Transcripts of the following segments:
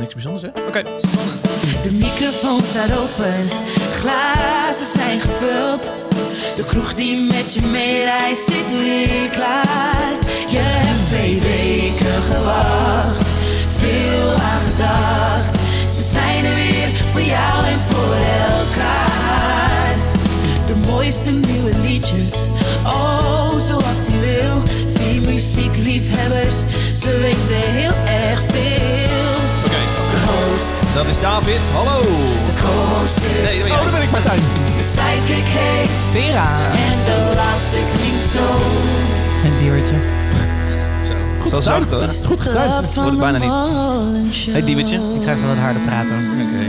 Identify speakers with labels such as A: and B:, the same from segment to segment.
A: niks bijzonders, hè? Oké.
B: De microfoon staat open, glazen zijn gevuld. De kroeg die met je meereist zit weer klaar. Je hebt twee weken gewacht, veel aan gedacht. Ze zijn er weer voor jou en voor elkaar. De mooiste nieuwe liedjes, oh zo actueel. Vier muziekliefhebbers, ze weten heel erg veel.
A: Dat is David. Hallo.
B: de co-host is
A: Nee, dat ben
C: Oh, daar ben ik Martijn.
B: de sidekick heet.
D: Vera.
B: En de laatste klinkt zo.
D: Een diertje.
A: Zo. Goed Wel zacht, hoor.
C: Goed gedaan.
A: Wordt bijna niet. Hey, Diewertje.
D: Ik zou even wat harder praten.
A: Oké.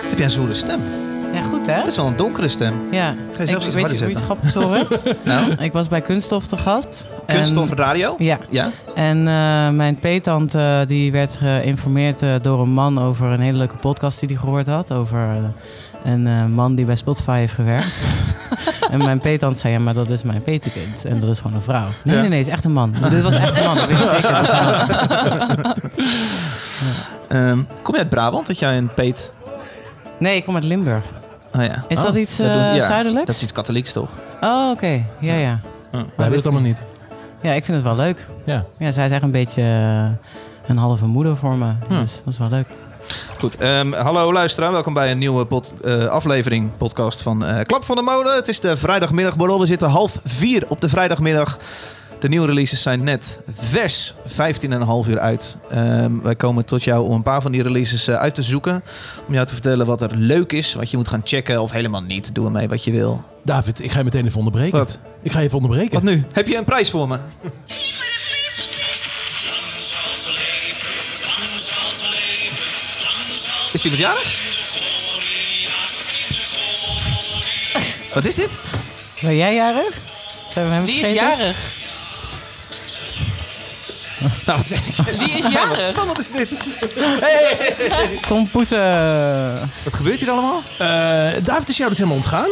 A: Wat heb jij een zwoele stem?
D: Hè?
A: Dat is wel een donkere stem.
D: Ja.
A: Ga je zelfs
D: ik, weet je
A: zetten?
D: iets grappigs horen?
A: Nou,
D: ik was bij Kunststof te gast. En-
A: kunststof radio?
D: Ja.
A: Ja?
D: En eh, mijn peetante die werd geïnformeerd eh, door een man over een hele leuke podcast die hij gehoord had. Over eh, een eh, man die bij Spotify heeft gewerkt. en mijn peetant zei, ja, maar dat is mijn petekind. En dat is gewoon een vrouw. Nee,
A: Ja.
D: nee, nee, is echt een man. Dit was echt een man, dat weet ik zeker. Dat
A: Ehm, kom je uit Brabant, dat jij een peet...
D: Nee, ik kom uit Limburg.
A: Oh ja.
D: Is
A: Oh,
D: dat iets
A: doen ze-
D: eh,
A: ja,
D: zuidelijks?
A: Dat is iets katholieks, toch?
D: Oh, oké. Ja, ja.
C: Wij hebben het allemaal niet.
D: Ja, ik vind het wel leuk.
C: Ja.
D: Ja, zij is echt een beetje eh, een halve moeder voor me.
A: Hm.
D: Dus dat is wel leuk.
A: Goed, ehm, hallo luisteraar. Welkom bij een nieuwe pod, eh, aflevering, podcast van eh, Klap van de Molen. Het is de vrijdagmiddagborrel. We zitten half vier op de vrijdagmiddag. De nieuwe releases zijn net vers 15,5 uur uit. Ehm, wij komen tot jou om een paar van die releases eh, uit te zoeken. Om jou te vertellen wat er leuk is, wat je moet gaan checken of helemaal niet. Doe ermee wat je wil.
C: David, ik ga je meteen even onderbreken.
A: Wat?
C: Ik ga je even onderbreken.
A: Wat nu? Heb je een prijs voor me? Is iemand jarig? Wat is dit?
D: Ben jij jarig? Zijn we hem
E: Wie is
D: vergeten?
E: jarig?
A: Nou, wat,
E: Wie is
A: wat
E: jarig?
A: spannend is dit? Hey, hey, hey.
D: Tom Poesen.
A: Wat gebeurt hier allemaal?
C: Eh, David, is jou dus helemaal ontgaan?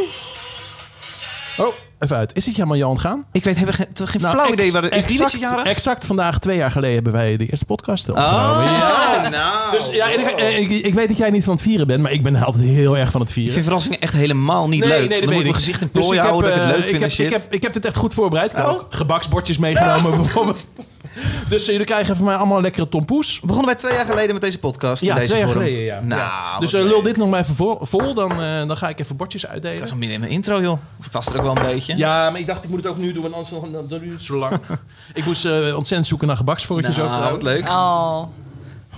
C: Oh, even uit. Is het helemaal jou ontgaan?
A: Ik weet hebben geen, geen
C: Nou,
A: flauw
C: ex-
A: idee. Waar, is die
C: exact,
A: met jarig?
C: Exact vandaag, twee jaar geleden, hebben wij de eerste podcast
A: Oh,
C: opgenomen. Ja.
A: nou.
C: Dus ja, en ik, eh, ik, ik weet dat jij niet van het vieren bent, maar ik ben altijd heel erg van het
A: Ik
C: vieren.
A: vind verrassingen echt helemaal niet leuk.
C: dat
A: Dan moet ik mijn
C: ik.
A: gezicht in
C: Dus
A: plooien
C: ik heb,
A: houden dat ik het
C: eh,
A: leuk vind
C: ik
A: en
C: heb,
A: shit.
C: Ik heb, ik heb dit echt goed voorbereid. Ik heb
A: Oh.
C: ook gebaksbordjes meegenomen bijvoorbeeld. Dus eh, jullie krijgen van mij allemaal lekkere tompoes.
A: Begonnen wij twee jaar geleden met deze podcast? in
C: Ja,
A: deze
C: twee jaar
A: vorm?
C: geleden, ja.
A: Nou,
C: Ja. Dus eh, lul dit nog maar even voor, vol, dan, eh, dan ga ik even bordjes uitdelen.
A: Dat is al midden in mijn intro, joh. Of past er ook wel een beetje?
C: Ja, maar ik dacht ik moet het ook nu doen, want anders dan, dan duurt het zo lang. ik moest eh, ontzettend zoeken naar gebaksvorkjes ook.
A: Nou, wat leuk.
E: Oh.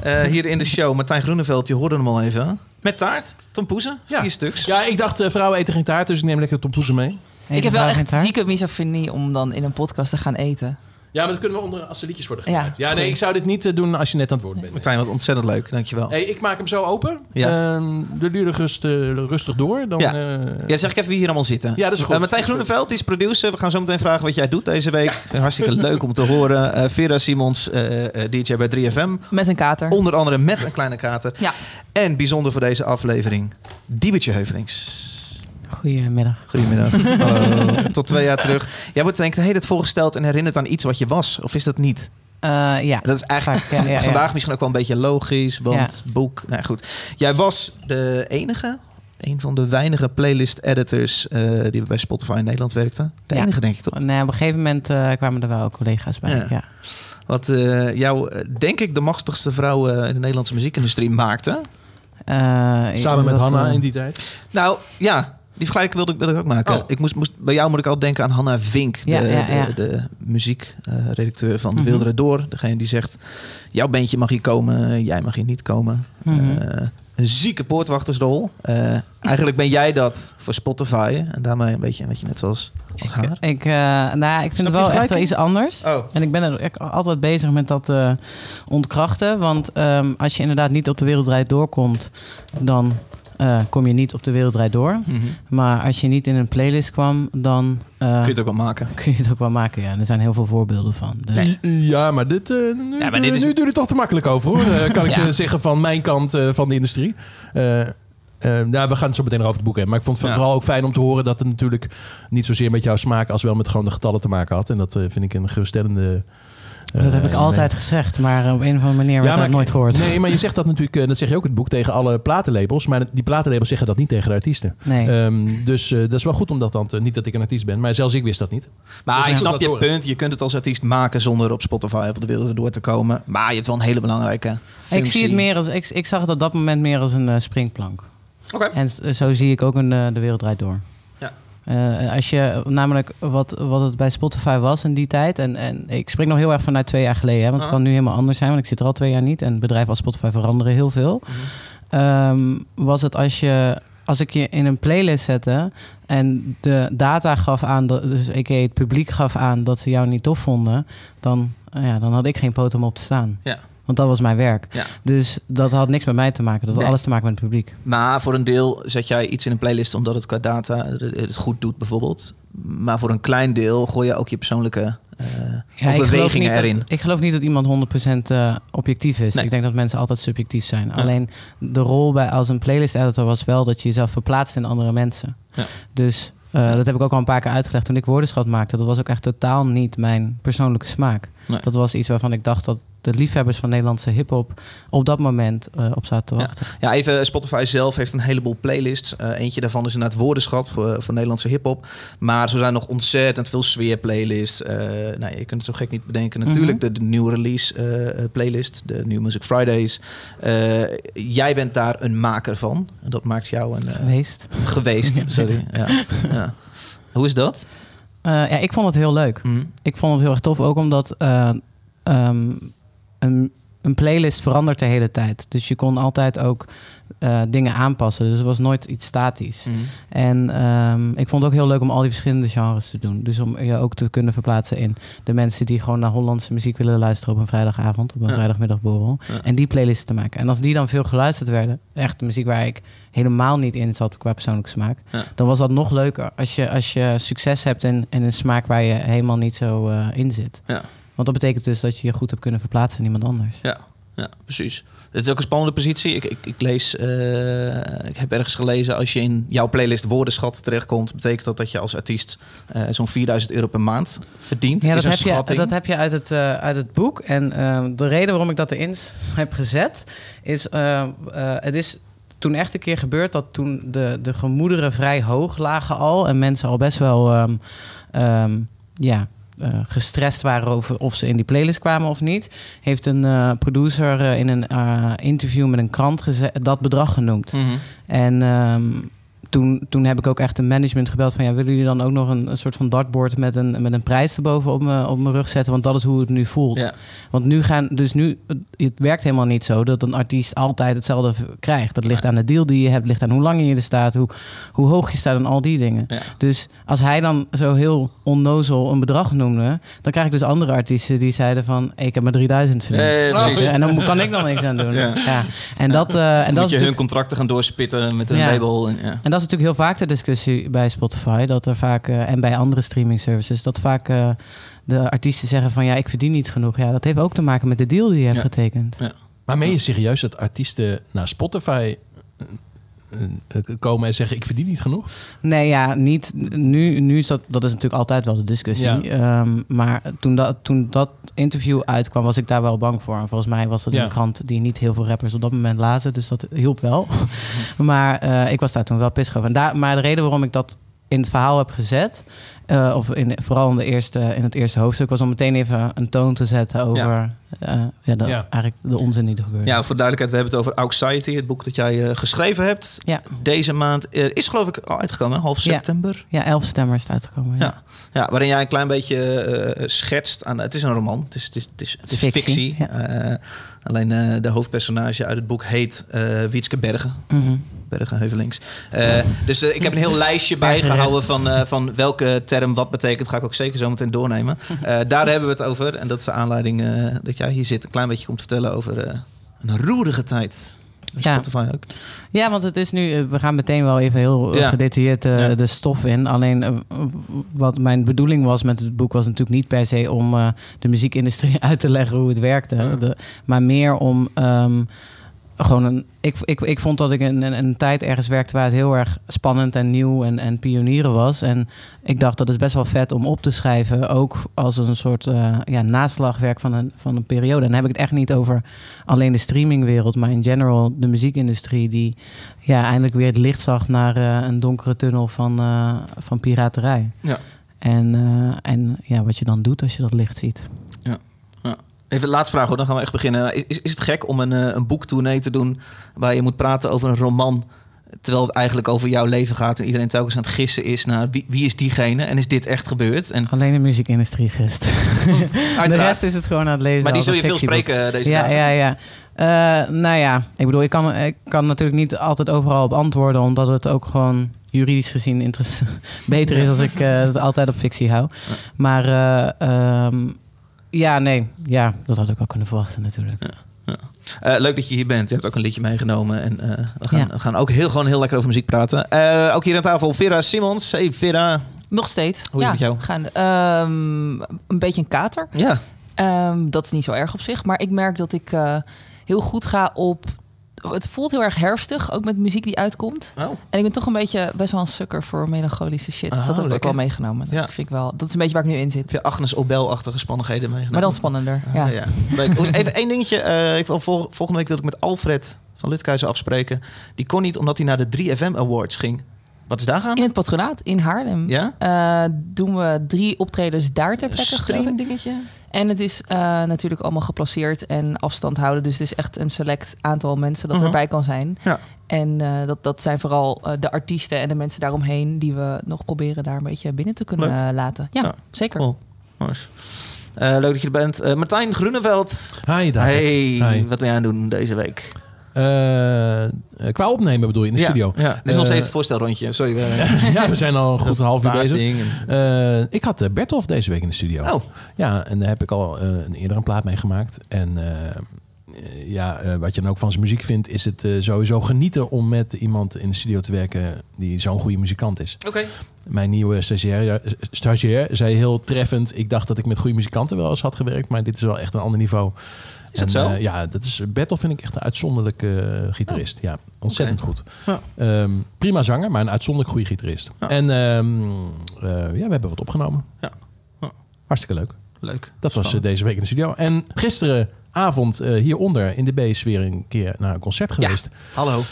A: Eh, hier in de show, Martijn Groeneveld, je hoorde hem al even. Met taart, tompoezen,
C: Ja.
A: vier stuks.
C: Ja, ik dacht, eh, vrouwen eten geen taart, dus ik neem lekker tompoezen mee.
E: Ik heb wel echt zieke misofonie om dan in een podcast te gaan eten.
C: Ja, maar dat kunnen we onder als er liedjes worden
E: Ja.
C: gemaakt. Ja, nee, ik zou dit niet eh, doen als je net aan het woord bent.
A: Martijn, wat ontzettend leuk, dankjewel.
C: Hey, ik maak hem zo open.
A: Ja.
C: Ehm, de duurde rust, eh, rustig door. Dan,
A: Ja.
C: eh,
A: Ja, zeg ik even wie hier allemaal zitten.
C: Ja, dat is goed.
A: Martijn Groeneveld, die is producer. We gaan zo meteen vragen wat jij doet deze week. Hartstikke leuk om te horen. Eh, Vera Simons, DJ bij 3FM.
E: Met een kater.
A: Onder andere met een kleine kater.
E: Ja.
A: En bijzonder voor deze aflevering, Diebertje Heuvelings.
D: Goedemiddag.
A: Goedemiddag. Hallo. Tot twee jaar terug. Jij wordt denk ik de hele tijd voorgesteld en herinnert aan iets wat je was. Of is dat niet?
D: Eh, ja.
A: Dat is eigenlijk
D: Vaak, ja, ja, ja.
A: vandaag misschien ook wel een beetje logisch, want boek. Nou goed. Jij was de enige, een van de weinige playlist-editors eh, die bij Spotify in Nederland werkte. De
D: Ja.
A: enige, denk ik toch?
D: Nee, op een gegeven moment eh, kwamen er wel ook collega's bij.
A: Ja.
D: Ja.
A: Wat eh, jou, denk ik, de machtigste vrouw in de Nederlandse muziekindustrie maakte.
D: Eh,
C: Samen met Hanna in die tijd.
A: Nou, ja. Die vergelijking wilde ik, wilde ik ook maken.
C: Oh.
A: Ik moest, moest, bij jou moet ik altijd denken aan Hanna Vink, de,
D: Ja, ja, ja.
A: de, de muziekredacteur van. Wilderen Door. Degene die zegt, jouw bandje mag hier komen, jij mag hier niet komen.
D: Mhm.
A: Eh, een zieke poortwachtersrol. Eh, eigenlijk ben jij dat voor Spotify. En daarmee een beetje, een beetje net zoals als haar.
D: Ik, eh, nou, ja, ik vind het
A: je
D: wel echt wel iets anders.
A: Oh,
D: En ik ben er altijd bezig met dat eh, ontkrachten. Want ehm, als je inderdaad niet op de wereldrijd doorkomt, dan eh, kom je niet op de wereldrijd door.
A: mhm.
D: Maar als je niet in een playlist kwam, dan eh,
A: kun je het ook wel maken.
D: kun je het ook wel maken. Ja. En er zijn heel veel voorbeelden van. Dus.
C: Ja, maar dit, eh, nu,
A: Ja, maar dit is-
C: nu doe je het toch te makkelijk over hoor. Eh, kan ik
D: Ja.
C: zeggen van mijn kant eh, van de industrie. Eh, eh, ja, we gaan het zo meteen nog over het boek hebben. Maar ik vond het
A: Ja.
C: vooral ook fijn om te horen dat het natuurlijk niet zozeer met jouw smaak als wel met gewoon de getallen te maken had. En dat eh, vind ik een geruststellende
D: Dat heb ik
C: Eh,
D: altijd gezegd, maar op een of andere manier werd dat nooit gehoord.
C: Nee, maar je zegt dat natuurlijk, eh, dat zeg je ook in het boek tegen alle platenlabels. Maar die platenlabels zeggen dat niet tegen de artiesten.
D: Nee.
C: Ehm, dus eh, dat is wel goed om dat dan te, niet dat ik een artiest ben, maar zelfs ik wist dat niet.
A: Maar
C: Dus
A: ik snap je
C: horen.
A: punt. Je kunt het als artiest maken zonder op Spotify of de wereld erdoor te komen. Maar je hebt wel een hele belangrijke
D: ik zie het meer als, ik, ik zag het op dat moment meer als een eh, springplank.
A: Oké.
D: En zo zie ik ook een, eh, de wereld draait door. Eh, als je namelijk wat, wat het bij Spotify was in die tijd. En, en ik spreek nog heel erg vanuit twee jaar geleden. Hè, want het
A: Ah.
D: kan nu helemaal anders zijn. Want ik zit er al twee jaar niet. En bedrijven als Spotify veranderen heel veel. Ehm, was het als je. Als ik je in een playlist zette en de data gaf aan, dus ik het publiek gaf aan dat ze jou niet tof vonden, dan, ja, dan had ik geen poot om op te staan.
A: Ja.
D: Want dat was mijn werk.
A: Ja.
D: Dus dat had niks met mij te maken. Dat had
A: Nee.
D: alles te maken met het publiek.
A: Maar voor een deel zet jij iets in een playlist omdat het qua data het goed doet bijvoorbeeld. Maar voor een klein deel gooi je ook je persoonlijke eh
D: Ja,
A: overwegingen
D: niet
A: erin.
D: dat, ik geloof niet dat iemand 100% eh, objectief is.
A: Nee.
D: Ik denk dat mensen altijd subjectief zijn. Alleen de rol bij, als een playlist editor was wel dat je jezelf verplaatst in andere mensen.
A: Ja.
D: Dus eh, dat heb ik ook al een paar keer uitgelegd toen ik woordenschat maakte. Dat was ook echt totaal niet mijn persoonlijke smaak.
A: Nee.
D: Dat was iets waarvan ik dacht dat de liefhebbers van Nederlandse hip-hop op dat moment eh, op zaten te
A: Ja.
D: wachten.
A: Ja, even Spotify zelf heeft een heleboel playlists. Eh, eentje daarvan is inderdaad woordenschat voor, voor Nederlandse hip-hop. Maar zo zijn nog ontzettend veel sfeerplaylists. Eh nou, je kunt het zo gek niet bedenken. Natuurlijk de, de nieuwe release eh, eh, playlist, de New Music Fridays. Eh, jij bent daar een maker van. En dat maakt jou een eh,
D: Geweest.
A: geweest. Sorry. Ja. Ja. Hoe is dat?
D: Eh, ja, ik vond het heel leuk.
A: Hm.
D: Ik vond het heel erg tof, ook omdat eh, ehm, een, een playlist verandert de hele tijd. Dus je kon altijd ook eh, dingen aanpassen. Dus het was nooit iets statisch.
A: Hm.
D: En ehm, ik vond het ook heel leuk om al die verschillende genres te doen. Dus om je ook te kunnen verplaatsen in de mensen die gewoon naar Hollandse muziek willen luisteren op een vrijdagavond, op een
A: Ja.
D: vrijdagmiddagborrel.
A: Ja.
D: En die playlists te maken. En als die dan veel geluisterd werden, echt muziek waar ik helemaal niet in zat qua persoonlijke smaak,
A: Ja.
D: dan was dat nog leuker. Als je, als je succes hebt in, in een smaak waar je helemaal niet zo eh, in zit. Want dat betekent dus dat je je goed hebt kunnen verplaatsen in iemand anders.
A: Ja, ja, precies. Het is ook een spannende positie. Ik, ik, ik lees, eh, ik heb ergens gelezen, als je in jouw playlist woordenschat terechtkomt, betekent dat dat je als artiest eh, zo'n 4000 euro per maand verdient.
D: Ja, dat heb, je, dat heb je uit het, eh, uit het boek. En de reden waarom ik dat erin heb gezet, is... het is toen echt een keer gebeurd dat toen de, de gemoederen vrij hoog lagen al... en mensen al best wel ehm, ehm, ja, gestrest waren over of ze in die playlist kwamen of niet... heeft een eh, producer eh, in een eh, interview met een krant dat bedrag genoemd.
A: Mhm.
D: En ehm, toen, toen heb ik ook echt een management gebeld van... ja, willen jullie dan ook nog een, een soort van dartboard met een, met een prijs erboven op mijn, op mijn rug zetten? Want dat is hoe het nu voelt.
A: Ja.
D: Want nu gaan, dus nu, het- werkt helemaal niet zo dat een artiest altijd hetzelfde krijgt. Dat ligt aan de deal die je hebt, ligt aan hoe lang je er staat, hoe, hoe hoog je staat en al die dingen.
A: Ja.
D: Dus als hij dan zo heel onnozel een bedrag noemde, dan krijg ik dus andere artiesten die zeiden van, ik heb maar 3000 verdiend.
A: Eh, precies.
D: en dan kan ik nog niks aan doen.
A: Ja.
D: En dat, eh, en dat is
A: je hun contracten gaan doorspitten met een label. En, ja.
D: en dat is natuurlijk heel vaak de discussie bij Spotify. Dat er vaak, eh, en bij andere streaming services, dat vaak eh, de artiesten zeggen van ja, ik verdien niet genoeg. Ja, dat heeft ook te maken met de deal die je hebt
A: Ja.
D: getekend.
C: Maar meen je serieus dat artiesten naar Spotify eh, komen en zeggen ik verdien niet genoeg?
D: Nee, ja, niet. Nu, nu is dat, dat is natuurlijk altijd wel de discussie.
C: Ja.
D: Ehm, maar toen dat, toen dat interview uitkwam, was ik daar wel bang voor. En volgens mij was dat
C: Ja.
D: een krant die niet heel veel rappers op dat moment lazen. Dus dat hielp wel. maar eh, ik was daar toen wel pissig over. En daar, maar de reden waarom ik dat in het verhaal heb gezet, eh, of in, vooral in, de eerste, in het eerste hoofdstuk, was om meteen even een toon te zetten over eh, ja, de,
C: Ja.
D: eigenlijk de onzin die er gebeurt.
A: ja, voor duidelijkheid, we hebben het over Anxiety, het boek dat jij eh, geschreven hebt.
D: Ja.
A: Deze maand is geloof ik al uitgekomen, half september.
D: Ja, 11 stemmen is het uitgekomen. Ja.
A: Ja. Ja, waarin jij een klein beetje eh, schetst aan. Het is een roman, het is, het is, het is, het is
D: Fictie,
A: fictie.
D: ja.
A: Eh, alleen eh, de hoofdpersonage uit het boek heet eh Wietske Bergen.
D: Mhm.
A: Bergen Heuvelings. Eh, dus eh, ik heb een heel lijstje bijgehouden van, eh, van welke term wat betekent. Ga ik ook zeker zo meteen doornemen. Daar hebben we het over. En dat is de aanleiding dat jij hier zit. Een klein beetje komt vertellen over een roerige tijd.
D: Ja.
A: Ook.
D: Ja, want het is nu, we gaan meteen wel even heel
A: Ja.
D: gedetailleerd
A: Ja.
D: de stof in. Alleen wat mijn bedoeling was met het boek was natuurlijk niet per se om de muziekindustrie uit te leggen hoe het werkte. De- maar meer om ehm, gewoon een. Ik, ik, ik vond dat ik een, een, een tijd ergens werkte waar het heel erg spannend en nieuw en, en pionieren was. En ik dacht dat is best wel vet om op te schrijven. Ook als een soort eh, ja, naslagwerk van een, van een periode. En dan heb ik het echt niet over alleen de streamingwereld, maar in general de muziekindustrie die ja, eindelijk weer het licht zag naar eh, een donkere tunnel van, eh, van piraterij.
A: Ja.
D: En, en ja, wat je dan doet als je dat licht ziet.
A: Even de laatste vraag hoor, dan gaan we echt beginnen. Is, is het gek om een, eh, een boektournee te doen waar je moet praten over een roman, terwijl het eigenlijk over jouw leven gaat en iedereen telkens aan het gissen is naar wie, wie is diegene en is dit echt gebeurd? En
D: Alleen de muziekindustrie gist. De rest is het gewoon aan het lezen.
A: maar die zul je veel spreken eh, deze
D: Ja,
A: dagen.
D: ja, ja. Eh, nou ja, ik bedoel, ik kan, ik kan natuurlijk niet altijd overal op antwoorden, omdat het ook gewoon juridisch gezien beter is als ik het altijd op fictie hou. Maar eh, ehm, ja, nee, ja, dat had ik wel kunnen verwachten natuurlijk.
A: Eh, leuk dat je hier bent. Je hebt ook een liedje meegenomen. En eh, we, gaan,
D: Ja.
A: we gaan ook heel, gewoon heel lekker over muziek praten. Eh, ook hier aan tafel Vera Simons. Hey Vera.
E: Nog steeds.
A: Hoe is
E: ja,
A: het met jou?
E: Gaan, ehm, een beetje een kater.
A: Ja.
E: Ehm, dat is niet zo erg op zich. Maar ik merk dat ik eh, heel goed ga op... Het voelt heel erg herfstig, ook met muziek die uitkomt.
A: Oh.
E: En ik ben toch een beetje best wel een sukker voor melancholische shit. Dus dat heb ik ook
A: lekker.
E: wel meegenomen. Dat,
A: Ja.
E: vind ik wel, dat is een beetje waar ik nu in zit.
A: je Agnes Obel-achtige spannigheden meegenomen?
E: Maar dan spannender.
A: Ah,
E: Ja.
A: Even één dingetje. Eh, ik wil vol- volgende week wil ik met Alfred van Lutkuizen afspreken. Die kon niet omdat hij naar de 3FM Awards ging. Wat is daar gaan?
E: In het patronaat in Haarlem
A: Ja?
E: eh, doen we drie optredens daar ter
A: Een
E: plekke.
A: stream dingetje?
E: En het is eh, natuurlijk allemaal geplaceerd en afstand houden. Dus het is echt een select aantal mensen dat
A: Mhm.
E: erbij kan zijn.
A: Ja.
E: En eh, dat, dat zijn vooral eh, de artiesten en de mensen daaromheen... die we nog proberen daar een beetje binnen te kunnen
A: Leuk.
E: laten. Ja,
A: Ja.
E: zeker.
A: Cool. Nice. Eh, leuk dat je er bent. Eh, Martijn Groeneveld.
C: Hi, David.
A: Hey,
C: Hi.
A: wat ben jij aan het doen deze week?
C: Eh, eh, qua opnemen bedoel je, in de
A: ja,
C: studio.
A: Ja, dit is nog
C: Eh,
A: steeds het voorstelrondje. Sorry. we-
C: ja, we zijn al een goed een half uur bezig.
A: En-
C: Eh, ik had eh, Bertolf deze week in de studio.
A: Oh,
C: Ja, en daar heb ik al eh, een eerder een plaat mee gemaakt. En eh, eh, ja, eh, wat je dan ook van zijn muziek vindt, is het eh, sowieso genieten om met iemand in de studio te werken die zo'n goede muzikant is.
A: oké.
C: Mijn nieuwe stagiair, eh, stagiair zei heel treffend: Ik dacht dat ik met goede muzikanten wel eens had gewerkt, maar dit is wel echt een ander niveau.
A: Is dat
C: En,
A: zo?
C: eh, ja, dat is, Bertolf vind ik echt een uitzonderlijke eh, gitarist. Ja, ontzettend goed.
A: Ja.
C: Ehm, prima zanger, maar een uitzonderlijk goede gitarist.
A: Ja.
C: En ehm, eh, ja, we hebben wat opgenomen.
A: Ja. Ja.
C: Hartstikke leuk.
A: Leuk.
C: Dat was deze week in de studio. En gisteravond eh, hieronder in de B is weer een keer naar een concert geweest.
A: Hallo.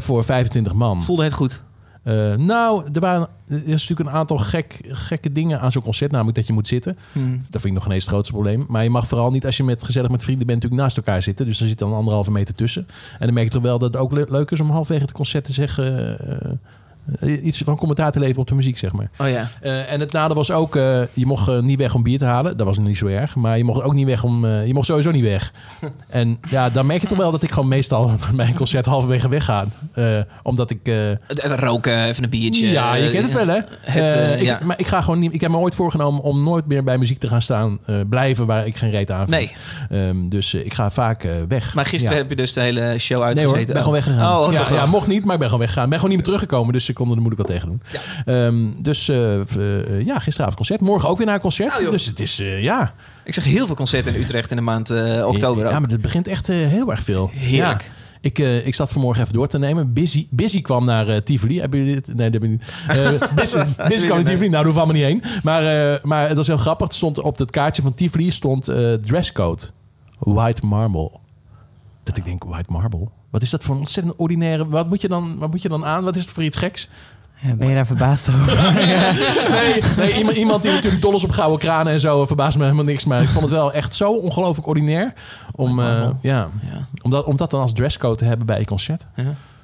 C: voor 25 man.
A: Voelde het goed?
C: Eh, nou, er, waren, er is natuurlijk een aantal gek, gekke dingen aan zo'n concert. Namelijk dat je moet zitten.
A: Hmm.
C: Dat vind ik nog ineens het grootste probleem. Maar je mag vooral niet als je met, gezellig met vrienden bent natuurlijk naast elkaar zitten. Dus er zit dan anderhalve meter tussen. En dan merk je toch wel dat het ook le- leuk is om halverwege het concert te zeggen... eh, iets van commentaar te leveren op de muziek, zeg maar.
A: Oh ja.
C: Eh, en het nadeel was ook, eh, je mocht eh, niet weg om bier te halen. Dat was niet zo erg. Maar je mocht ook niet weg om, eh, je mocht sowieso niet weg. en ja, dan merk je toch wel dat ik gewoon meestal bij een concert halverwege wegga. Eh, omdat ik... eh,
A: Even roken, even een biertje.
C: ja, je kent het wel, hè?
A: Het,
C: Eh,
A: eh,
C: ik,
A: ja.
C: Maar ik ga gewoon niet. Ik heb me ooit voorgenomen om nooit meer bij muziek te gaan staan, eh, blijven waar ik geen reet aan vind.
A: Nee,
C: Ehm, dus eh, ik ga vaak eh, weg.
A: maar gisteren
C: Ja.
A: heb je dus de hele show
C: Nee
A: uitgezeten.
C: hoor, ik ben gewoon weggegaan.
A: Oh,
C: ja, mocht niet, maar ik ben gewoon weggegaan. Ik ben gewoon niet meer teruggekomen, dus ik kon er de moeilijk wat tegen doen. Ehm, dus eh, eh, ja, gisteravond concert. Morgen ook weer naar een concert.
A: Nou,
C: dus het is, eh, ja.
A: Ik zeg heel veel concerten in Utrecht in de maand oktober ook.
C: Ja, maar het begint echt heel erg veel.
A: Heerlijk.
C: Ja. Ik, ik zat vanmorgen even door te nemen. Busy, Busy kwam naar Tivoli. Hebben jullie dit? Nee, dat heb ik niet. Busy, Busy kwam naar Tivoli. Nou, daar ik allemaal niet heen. Maar, maar het was heel grappig. Er stond op het kaartje van Tivoli stond dresscode. White marble. Dat ik denk, white marble? Wat is dat voor een ontzettend ordinaire... Wat moet je dan, wat moet je dan aan? Wat is het voor iets geks?
D: Ja, ben je daar verbaasd over?
C: Nee, nee iemand, iemand die natuurlijk dol is op gouden kranen en zo... verbaast me helemaal niks. Maar ik vond het wel echt zo ongelooflijk ordinair. Om, eh, ja, om, dat, om dat dan als dresscode te hebben bij een concert.
A: Ja.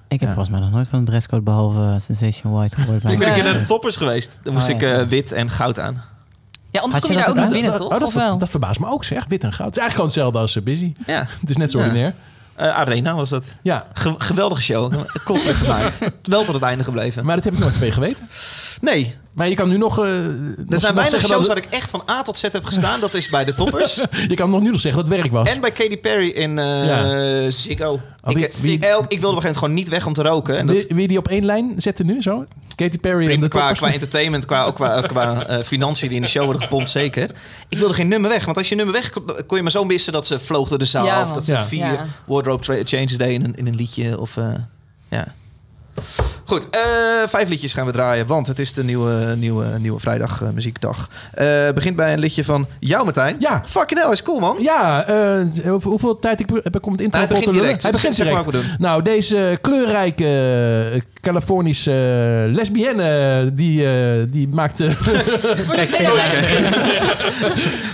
D: Ik heb
C: Ja.
D: volgens mij nog nooit van een dresscode behalve eh, Sensation White gehoord. bij
A: Ik ben
D: een
A: een keer naar de toppers geweest. Dan moest
D: Oh,
A: ik eh, wit en goud aan.
E: Ja, anders
D: Had
E: kom
D: je
E: je daar ook niet binnen,
C: Oh,
E: toch?
C: dat,
E: Of
C: ver-
E: wel?
C: dat verbaast me ook, zeg. Wit en goud. Het is eigenlijk gewoon hetzelfde als eh, Busy.
A: Ja.
C: Het is net zo
A: Ja.
C: ordinair.
A: Eh, Arena was dat.
C: Ja,
A: Ge- geweldige show. Kostelijk gemaakt. Wel tot het einde gebleven.
C: maar dat heb ik nooit veel geweten.
A: Nee,
C: Maar je kan nu nog... eh,
A: er zijn weinig
C: zeggen
A: shows
C: dat-
A: waar ik echt van A tot Z heb gestaan. Dat is bij de toppers.
C: Je kan nog nu nog zeggen dat het werk was.
A: en bij Katy Perry in eh,
C: Ja.
A: Ziggo.
C: Oh,
A: ik,
C: wie-
A: ik,
C: wie-
A: ik wilde op een gegeven moment gewoon niet weg om te roken. En dat
C: Wil die op één lijn zetten nu, zo? Katy Perry en
A: prima,
C: de
A: qua,
C: toppers?
A: qua entertainment, qua, ook qua, qua eh, financiën die in de show worden gepompt, zeker. Ik wilde geen nummer weg. Want als je nummer weg kon, kon je maar zo missen dat ze vloog door de zaal.
E: Ja,
A: of dat ze vier
E: Ja.
A: wardrobe changes deed in een, in een liedje. Of, eh, ja. Goed, eh, vijf liedjes gaan we draaien, want het is de nieuwe, nieuwe, nieuwe vrijdag eh, muziekdag. Eh begint bij een liedje van jou, Martijn.
C: Ja.
A: Fucking hell, is cool, man.
C: Ja, eh, hoeveel, hoeveel tijd ik heb ik om het intro
A: Hij
C: vol te
A: begint
C: lullen?
A: direct.
C: Hij begint
A: Zeg maar
C: direct.
A: we doen.
C: Nou, deze kleurrijke Californische lesbienne, die, eh, die maakte...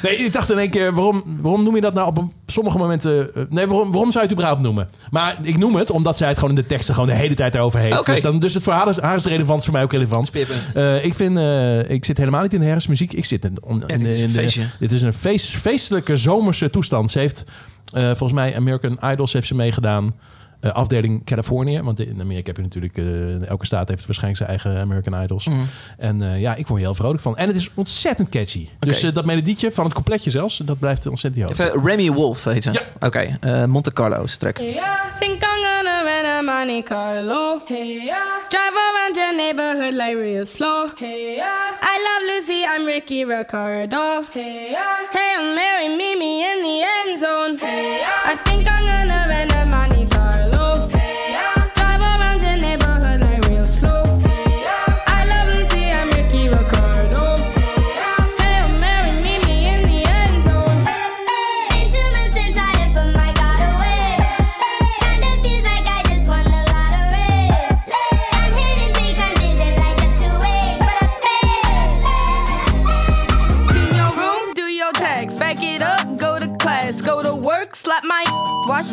C: nee, ik dacht in één keer, waarom, waarom noem je dat nou op een, sommige momenten... nee, waarom, waarom zou je het überhaupt noemen? Maar ik noem het omdat zij het gewoon in de teksten gewoon de hele tijd erover heeft.
A: Oké.
C: Dus, dan, dus het voor haar is, haar is relevant, voor mij ook relevant. Eh, ik vind, eh, ik zit helemaal niet in de herfstmuziek. Ik zit in, in, in
A: een
C: de- dit is een feest, feestelijke zomerse toestand. Ze heeft eh, volgens mij American Idols heeft ze meegedaan. Eh, afdeling Californië. Want in Amerika heb je natuurlijk... eh, elke staat heeft waarschijnlijk zijn eigen American Idols.
A: Mhm.
C: En eh, ja, ik word hier heel vrolijk van. En het is ontzettend catchy. Dus eh, dat melodietje van het completje zelfs, dat blijft ontzettend hoog.
A: Even Remy Wolf, heet ze.
C: Ja.
A: Oké, eh, Monte Carlo is de track.
F: Hey, yeah. Think I'm gonna rent a Monte Carlo. Hey, yeah. Drive around your neighborhood like real slow. Hey, yeah. I love Lucy, I'm Ricky Ricardo. Hey, yeah. Hey, Mary, meet me in the end zone. Hey, yeah. I think I'm gonna rent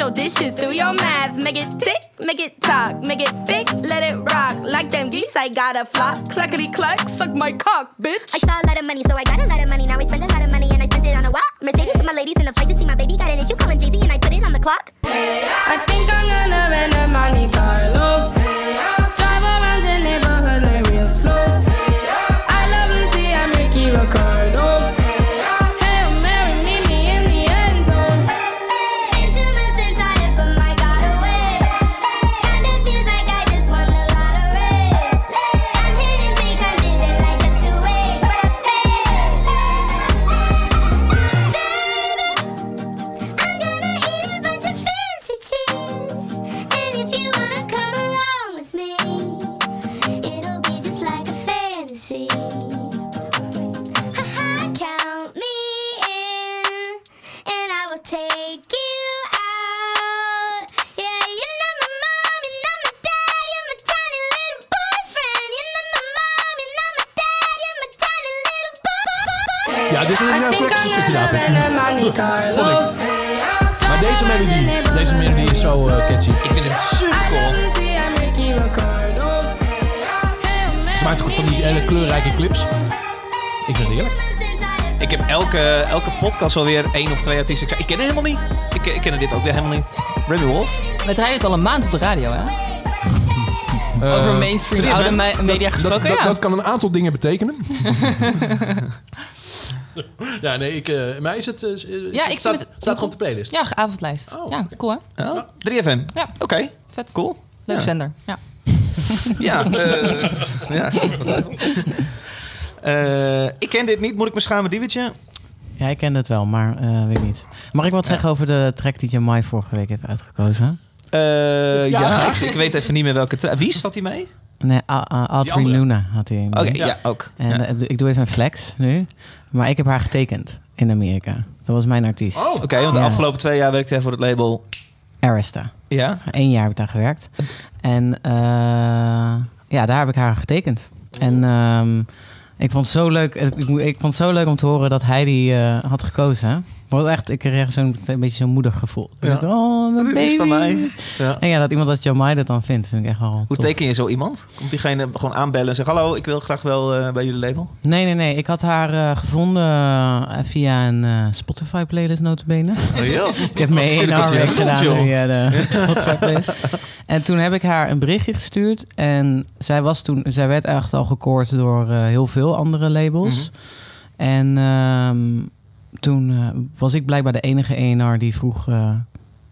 F: your dishes, do your math, make it tick, make it talk, make it big, let it rock. Like them geese, I got a flock, clackety clack, suck my cock, bitch.
G: I saw a lot of money, so I got a lot of money. Now I spend a lot of money, and I spent it on a what? Mercedes with my ladies in the flight to see my baby. Got an issue calling Jay Z, and I put it on the clock.
F: I think I'm gonna rent a Monte Carlo.
A: Podcast alweer één of twee artiesten. Ik, zei, ik ken het helemaal niet. Ik, ik ken dit ook weer helemaal niet. Remy Wolf.
E: We draaien het al een maand op de radio, hè? Over mainstream
A: 3FM.
E: oude me- media gesproken,
C: dat, dat,
E: ja.
C: dat kan een aantal dingen betekenen. ja, nee, ik, eh, maar is het... eh,
E: Ja, ik vind
C: staat,
E: het-
C: staat gewoon op de playlist.
E: Ja, avondlijst.
C: Oh,
E: ja, cool hè?
A: Oh, 3FM.
E: Ja.
A: Oké,
E: Vet.
A: cool.
E: Leuk
A: Ja.
E: zender. Ja.
A: Ja, eh, ja. Eh, ik ken dit niet. Moet ik me schamen, Diewertje?
D: Ja, ik ken het wel, maar eh, weet niet. Mag ik wat zeggen over de track die Jamai vorige week heeft uitgekozen?
A: Eh, ja,
C: Ja.
A: ik, ik weet even niet meer welke... tra- Wie zat hij mee?
D: Nee, Audrey. Luna had hij.
A: Oké, ja. ook.
D: En
A: Ja.
D: eh, ik doe even een flex nu. Maar ik heb haar getekend in Amerika. Dat was mijn artiest.
C: Oh,
A: Oké, want de
D: Ja.
A: afgelopen twee jaar werkte hij voor het label...
D: Arista.
A: Ja?
D: Eén jaar heb ik daar gewerkt. En eh, ja, daar heb ik haar getekend. En ehm, ik vond het zo leuk. Ik, ik, ik vond zo leuk om te horen dat hij die eh, had gekozen. Want echt, ik kreeg zo'n een beetje zo'n moedig gevoel.
A: Ja.
D: Dacht, oh, mijn baby.
A: is van mij. Ja.
D: En ja, dat iemand dat Jamai dat dan vindt, vind ik echt wel
A: Hoe
D: tof.
A: teken je zo iemand? Komt diegene gewoon aanbellen en zeggen... Hallo, ik wil graag wel eh, bij jullie label?
D: Nee, nee, nee. Ik had haar eh, gevonden eh, via een Spotify-playlist notabene.
A: Oh, ja.
D: Ik heb mee één week
A: rond,
D: gedaan
A: joh.
D: via de Spotify playlist. En toen heb ik haar een berichtje gestuurd. En zij, was toen, zij werd echt al gekoord door heel veel andere labels. En ehm, toen eh, was ik blijkbaar de enige ENR die vroeg... eh,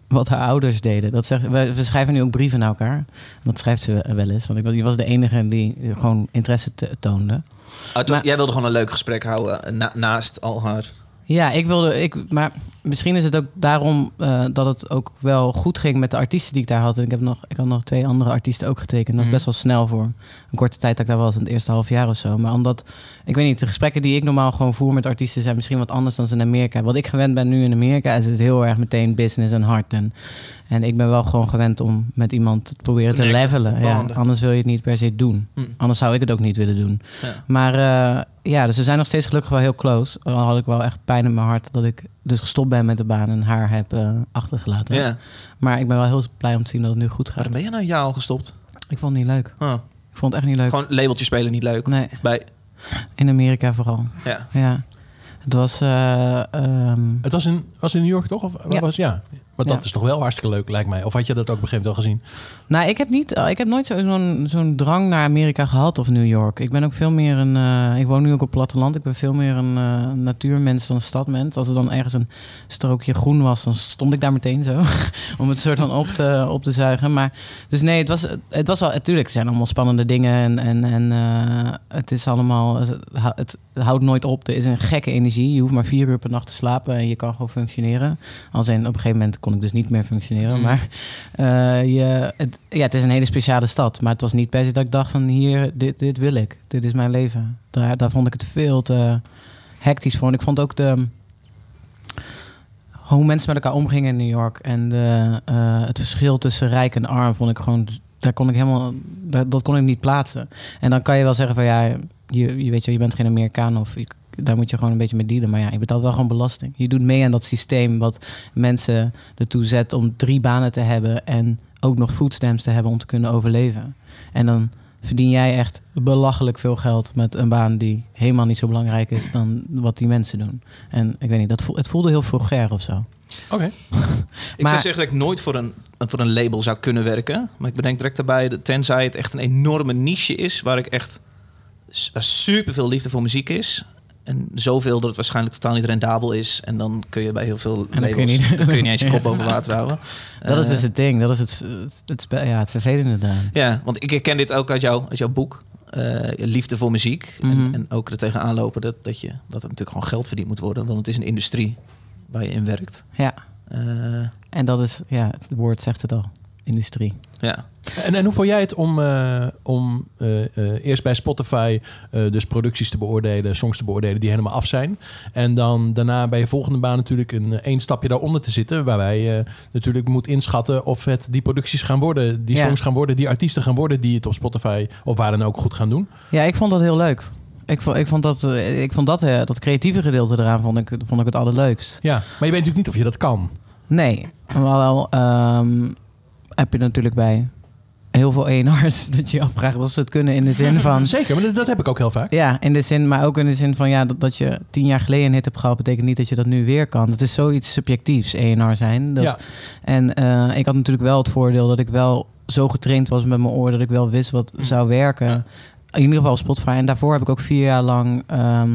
D: wat haar ouders deden. Dat zegt, we, we schrijven nu ook brieven naar elkaar. Dat schrijft ze wel eens. Want ik was, die was de enige die gewoon interesse te- toonde.
A: Oh, was-
D: Maar-
A: jij wilde gewoon een leuk gesprek houden eh, na- naast al haar...
D: Ja, ik wilde. Ik, maar misschien is het ook daarom eh, dat het ook wel goed ging met de artiesten die ik daar had. En ik, heb nog, ik had nog twee andere artiesten ook getekend. Dat is
A: Mhm.
D: best wel snel voor een korte tijd dat ik daar was, in het eerste half jaar of zo. Maar omdat, ik weet niet, de gesprekken die ik normaal gewoon voer met artiesten zijn misschien wat anders dan ze in Amerika. Wat ik gewend ben nu in Amerika is het heel erg meteen business en hard. En, en ik ben wel gewoon gewend om met iemand te proberen te levelen. Ja, anders wil je het niet per se doen.
A: Hm.
D: Anders zou ik het ook niet willen doen.
A: Ja.
D: Maar eh, ja, dus we zijn nog steeds gelukkig wel heel close. Al had ik wel echt pijn in mijn hart dat ik dus gestopt ben met de baan en haar heb eh, achtergelaten.
A: Ja.
D: Maar ik ben wel heel blij om te zien dat het nu goed gaat.
A: Waarom ben je nou een jaar al gestopt?
D: Ik vond het niet leuk.
A: Oh,
D: Ik vond het echt niet leuk.
A: gewoon labeltje spelen niet leuk.
D: Nee,
A: Of bij...
D: in Amerika vooral.
A: Ja.
D: Ja. Het was... eh, ehm,
C: Het was in, was in New York, toch? Of, waar
D: Ja.
C: Was, ja. Maar dat
D: Ja.
C: is toch wel hartstikke leuk, lijkt mij. Of had je dat ook op een gegeven moment al gezien?
D: Nou, ik heb, niet, eh, ik heb nooit zo- zo'n zo'n drang naar Amerika gehad of New York. Ik ben ook veel meer een. eh, ik woon nu ook op platteland. Ik ben veel meer een eh, natuurmens dan een stadmens. Als er dan ergens een strookje groen was, dan stond ik daar meteen zo. om het soort van op te, op te zuigen. Maar, dus nee, het was, het was wel. Natuurlijk, het zijn allemaal spannende dingen. En, en, en het is allemaal. Het, het houdt nooit op. Er is een gekke energie. Je hoeft maar vier uur per nacht te slapen en je kan gewoon functioneren. Als in, op een gegeven moment kon ik dus niet meer functioneren. Maar eh, je, het, ja, het is een hele speciale stad. Maar het was niet per se dat ik dacht van hier, dit, dit wil ik. Dit is mijn leven. Daar, daar vond ik het veel te hectisch voor. En ik vond ook de... Hoe mensen met elkaar omgingen in New York. En de, eh, het verschil tussen rijk en arm vond ik gewoon... Daar kon ik helemaal... Dat kon ik niet plaatsen. En dan kan je wel zeggen van ja, je, je weet je, je bent geen Amerikaan of je- daar moet je gewoon een beetje mee dealen. Maar ja, je betaalt wel gewoon belasting. Je doet mee aan dat systeem wat mensen ertoe zet om drie banen te hebben en ook nog foodstamps te hebben om te kunnen overleven. En dan verdien jij echt belachelijk veel geld met een baan die helemaal niet zo belangrijk is dan wat die mensen doen. En ik weet niet, dat het voelde heel vulgair of zo.
C: Oké.
A: Ik zou zeggen dat ik nooit voor een, voor een label zou kunnen werken. Maar ik bedenk direct daarbij, dat tenzij het echt een enorme niche is... waar ik echt super veel liefde voor muziek is... en zoveel dat het waarschijnlijk totaal niet rendabel is... en dan kun je bij heel veel
D: En dan kun je
A: labels...
D: niet-
A: dan kun je niet eens je kop boven water houden.
D: Dat is
A: Eh,
D: dus het ding, dat is het, het, het, ja, het vervelende daar.
A: Ja, want ik herken dit ook uit, jou, uit jouw boek. eh, liefde voor muziek.
D: Mhm.
A: en, en ook er tegenaan lopen dat, dat, je, dat er natuurlijk gewoon geld verdiend moet worden. Want het is een industrie waar je in werkt.
D: Ja,
A: Eh,
D: en dat is, ja, het woord zegt het al, industrie.
A: ja.
C: En, en hoe vond jij het om, eh, om eh, eh, eerst bij Spotify dus producties te beoordelen, songs te beoordelen die helemaal af zijn. En dan daarna bij je volgende baan natuurlijk een één stapje daaronder te zitten. Waarbij je natuurlijk moet inschatten of het die producties gaan worden, die
D: Ja.
C: songs gaan worden, die artiesten gaan worden die het op Spotify of waar dan ook goed gaan doen.
D: Ja, ik vond dat heel leuk. Ik vond, ik vond dat, ik vond dat, dat creatieve gedeelte eraan vond ik, vond ik het allerleukst.
C: Ja, maar je weet natuurlijk niet of je dat kan.
D: Nee, wel ehm, heb je natuurlijk bij heel veel ENR's dat je je afvraagt of ze het kunnen in de zin van...
C: Zeker, maar dat, dat heb ik ook heel vaak.
D: Ja, in de zin, maar ook in de zin van ja, dat, dat je tien jaar geleden een hit hebt gehad, betekent niet dat je dat nu weer kan. Het is zoiets subjectiefs, ENR zijn. Dat,
C: Ja.
D: En eh, ik had natuurlijk wel het voordeel dat ik wel zo getraind was met mijn oor dat ik wel wist wat zou werken.
A: Ja.
D: In ieder geval Spotify. En daarvoor heb ik ook vier jaar lang ehm,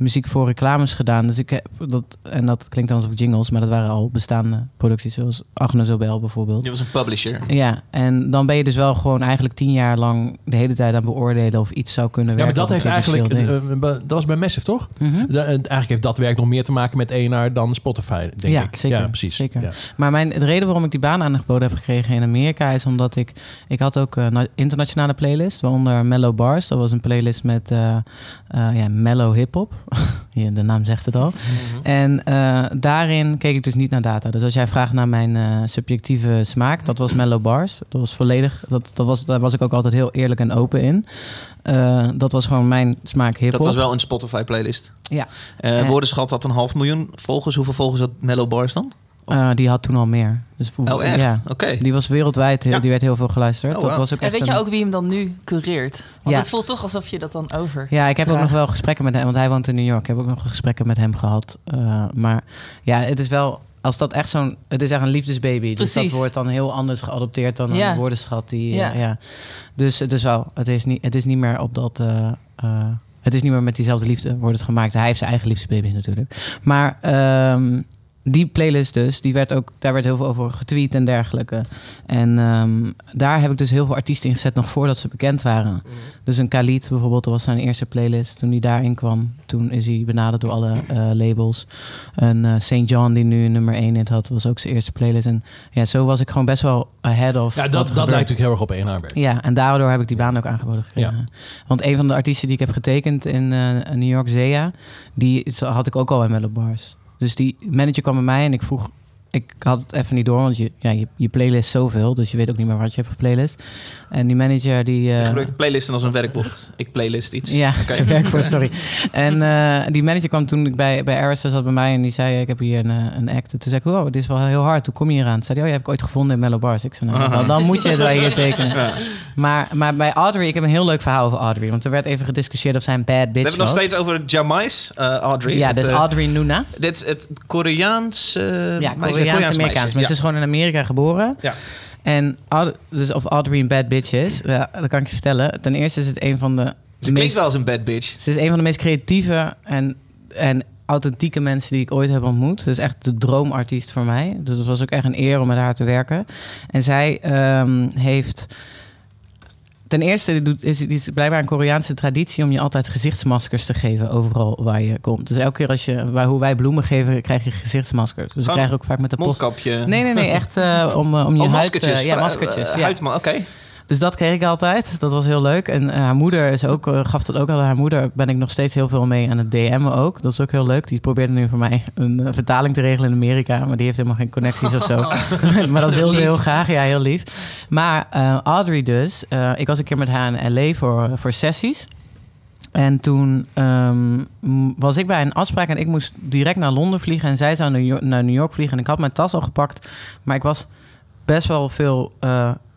D: muziek voor reclames gedaan. Dus ik heb dat, en dat klinkt dan alsof jingles, maar dat waren al bestaande producties, zoals Agnes Obel bijvoorbeeld.
A: Je was een publisher.
D: Ja, en dan ben je dus wel gewoon eigenlijk tien jaar lang de hele tijd aan beoordelen of iets zou kunnen
C: Ja, maar
D: werken.
C: dat heeft eigenlijk, eh, eh, dat was bij Massive toch?
D: Mhm.
C: Da- eh, eigenlijk heeft dat werk nog meer te maken met ENR dan Spotify, denk
D: Ja,
C: ik.
D: zeker,
C: Ja, precies.
D: zeker.
C: Ja.
D: Maar mijn, de reden waarom ik die baan aangeboden heb gekregen in Amerika is omdat ik... Ik had ook een na- internationale playlist, waaronder Mellow Bars. Dat was een playlist met eh, eh, ja, mellow hip-hop. Ja, de naam zegt het al. En eh, daarin keek ik dus niet naar data. Dus als jij vraagt naar mijn eh, subjectieve smaak, dat was Mellow Bars. Dat was volledig... Dat, dat was, daar was ik ook altijd heel eerlijk en open in. Eh, dat was gewoon mijn smaak.
A: Dat was wel een Spotify playlist.
D: Ja.
A: Eh
D: Eh.
A: woorden schat dat een half miljoen volgers. Hoeveel volgers had Mellow Bars dan?
D: Eh, die had toen al meer. Dus voor-
A: Oh, echt?
D: Ja.
A: Oké.
D: Die was wereldwijd, heel-
A: Ja.
D: die werd heel veel geluisterd.
A: Oh,
D: dat was ook
E: En
D: echt
E: weet je ook wie hem dan nu cureert? Want
D: Ja.
E: het voelt toch alsof je dat dan over.
D: Ja, ik heb ook nog wel gesprekken met hem, want hij woont in New York. Ik heb ook nog gesprekken met hem gehad. Eh, maar ja, het is wel, als dat echt zo'n, het is echt een liefdesbaby. Dus
E: Precies.
D: dat wordt dan heel anders geadopteerd dan
E: Ja.
D: een woordenschat. Die,
E: Ja.
D: ja. ja. Dus het is wel, het is niet, het is niet meer op dat, eh, eh, het is niet meer met diezelfde liefde wordt het gemaakt. Hij heeft zijn eigen liefdesbaby's natuurlijk. Maar ehm, die playlist dus, die werd ook, daar werd heel veel over getweet en dergelijke. En ehm, daar heb ik dus heel veel artiesten in gezet nog voordat ze bekend waren. Dus een Khalid bijvoorbeeld, dat was zijn eerste playlist. Toen hij daarin kwam, toen is hij benaderd door alle eh, labels. En eh, St. John, die nu nummer 1 in had, was ook zijn eerste playlist. En ja, zo was ik gewoon best wel ahead of
C: Ja, dat, dat lijkt natuurlijk heel erg op één werk.
D: Ja, en daardoor heb ik die baan ook aangeboden gekregen. Want een van de artiesten die ik heb getekend in eh, New York, Zea, die had ik ook al in Mellow Bars. Dus die manager kwam bij mij en ik vroeg... Ik had het even niet door, want je, ja, je, je playlist zoveel. Dus je weet ook niet meer wat je hebt geplaylist. En die manager die... eh,
A: Je gebruikt playlisten als een werkwoord. Ik playlist iets.
D: ja,
A: Oké.
D: zo'n werkwoord, sorry. En eh, die manager kwam toen ik bij, bij Arista zat bij mij en die zei, ik heb hier een, eh, een act. En toen zei ik, wow, dit is wel heel hard. Hoe kom je hier aan? Toen zei hij, oh, je heb ik ooit gevonden in Mellow Bars. Ik zei, nou, dan, dan moet je het wel hier tekenen.
A: Ja.
D: Maar, maar bij Audrey, ik heb een heel leuk verhaal over Audrey. Want er werd even gediscussieerd of zij een bad
A: We
D: bitch
A: hebben het nog steeds over Jamais, eh, Audrey.
D: Ja, dus
A: eh,
D: Audrey Nuna.
A: Dit is het Koreaans eh
D: Ja,
A: meisje,
D: Koreaans-Amerikaans. Maar ze is gewoon in Amerika geboren.
A: Ja.
D: En dus of Audrey een bad bitch is, ja, dat kan ik je vertellen. Ten eerste is het een van de
A: Ze klinkt
D: meest-
A: wel als een bad bitch.
D: Ze is een van de meest creatieve en, en authentieke mensen die ik ooit heb ontmoet. Dus echt de droomartiest voor mij. Dus het was ook echt een eer om met haar te werken. En zij ehm, heeft... Ten eerste is het is blijkbaar een Koreaanse traditie om je altijd gezichtsmaskers te geven overal waar je komt. Dus elke keer als je, waar, hoe wij bloemen geven, krijg je gezichtsmaskers. Dus we krijgen ook vaak met de post.
A: Mondkapje.
D: Nee, nee, nee, echt eh, om, eh, om je
A: Oh,
D: huid...
A: maskertjes.
D: eh, ja,
A: Vra-
D: maskertjes. ja.
A: huidma- Oké.
D: Dus dat kreeg ik altijd. Dat was heel leuk. En eh, haar moeder is ook, eh, gaf dat ook al. Haar moeder ben ik nog steeds heel veel mee aan het DM'en ook. Dat is ook heel leuk. Die probeerde nu voor mij een eh, vertaling te regelen in Amerika. Maar die heeft helemaal geen connecties of zo. maar dat wil ze heel graag. Ja, heel lief. Maar Audrey dus. ik was een keer met haar in L.A. voor, voor sessies. En toen ehm, was ik bij een afspraak en ik moest direct naar Londen vliegen. En zij zou naar New York, naar New York vliegen. En ik had mijn tas al gepakt. Maar ik was best wel veel...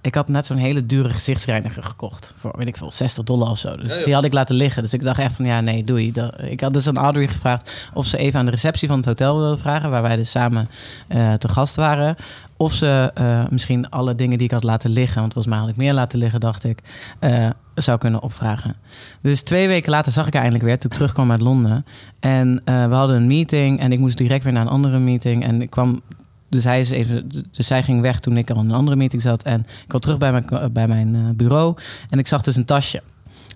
D: ik had net zo'n hele dure gezichtsreiniger gekocht. Voor, weet ik veel, 60 dollar of zo. Dus
A: Ja,
D: die had ik laten liggen. Dus ik dacht echt van, ja, nee, doei. Dat, ik had dus aan Audrey gevraagd of ze even aan de receptie van het hotel wilde vragen... waar wij dus samen eh, te gast waren. Of ze eh, misschien alle dingen die ik had laten liggen... want volgens mij had ik meer laten liggen, dacht ik... eh, zou kunnen opvragen. Dus twee weken later zag ik haar eindelijk weer... toen ik terugkwam uit Londen. En we hadden een meeting en ik moest direct weer naar een andere meeting. En ik kwam dus, hij is even, dus zij ging weg toen ik al in een andere meeting zat. En ik kwam terug bij mijn, bij mijn eh, bureau. En ik zag dus een tasje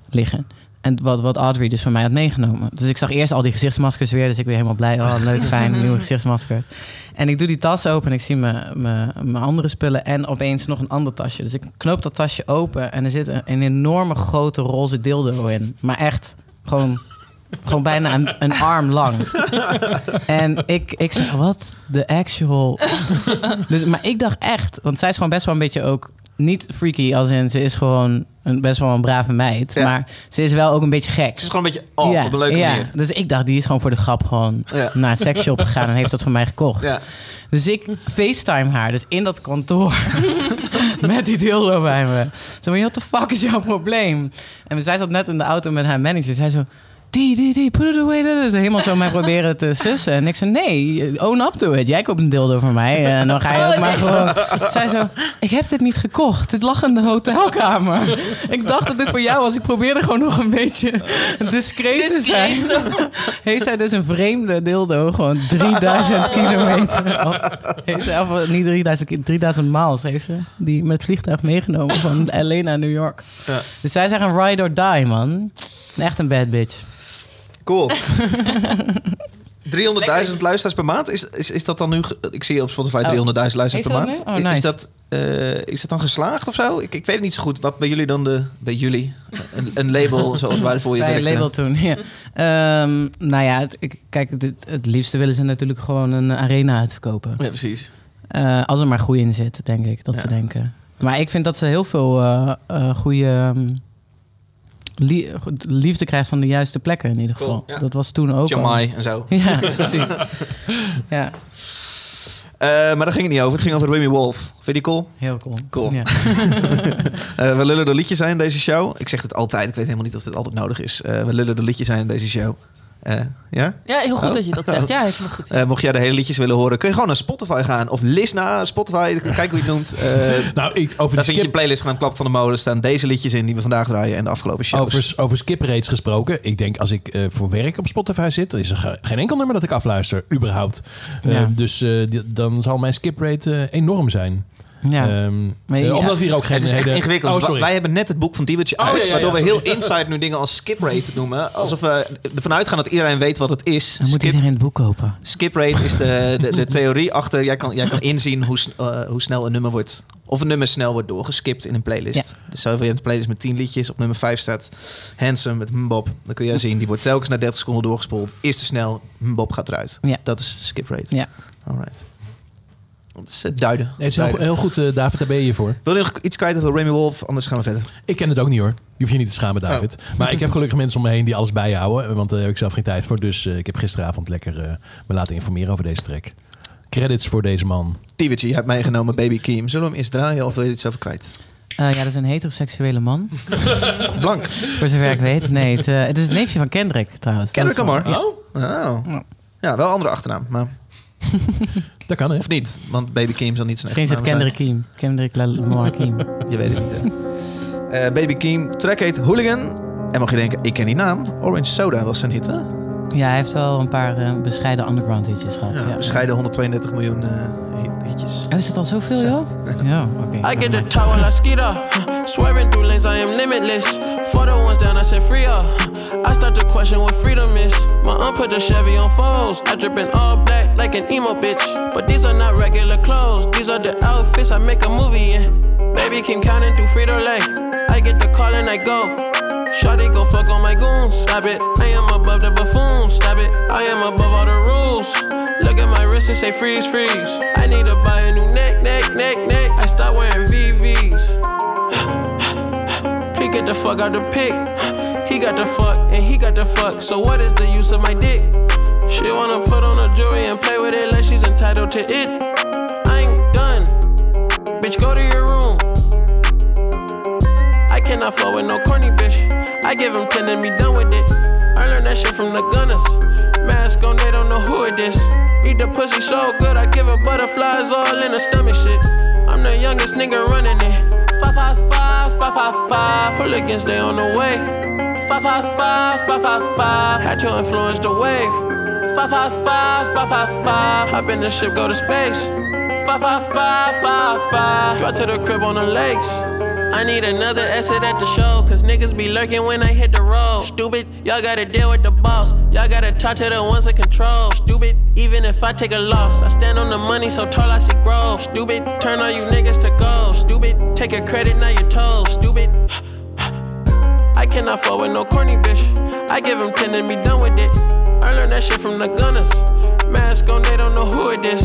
D: liggen. En wat, wat Audrey dus van mij had meegenomen. Dus ik zag eerst al die gezichtsmaskers weer. Dus ik ben helemaal blij. Oh, leuk, fijn, nieuwe gezichtsmaskers. En ik doe die tas open en ik zie mijn, mijn, mijn andere spullen. En opeens nog een ander tasje. Dus ik knoop dat tasje open. En er zit een, een enorme grote roze dildo in. Maar echt, gewoon, gewoon bijna een, een arm lang. En ik, ik zeg, wat de actual... Dus, maar ik dacht echt, want zij is gewoon best wel een beetje ook... Niet freaky, als in ze is gewoon een, best wel een brave meid.
A: Ja.
D: Maar ze is wel ook een beetje gek.
A: Het is gewoon een beetje off op een leuke
D: ja.
A: manier.
D: Dus ik dacht, die is gewoon voor de grap gewoon
A: Ja.
D: naar een seksshop gegaan en heeft dat van mij gekocht.
A: Ja.
D: Dus ik facetime haar, dus in dat kantoor, met die dildo bij me. Zo van, what the fuck is jouw probleem? En zij zat net in de auto met haar manager. Zij zo, die, die, die, put it away. Dus helemaal zo mij proberen te sussen. En ik zei, nee, own up to it. Jij koopt een dildo voor mij. En dan ga je ook maar gewoon... Zij zo, ik heb dit niet gekocht. Dit lag in de hotelkamer. Ik dacht dat dit voor jou was. Ik probeerde gewoon nog een beetje discreet te zijn. Heeft zij dus een vreemde dildo, gewoon 3000 kilometer. Heeft ze, of niet 3000, ki- 3000 miles heeft ze die met vliegtuig meegenomen van LA naar New York.
A: Ja.
D: Dus zij zeggen ride or die, man. Echt een bad bitch.
A: Cool. 300.000 luisteraars per maand? Is, is, is dat dan nu... Ik zie op Spotify 300.000 luisteraars
D: Is
A: per maand.
D: Oh,
A: Is dat... eh, is dat dan geslaagd of zo? Ik, ik weet het niet zo goed. Wat bij jullie dan de... Bij jullie? Een, een label zoals wij voor je
D: Bij een label toen, ja. Ehm, nou ja, het, kijk, dit, het liefste willen ze natuurlijk gewoon een arena uitverkopen.
A: Ja, precies.
D: Eh, als er maar groei in zit, denk ik, dat
A: Ja.
D: ze denken. Maar ik vind dat ze heel veel eh eh goede ehm, liefde krijgt van de juiste plekken in ieder
A: Cool,
D: geval.
A: ja.
D: Dat was toen ook.
A: Jamai en zo.
D: Ja, precies. ja,
A: Eh, maar daar ging het niet over. Het ging over Remy Wolf. Vind je die cool?
D: heel cool.
A: Cool.
D: Ja.
A: Eh, we lullen er liedjes zijn in deze show. Ik zeg het altijd. Ik weet helemaal niet of dit altijd nodig is. Eh, we lullen er liedjes zijn in deze show. Eh, ja?
E: Ja, heel goed
A: Oh.
E: dat je dat zegt. Ja, goed.
A: Eh, mocht jij de hele liedjes willen horen, kun je gewoon naar Spotify gaan. Of lis naar Spotify. Kijk hoe je het noemt. Eh,
C: Nou, ik, over
A: daar
C: de
A: vind je
C: skip,
A: playlist genaamd Klap van de Molen. Er staan deze liedjes in die we vandaag draaien en de afgelopen shows.
C: over, over skip rates gesproken. Ik denk als ik eh, voor werk op Spotify zit, dan is er ge- geen enkel nummer dat ik afluister, überhaupt. Eh,
D: Ja.
C: dus eh, dan zal mijn skip rate enorm zijn.
D: Ja. Maar ja.
C: omdat we hier ook geen
A: het is echt ingewikkeld.
C: Oh, sorry.
A: Wij hebben net het boek van Diewertje
C: Oh,
A: uit.
C: ja, ja,
A: waardoor
C: ja,
A: we heel inside nu dingen als skip rate noemen. Alsof we ervan uitgaan dat iedereen weet wat het is.
D: Dan moet
A: Skip,
D: iedereen het boek kopen.
A: skip rate is de, de, de theorie achter... Jij kan, jij kan inzien hoe, eh, hoe snel een nummer wordt... Of een nummer snel wordt doorgeskipt in een playlist. Dus zoveel, je hebt een playlist met 10 liedjes. Op nummer 5 staat Handsome met Mbop. Dan kun je zien, die wordt telkens na 30 seconden doorgespoeld. Is te snel, Mbop gaat eruit.
D: Ja.
A: Dat is skip rate.
D: Ja.
A: Alright. Dat is eh, duiden.
C: Nee, het is heel,
A: Duiden.
C: heel goed, eh, David, daar ben je hier voor.
A: Wil je nog iets kwijt over Remy Wolf? Anders gaan we verder.
C: Ik ken het ook niet hoor. Je hoeft je niet te schamen, David. Maar ik heb gelukkig mensen om me heen die alles bijhouden. Want daar heb ik zelf geen tijd voor. Dus eh, ik heb gisteravond lekker eh, me laten informeren over deze track. Credits voor deze man.
A: Tiewertje, je hebt meegenomen Baby Keem. Zullen we hem eerst draaien of wil je iets over kwijt?
D: Eh, ja, dat is een heteroseksuele man.
A: Blank.
D: Voor zover ik weet. Nee, het, eh, het is het neefje van Kendrick trouwens.
A: Kendrick Lamar?
D: Ja.
A: Oh. Ja, wel andere achternaam. Maar,
C: Dat kan hè?
A: of niet, want Baby Keem zal niet zijn
D: Misschien is het
A: echte naam
D: Kendrick Kiem. Kendrick Lamar
A: zijn. Je weet het niet, hè. Eh, Baby Keem, track heet Hooligan. En mag je denken, ik ken die naam. Orange Soda was zijn hit, hè?
D: Ja, hij heeft wel een paar eh, bescheiden underground hitjes gehad.
A: Ja,
D: Ja,
A: bescheiden 132 miljoen eh, hit- hitjes.
D: Oh, is dat al zoveel, joh? Ja, oké.
H: I get the top while I skeet up. Huh. Swerving through lanes, I am limitless. For the ones down, I said free up. I start to question what freedom is. My aunt put the Chevy on foes. I dripping all black like an emo bitch. But these are not regular clothes. These are the outfits I make a movie in. Baby, keep counting through Frito Lay. I get the call and I go. Shawty go fuck on my goons. Stop it. I am above the buffoons. Stop it. I am above all the rules. Look at my wrist and say freeze, freeze. I need to buy a new neck, neck, neck, neck. I start wearing VVs. He get the fuck out the pic. He got the fuck and he got the fuck. So what is the use of my dick? She wanna put on a jewelry and play with it like she's entitled to it. I ain't done. Bitch, go to your room. I cannot fuck with no corny bitch. I give him 10 and be done with it. I learned that shit from the gunners. Mask on, don't know who it is. Eat the pussy so good, I give her butterflies all in the stomach shit. I'm the youngest nigga running it. Five, five, five, five, five, five. Hooligans, they on the way. Five, five, five, five, five, five. Had to influence the wave. Five, five, five, five, five, five. Hop in the ship, go to space. Five, five, five, five, five. Drive to the crib on the lakes. I need another exit at the show, cause niggas be lurking when I hit the road. Stupid, y'all gotta deal with the boss. Y'all gotta talk to the ones in control. Stupid, even if I take a loss, I stand on the money so tall I see growth. Stupid, turn all you niggas to gold. Stupid, take your credit, now you're toes. Stupid, I cannot fuck with no corny bitch. I give him 10 and be done with it. I learned that shit from the gunners. Mask on, they don't know who it is.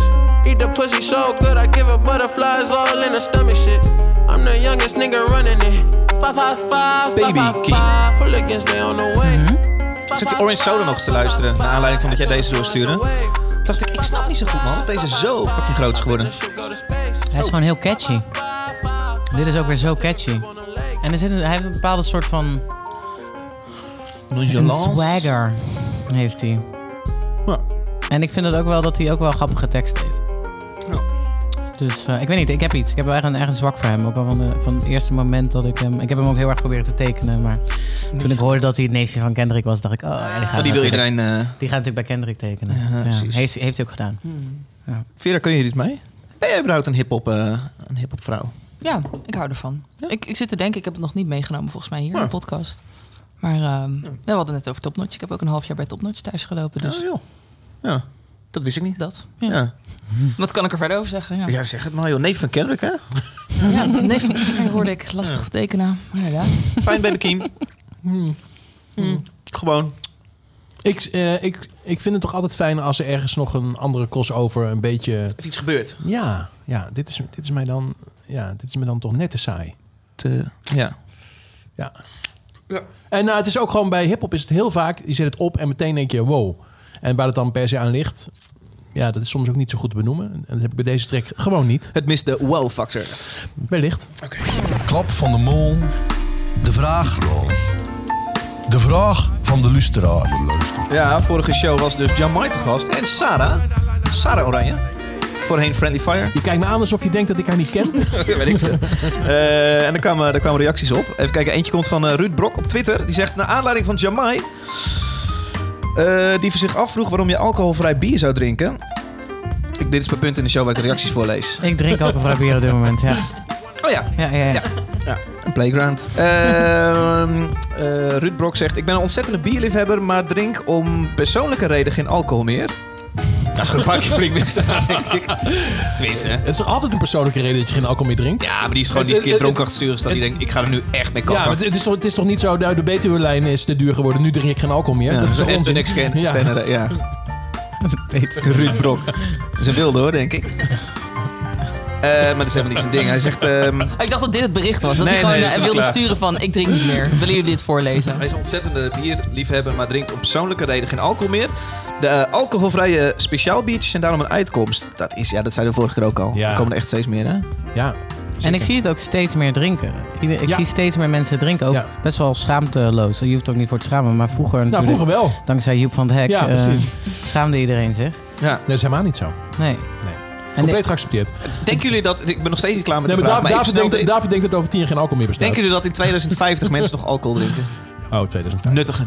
H: Eat the pussy so good, I give her butterflies all in her stomach shit. I'm the youngest nigga running it. Five, five, five,
A: Baby
H: five, five. Hooligans, they on the way.
A: Ik zat die Orange Soda nog eens te luisteren, naar aanleiding van dat jij deze doorstuurde. Dacht ik, ik snap niet zo goed man, dat deze zo fucking groot is geworden.
D: Hij is gewoon heel catchy. Dit is ook weer zo catchy. En er zit een, hij heeft een bepaalde soort van... Een swagger heeft hij.
A: Ja.
D: En ik vind het ook wel dat hij ook wel grappige tekst heeft. Dus eh, ik weet niet, ik heb iets. Ik heb wel echt een, zwak voor hem. Ook al van, de, van het eerste moment dat ik hem... Ik heb hem ook heel erg proberen te tekenen. Maar toen ik hoorde dat hij het neefje van Kendrick was, dacht ik... Oh, ja, die, gaat
A: Oh, die wil
D: natuurlijk-
A: iedereen... eh
D: Die gaat natuurlijk bij Kendrick tekenen.
A: Ja,
D: Ja,
A: precies.
D: Heeft, heeft hij ook gedaan.
A: Vera, kun je hier iets mee? Ben jij überhaupt een hip-hop eh, een hip-hop vrouw?
E: Ja, ik hou ervan. Ik, ik zit te denken, ik heb het nog niet meegenomen volgens mij hier in
A: Ja.
E: de podcast. Maar ehm, ja, we hadden het net over Topnotch. Ik heb ook een half jaar bij Topnotch thuis gelopen. Dus
A: Oh, joh. Ja, dat wist ik niet.
E: dat. Ja.
A: Ja.
E: Wat kan ik er verder over zeggen? Ja,
A: ja, zeg het maar joh. Neef van Kendrick, hè?
E: ja nee, van mij hoorde ik lastig te tekenen. Inderdaad.
A: Fijn baby Kiem. Hmm. Gewoon.
C: Ik, eh, ik, ik vind het toch altijd fijn als er ergens nog een andere crossover een beetje...
A: Heeft iets gebeurd?
C: Ja, ja dit, is, dit, is mij dan, ja dit is me dan toch net te saai.
A: Te, ja.
C: Ja. En nou, het is ook gewoon bij hip-hop is het heel vaak, je zet het op en meteen denk je wow. En waar het dan per se aan ligt, ja, dat is soms ook niet zo goed te benoemen. En dat heb ik bij deze track gewoon niet.
A: Het mist de wow factor.
C: Wellicht.
I: Klap van de mol. De vraag. De vraag van de luisteraar.
A: Ja, vorige show was dus Jamai te gast en Sarah. Sarah Oranje. Voorheen Friendly Fire.
C: Je kijkt me aan alsof je denkt dat ik haar niet ken.
A: Ja, weet ik veel. Eh, en er kwamen, er kwamen reacties op. Even kijken, eentje komt van eh, Ruud Brok op Twitter. Die zegt, naar aanleiding van Jamai... eh, die zich afvroeg waarom je alcoholvrij bier zou drinken. Ik, dit is mijn punt in de show waar ik de reacties voorlees.
D: Ik drink alcoholvrij bier op dit moment, ja.
A: Oh ja,
D: Ja, ja, ja.
A: Ja. Ja, een playground. Eh, Ruud Brok zegt: Ik ben een ontzettende bierliefhebber, maar drink om persoonlijke reden geen alcohol meer. Dat is gewoon een pakje flink misdaan, denk ik. Tenminste, hè?
C: Het is toch altijd een persoonlijke reden dat je geen alcohol meer drinkt?
A: Ja, maar die is gewoon die is een keer dronken achter het stuur gestaat. Die denkt: Ik ga er nu echt mee
C: Ja,
A: kappen.
C: maar het is, toch, het is toch niet zo, de, de Betuwe-lijn is te duur geworden, nu drink ik geen alcohol meer?
A: Ja,
C: dat is toch
A: en
C: onzin?
A: niks kennen.
C: Ja.
A: Ja. Ruud Brok. Dat is een wilde hoor, denk ik. Eh, maar dat is helemaal niet zijn ding. Hij zegt: ehm,
E: Oh, ik dacht dat dit het bericht was. Dat
A: Nee,
E: hij gewoon
A: nee,
E: eh, wilde
A: klaar.
E: sturen van... Ik drink niet meer. Willen jullie dit voorlezen?
A: Hij is een ontzettende bierliefhebber, maar drinkt om persoonlijke reden geen alcohol meer. De eh, alcoholvrije speciaalbiertjes zijn daarom een uitkomst. Dat is, ja, dat zei de vorige keer ook al.
C: Ja.
A: Er komen er echt steeds meer, hè?
C: Ja.
D: En ik zie het ook steeds meer drinken. Ik
C: Ja.
D: zie steeds meer mensen drinken. Ook
C: Ja.
D: best wel schaamteloos. Je hoeft ook niet voor te schamen. Maar vroeger
C: Nou, vroeger wel.
D: dankzij Joep van het Hek,
C: Ja, precies.
D: schaamde iedereen zich.
A: Ja.
C: Dat is helemaal niet zo.
D: Nee.
C: Nee.
D: En
C: Compleet geaccepteerd.
A: Denken jullie dat... Ik ben nog steeds niet klaar met
C: Nee,
A: de
C: maar
A: vraag,
C: David,
A: maar
C: David, denkt,
A: dit.
C: David denkt dat over tien jaar geen alcohol meer bestaat.
A: Denken jullie dat in 2050 mensen nog alcohol drinken?
C: Oh, 2005.
A: Nuttigen.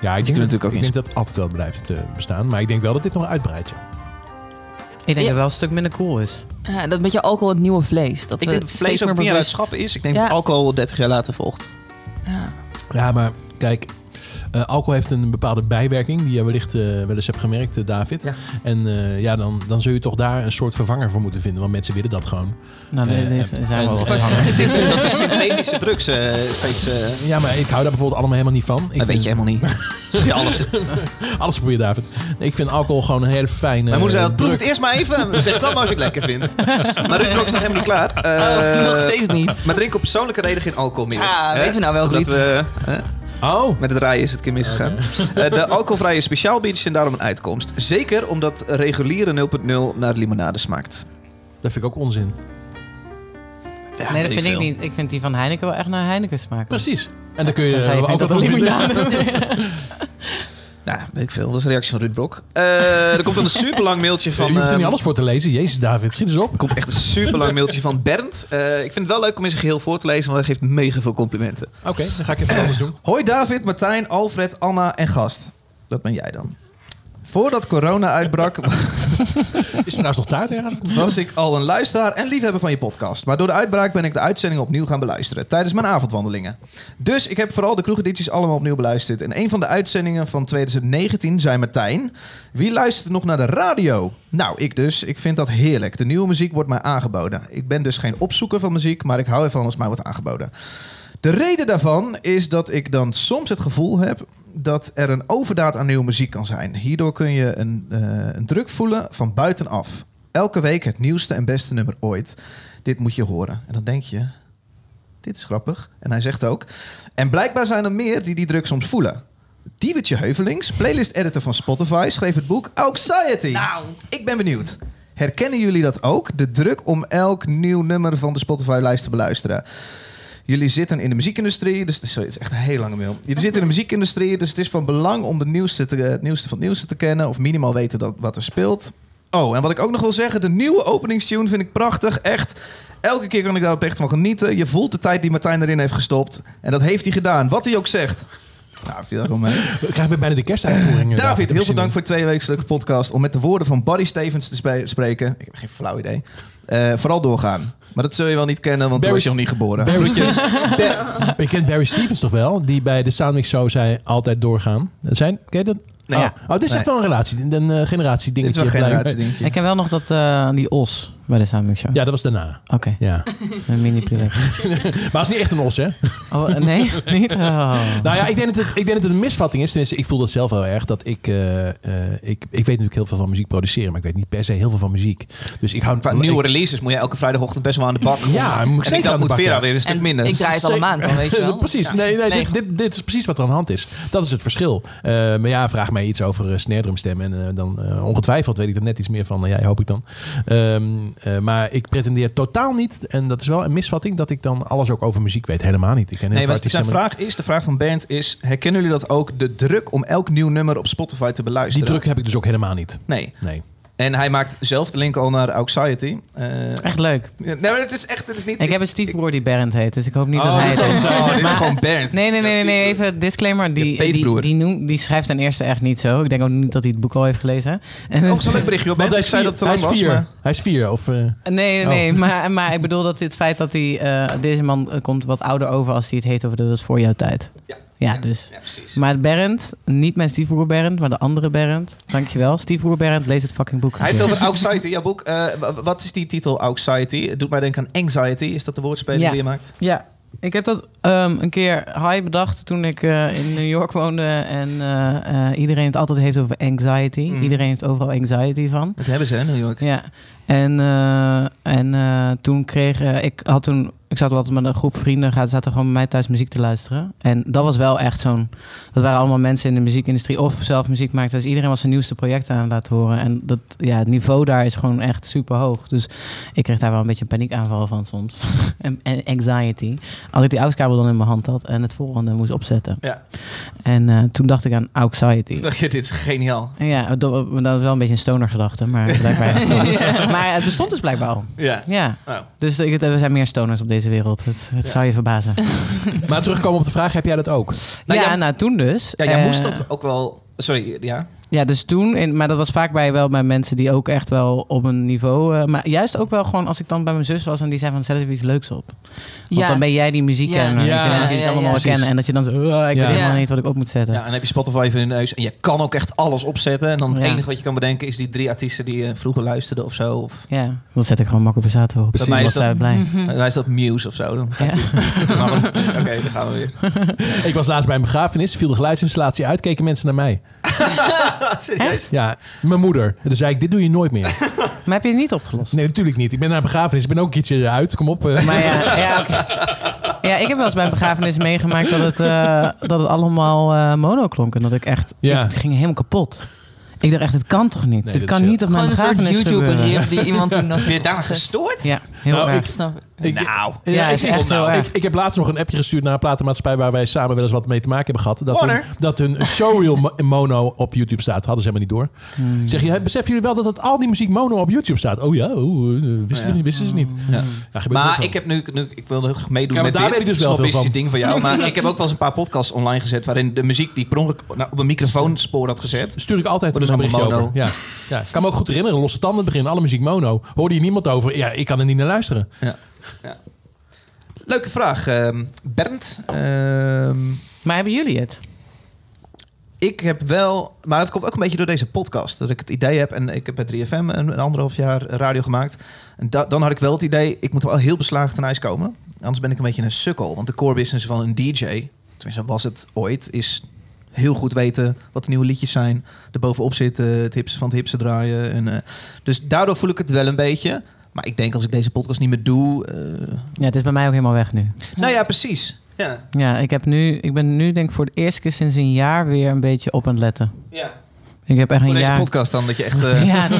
C: Ja, ik denk,
A: kunnen natuurlijk ook
C: ik denk dat het altijd wel blijft eh, bestaan. Maar ik denk wel dat dit nog uitbreidt. ja.
D: ik denk dat het wel een stuk minder cool is.
E: Ja, dat met je alcohol het nieuwe vlees. Dat
A: Ik denk dat
E: het
A: vlees over
E: meer
A: 10 jaar uit schappen is. Ik denk
E: Ja.
A: dat alcohol 30 jaar later volgt.
E: Ja.
C: Ja, maar kijk, eh, alcohol heeft een bepaalde bijwerking die je wellicht eh, wel eens hebt gemerkt, eh, David.
A: Ja.
C: En eh, ja, dan, dan zul je toch daar een soort vervanger voor moeten vinden, want mensen willen dat gewoon.
D: Nou, dit is,
C: en-
D: zijn wel
A: is dat de synthetische drugs eh, steeds... eh
C: Ja, maar ik hou daar bijvoorbeeld allemaal helemaal niet van. Ik
A: dat weet je helemaal niet. Ja, alles.
C: Alles probeer je, David. Ik vind alcohol gewoon een hele fijne.
A: Mijn moeder zei, proef het eerst maar even. Zeg dan maar of je het lekker vindt. Maar Ruud is nog helemaal niet klaar.
E: Oh, nog steeds niet.
A: Maar drink op persoonlijke reden geen alcohol meer.
E: Ja,
A: Hè?
E: weten we nou wel, Ruud.
A: we,
C: Oh,
A: met het rijden is het een keer misgegaan. Eh, de alcoholvrije speciaalbiertjes zijn daarom een uitkomst. Zeker omdat reguliere 0.0 naar limonade smaakt.
C: dat vind ik ook onzin.
A: Ja,
D: nee, dat vind ik niet. Ik vind die van Heineken wel echt naar Heineken smaken.
C: Precies. En dan kun je
D: Tenzij je
C: ook
D: dat
C: limonade.
A: Nou, weet ik veel. Dat is een reactie van Ruud Blok. Eh, er komt dan een super lang mailtje van...
C: je hoeft er niet
A: ehm,
C: alles voor te lezen. Jezus, David, schiet eens op.
A: Er komt echt een super lang mailtje van Bernd. Eh, ik vind het wel leuk om in zijn geheel voor te lezen, want hij geeft mega veel complimenten.
C: Oké, dan ga ik even anders doen.
A: Hoi David, Martijn, Alfred, Anna en gast. Dat ben jij dan. Voordat corona uitbrak,
C: Is trouwens nog taart ergens?
A: was ik al een luisteraar en liefhebber van je podcast. Maar door de uitbraak ben ik de uitzending opnieuw gaan beluisteren tijdens mijn avondwandelingen. Dus ik heb vooral de kroegedities allemaal opnieuw beluisterd. En een van de uitzendingen van 2019 zei Martijn... Wie luistert nog naar de radio? Nou, ik dus. Ik vind dat heerlijk. De nieuwe muziek wordt mij aangeboden. Ik ben dus geen opzoeker van muziek, maar ik hou ervan als mij wordt aangeboden. De reden daarvan is dat ik dan soms het gevoel heb dat er een overdaad aan nieuwe muziek kan zijn. Hierdoor kun je een, eh, een druk voelen van buitenaf. Elke week het nieuwste en beste nummer ooit. Dit moet je horen. En dan denk je, dit is grappig. En hij zegt ook, en blijkbaar zijn er meer die die druk soms voelen. Diewertje Heuvelings, playlist-editor van Spotify, schreef het boek Anxiety.
E: Nou.
A: Ik ben benieuwd. Herkennen jullie dat ook? De druk om elk nieuw nummer van de Spotify-lijst te beluisteren. Jullie zitten in de muziekindustrie, dus het is, het is echt een heel lange mail. Jullie zitten in de muziekindustrie, dus het is van belang om de nieuwste te, het nieuwste van het nieuwste te kennen. Of minimaal weten dat, wat er speelt. Oh, en wat ik ook nog wil zeggen, de nieuwe openingstune vind ik prachtig. Echt, elke keer kan ik daar oprecht van genieten. Je voelt de tijd die Martijn erin heeft gestopt. En dat heeft hij gedaan, wat hij ook zegt. Nou, viel gewoon mee.
C: We krijgen weer bijna de kerstuitvoering. eh,
A: David, heel veel dank voor de tweewekelijke podcast. Om met de woorden van Barry Stevens te spreken. Ik heb geen flauw idee. Eh, vooral doorgaan. Maar dat zul je wel niet kennen, want toen
C: Barry-
A: was je nog niet geboren.
C: Barry-? Je kent Barry Stevens toch wel? Die bij de Soundmix Show zei altijd doorgaan. Dat Zijn, ken je dat?
A: Nee.
C: oh. oh, dit is
A: Nee.
C: echt wel een relatie. Een uh, generatie
A: Dit is
C: dingetje.
A: wel een generatie dingetje.
D: Ik ken wel nog dat, eh, die os bij de Soundmix Show.
C: Ja, dat was daarna.
D: Oké,
C: Ja.
D: een mini project
C: Maar het is niet echt een os, hè?
D: Oh, nee? Niet? Oh.
C: Nou ja, ik denk, dat het, ik denk dat het een misvatting is. Tenminste, ik voel dat zelf heel erg. Dat ik, eh, eh, ik, ik weet natuurlijk heel veel van muziek produceren, maar ik weet niet per se heel veel van muziek. Dus ik hou
A: Qua
C: ik-
A: nieuwe releases moet je elke vrijdagochtend best wel aan de bak.
C: Ja, moet ik zeker
A: dat
C: aan de
A: moet
C: bak,
A: Vera
C: ja.
A: weer een stuk
E: En
A: minder.
E: ik draai het al een maand dan, weet je wel.
C: precies.
E: Ja.
C: Nee, nee,
E: Nee.
C: Dit, dit, dit is precies wat er aan de hand is. Dat is het verschil. Eh, maar ja, vraag mij iets over uh, snare drumstem en dan eh, ongetwijfeld weet ik er net iets meer van jij, hoop ik dan. Ehm, Eh, maar ik pretendeer totaal niet, en dat is wel een misvatting, dat ik dan alles ook over muziek weet. Helemaal niet. Ik ken
A: Nee, maar zijn vraag is, de vraag van Bernd is... herkennen jullie dat ook, de druk om elk nieuw nummer op Spotify te
C: Die
A: beluisteren?
C: druk heb ik dus ook helemaal niet.
A: Nee.
C: Nee.
A: En hij maakt zelf de link al naar Anxiety. Eh,
D: Echt leuk.
A: nee, maar het is echt... Het is niet...
D: Ik heb een stiefbroer die Berend heet, dus ik hoop niet
C: Oh,
D: dat hij het
C: is
D: heeft.
A: Oh, dit is
D: Maar-
A: gewoon Bernd.
D: Nee, nee, nee, nee, even disclaimer. Die, die,
A: peetbroer.
D: die, noemt, die schrijft ten eerste echt niet zo. Ik denk ook niet dat hij het boek al heeft gelezen. En
A: Oh,
D: het-
A: een leuk berichtje. joh.
C: Want
A: Bernd
C: hij
A: zei dat het te
C: hij
A: lang
C: is
A: was,
C: vier.
A: maar...
C: Hij is vier. Of, eh,
D: Nee, nee,
C: Oh.
D: nee. Maar, maar ik bedoel dat dit feit dat hij... eh, deze man komt wat ouder over als hij het heet over de dat is voor jouw tijd.
A: Ja.
D: Ja, dus...
A: Ja, precies.
D: Maar Berend, niet mijn stiefbroer Berend, maar de andere Berend. Dankjewel. Stiefbroer Berend, lees het fucking boek.
A: Hij heeft over Anxiety, jouw boek. Eh, wat is die titel Anxiety? Het doet mij denken aan Anxiety. Is dat de woordspeling
D: Ja.
A: die je maakt?
D: Ja, ik heb dat ehm, een keer high bedacht toen ik eh, in New York woonde. En eh, eh, iedereen het altijd heeft over anxiety.
A: Mhm.
D: Iedereen heeft overal anxiety van.
A: Dat hebben ze, hè, New York.
D: Ja, en, eh, en eh, toen kreeg ik had toen ik zat altijd met een groep vrienden, gaat zaten gewoon bij mij thuis muziek te luisteren. En dat was wel echt zo'n, dat waren allemaal mensen in de muziekindustrie of zelf muziek maakten. Dus iedereen was zijn nieuwste project aan het laten horen. En dat, ja, het niveau daar is gewoon echt super hoog. Dus ik kreeg daar wel een beetje een paniekaanval van soms. en, en anxiety. Als ik die AUX-kabel dan in mijn hand had en het volgende moest opzetten.
A: Ja.
D: En eh, toen dacht ik aan anxiety.
A: Toen dacht je, dit is geniaal.
D: Ja, dat, was wel een beetje een stoner gedachte, maar blijkbaar. Maar het bestond dus blijkbaar al.
A: Ja.
D: Ja,
A: Oh.
D: dus ik, er zijn meer stoners op deze wereld. Het, het
A: Ja.
D: zou je verbazen.
C: Maar terugkomen op de vraag, heb jij dat ook?
A: Nou,
D: ja,
A: jij-
D: nou toen dus.
A: Ja, jij
D: Eh,
A: moest dat ook wel... Sorry, ja.
D: Ja, dus toen. In, maar dat was vaak bij wel bij mensen die ook echt wel op een niveau. eh, maar juist ook wel gewoon als ik dan bij mijn zus was en die zei van zet er iets leuks op. Want
E: Ja.
D: dan ben jij die muziek
E: Ja.
D: kenner.
C: Ja,
D: Ja, en die het allemaal
E: ja,
D: wel
C: precies.
D: kennen. En dat je dan zo, "Oh, ik
C: Ja.
D: weet helemaal
E: Ja.
D: niet wat ik op moet zetten.
A: ja. En dan heb je Spotify voor je neus. En je kan ook echt alles opzetten. En dan het
D: Ja.
A: enige wat je kan bedenken is die drie artiesten die je vroeger luisterde of zo. Of,
D: Ja, dan zet ik gewoon Marco Borsato op.
A: Bij mij is dat-
D: blij.
A: Wij is dat Muse of zo. Dan Oké, dan gaan we weer.
C: Ik was laatst bij een begrafenis, viel de geluidsinstallatie uit, keken mensen naar mij.
A: Serieus?
C: Ja, mijn moeder. En toen zei ik, dit doe je nooit meer.
D: Maar heb je het niet opgelost?
C: Nee, natuurlijk niet. Ik ben naar een begrafenis, ik ben ook een keertje uit. Kom op.
D: Maar ja, ja, ja, ik heb wel eens bij een begrafenis meegemaakt dat het, eh, dat het allemaal eh, mono klonk. En dat ik echt,
C: Ja.
D: ik ging helemaal kapot. Ik dacht echt, het kan toch niet?
C: Nee,
D: Dit kan niet op mijn
E: Gewoon een soort
D: begrafenis gebeuren.
E: YouTube-rip die iemand toen nog...
A: Ben je daarna gestoord?
D: Ja, heel
C: Nou,
D: erg.
C: ik-
E: Snap
C: Ik,
A: Nou.
D: Ja,
C: ik,
D: is
C: ik- ik, heb laatst nog een appje gestuurd naar een platenmaatschappij waar wij samen wel eens wat mee te maken hebben gehad. Dat hun, dat hun showreel mo- mono op YouTube staat. Hadden ze helemaal niet door.
D: Hmm.
C: Zeg je, beseffen jullie wel dat het al die muziek mono op YouTube staat? Oh ja, oh, eh, wisten,
A: Ja.
C: we- wisten ze niet.
A: Ja.
C: Ja,
A: Maar ik heb nu, nu, ik wilde heel graag meedoen
C: Ja,
A: met
C: daar
A: dit
C: weet ik dus wel veel van.
A: ding van jou. Maar ik heb ook wel eens een paar podcasts online gezet waarin de muziek die ik nou, op een microfoonspoor had gezet.
C: Stuur ik altijd
A: Wordt
C: een berichtje over. Ja. Ja. Ik kan me ook goed herinneren, losse tanden in het begin, alle muziek mono. Hoorde je niemand over? Ja, ik kan er niet naar luisteren.
A: Leuke vraag, ehm, Bernd. Ehm,
D: Maar hebben jullie het?
A: ik heb wel, maar het komt ook een beetje door deze podcast. Dat ik het idee heb, en ik heb bij 3FM een, een anderhalf jaar radio gemaakt. En da- dan had ik wel het idee, ik moet wel heel beslagen ten ijs komen. Anders ben ik een beetje een sukkel. Want de core business van een DJ, tenminste was het ooit, is heel goed weten wat de nieuwe liedjes zijn. Er bovenop zitten, het hipste van het hipste draaien. En, eh, dus daardoor voel ik het wel een beetje. Maar ik denk als ik deze podcast niet meer doe... eh,
D: Ja, het is bij mij ook helemaal weg nu.
A: nou ja, precies. Ja.
D: Ja, ik, heb nu, ik ben nu denk ik voor de eerste keer sinds een jaar weer een beetje op aan het letten.
A: ja.
D: Ik heb echt
A: Voor
D: een
A: deze
D: jaar...
A: podcast dan, dat je echt eh
D: Ja,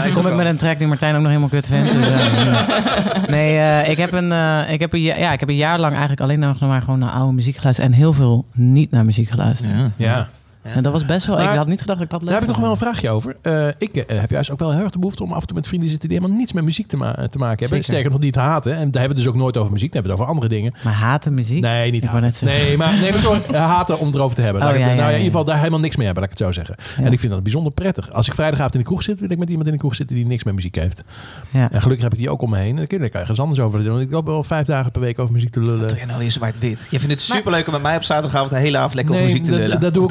A: ijs
D: kom ik met een track die Martijn ook nog helemaal kut vindt. Dus, eh, nee, eh, ik, heb een, eh, ik, heb een, ja, ja, ik heb een jaar lang eigenlijk alleen nog maar gewoon naar oude muziek geluisterd. En heel veel niet naar muziek geluisterd.
A: Ja.
C: Ja.
D: En dat was best wel...
C: Maar-
D: ik had niet gedacht dat ik dat leuk
C: Daar heb ik nog wel een vraagje over. Eh, ik eh, heb juist ook wel heel erg de behoefte om af en toe met vrienden te zitten die helemaal niets met muziek te, ma- te maken hebben.
D: Zeker.
C: Sterker nog, die het haten. En daar hebben we dus ook nooit over muziek. Dan hebben we het over andere dingen.
D: Maar haten muziek?
C: Nee, niet haten.
D: net.
C: Nee, maar, nee, maar sorry, eh, haten om erover te hebben.
D: Oh,
C: ik-
D: ja,
C: nou ja,
D: ja,
C: in ieder geval daar helemaal niks mee hebben, laat ik het zo zeggen.
D: Ja.
C: En ik vind dat bijzonder prettig. Als ik vrijdagavond in de kroeg zit, wil ik met iemand in de kroeg zitten die niks met muziek heeft.
D: Ja.
C: En gelukkig heb ik die ook om me heen. En dan kun je er ergens anders over doen. Ik loop wel vijf dagen per week over muziek te lullen.
A: Doe jij nou weer zwart-wit? Je vindt het superleuk om met mij op zaterdagavond de hele avond lekker over muziek te lullen?
C: dat doe ik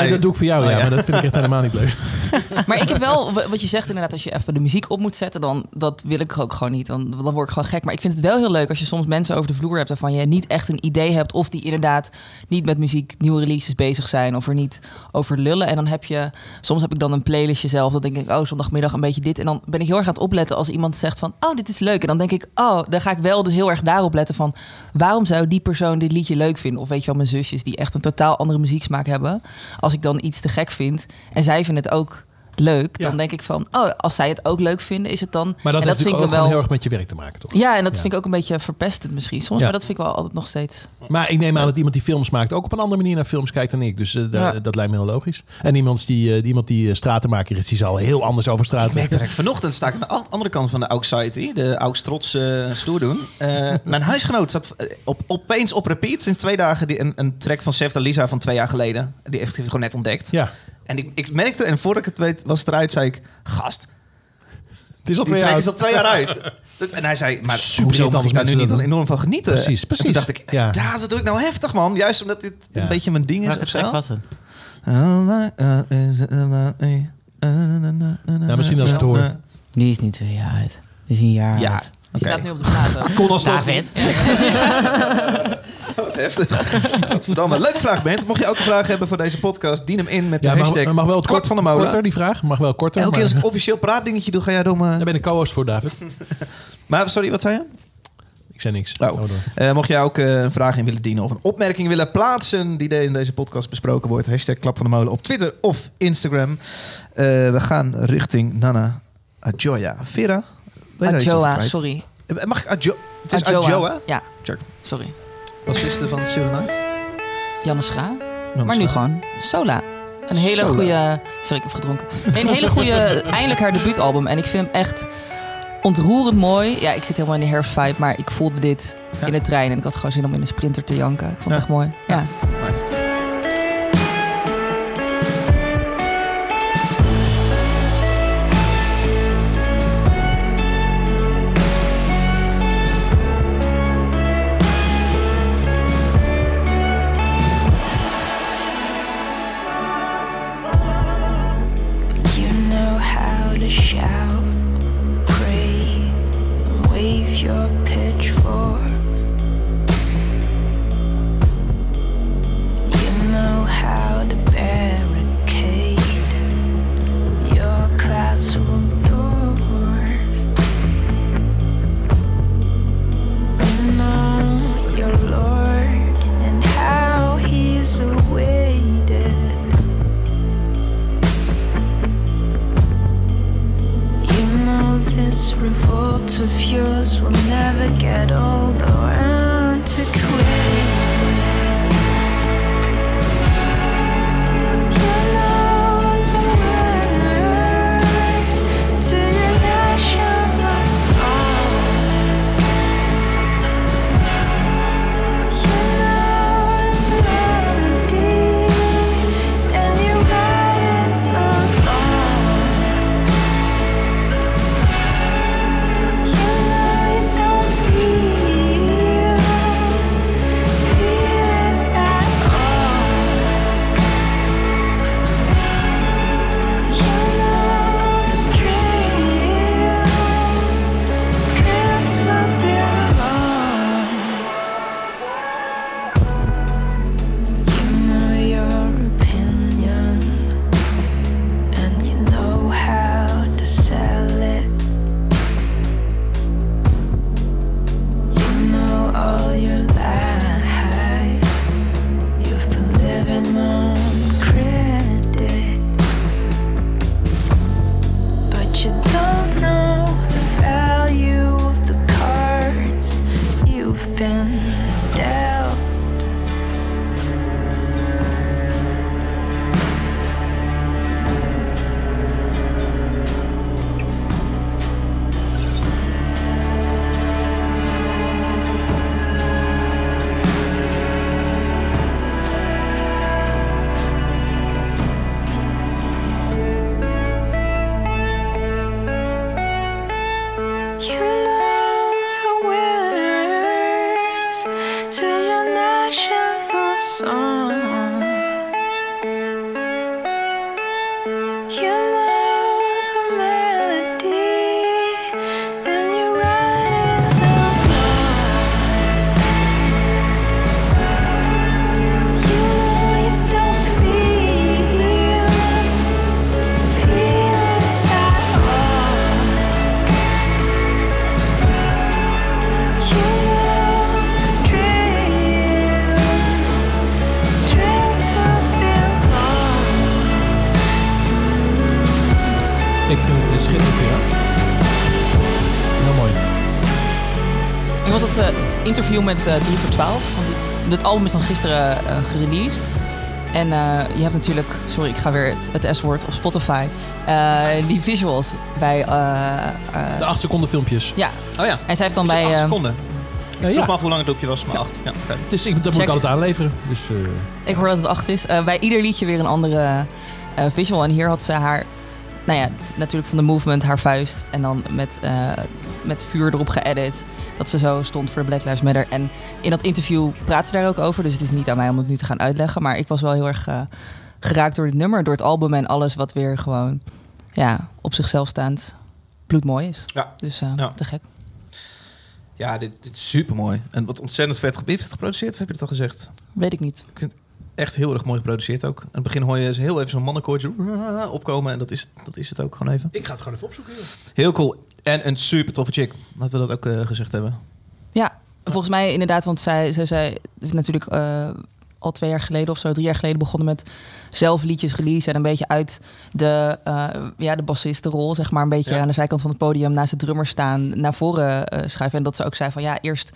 A: jij
C: dat, nee, doe ik voor jou,
A: Oh,
C: ja.
A: ja.
C: Maar dat vind ik echt helemaal niet leuk.
E: Maar ik heb wel, wat je zegt inderdaad, als je even de muziek op moet zetten, dan dat wil ik ook gewoon niet. Dan, dan word ik gewoon gek. Maar ik vind het wel heel leuk als je soms mensen over de vloer hebt waarvan je niet echt een idee hebt of die inderdaad niet met muziek, nieuwe releases bezig zijn of er niet over lullen. En dan heb je, soms heb ik dan een playlistje zelf. Dan denk ik, oh, zondagmiddag een beetje dit. En dan ben ik heel erg aan het opletten als iemand zegt van, oh, dit is leuk. En dan denk ik, oh, dan ga ik wel dus heel erg daarop letten van, waarom zou die persoon dit liedje leuk vinden? Of weet je wel, mijn zusjes die echt een totaal andere muzieksmaak hebben. Als ik dan iets te gek vind en zij vinden het ook leuk.
C: Ja.
E: Dan denk ik van, oh, als zij het ook leuk vinden, is het dan...
C: Maar dat
E: en
C: heeft
E: vind
C: natuurlijk
E: ik wel...
C: heel erg met je werk te maken, toch?
E: Ja, en dat
C: Ja.
E: vind ik ook een beetje verpestend misschien soms.
C: Ja.
E: Maar dat vind ik wel altijd nog steeds...
C: Maar ik neem aan dat iemand die films maakt ook op een andere manier naar films kijkt dan ik. Dus eh, da-
E: Ja.
C: dat lijkt me heel logisch. En iemand die, eh, iemand die eh, stratenmaker is, die zal heel anders over straten.
A: dat ik vanochtend sta ik aan de andere kant van de Auxity, de Aux trots eh, stoer doen. Eh, mijn huisgenoot zat eh, op, opeens op repeat sinds twee dagen die, een, een track van Sefta Lisa van twee jaar geleden. Die heeft het gewoon net ontdekt.
C: Ja,
A: En ik, ik merkte, en voordat ik het weet, was het eruit, zei ik, gast,
C: het is al
A: die
C: twee jaar
A: is al twee jaar uit. En hij zei, maar
C: Super
A: hoezo mag ik daar nu niet dan enorm van genieten?
C: Precies,
A: En
C: precies.
A: toen dacht ik,
C: Ja.
A: dat doe ik nou heftig, man. Juist omdat dit
C: Ja.
A: een beetje mijn ding is
D: Welke
A: of zo.
D: was het?
C: Nou, misschien als het hoor.
D: Die is niet twee jaar uit. Die is een jaar
A: Ja,
D: uit.
E: Die staat nu op de plaat.
A: Kon alsnog
D: David.
A: niet. Wat heftig. Godverdamme. Leuke vraag, Bent. Mocht je ook een vraag hebben voor deze podcast, dien hem in met de
C: Ja, mag,
A: hashtag
C: mag wel het
A: kort
C: kort,
A: van de molen.
C: korter, die vraag. Mag wel korter.
A: Elke keer als ik officieel praatdingetje doe, ga jij door me...
C: daar ben ik co-host voor, David.
A: Maar sorry, wat zei je?
C: Ik zei niks.
A: Oh. Eh, mocht jij ook eh, een vraag in willen dienen of een opmerking willen plaatsen die in deze podcast besproken wordt, hashtag Klap van de Molen op Twitter of Instagram. Eh, we gaan richting Nana Adjoa. Vera? Ben over
E: Adjoa, sorry.
A: Eh, Mag ik Adjo? Het is Adjoa,
E: Ja,
A: Check.
E: sorry.
A: bassiste van Suriname.
E: Janne Schra. Maar nu gewoon Sola. Een hele
A: Sola.
E: goede... Sorry, ik heb gedronken. Nee, een hele goede... eindelijk haar debuutalbum. En ik vind hem echt ontroerend mooi. Ja, ik zit helemaal in de hair maar ik voelde dit
A: Ja.
E: in de trein. En ik had gewoon zin om in een sprinter te janken. Ik vond het
A: Ja.
E: echt mooi. Ja.
A: Nice.
B: Of yours will never get old
E: met eh 3 voor 12. Want het- dit album is dan gisteren eh gereleased. En eh, je hebt natuurlijk, sorry, ik ga weer het, het S-woord op Spotify. eh, die visuals bij. eh, eh,
C: De acht seconden filmpjes.
E: ja,
A: Oh ja.
E: en zij heeft dan bij.
A: acht
E: eh,
A: seconden.
C: Ja,
A: Ik vroeg
C: ja.
A: me af hoe lang het doekje was, maar acht. Ja, oké.
C: Dus ik, dat moet ik altijd aanleveren. Dus, eh,
E: Ik hoor dat het acht is. Eh, bij ieder liedje weer een andere eh, visual. En hier had ze haar, nou ja, natuurlijk van de movement, haar vuist. En dan met, eh, met vuur erop geëdit. Dat ze zo stond voor de Black Lives Matter. En in dat interview praat ze daar ook over. Dus het is niet aan mij om het nu te gaan uitleggen. Maar ik was wel heel erg eh, geraakt door dit nummer. Door het album en alles wat weer gewoon ja, op zichzelf staand bloedmooi is.
A: Ja.
E: Dus eh,
A: Ja.
E: te gek.
A: Ja, dit, dit is super mooi. En wat ontzettend vet. Heeft het geproduceerd? Of heb je het al gezegd?
E: Weet ik niet.
A: Echt heel erg mooi geproduceerd ook. Aan het begin hoor je heel even zo'n mannenkoortje opkomen. En dat is, dat is het ook gewoon even.
C: ik ga het gewoon even opzoeken. joh.
A: Heel cool. En een super toffe chick. Laten we dat ook eh, gezegd hebben.
E: Ja, volgens mij inderdaad, want zij, zij, zij heeft natuurlijk eh, al twee jaar geleden of zo, drie jaar geleden begonnen met zelf liedjes release en een beetje uit de, eh ja, de bassistenrol, zeg maar, een beetje
A: Ja.
E: aan de zijkant van het podium naast de drummer staan, naar voren schuiven. En dat ze ook zei van ja, eerst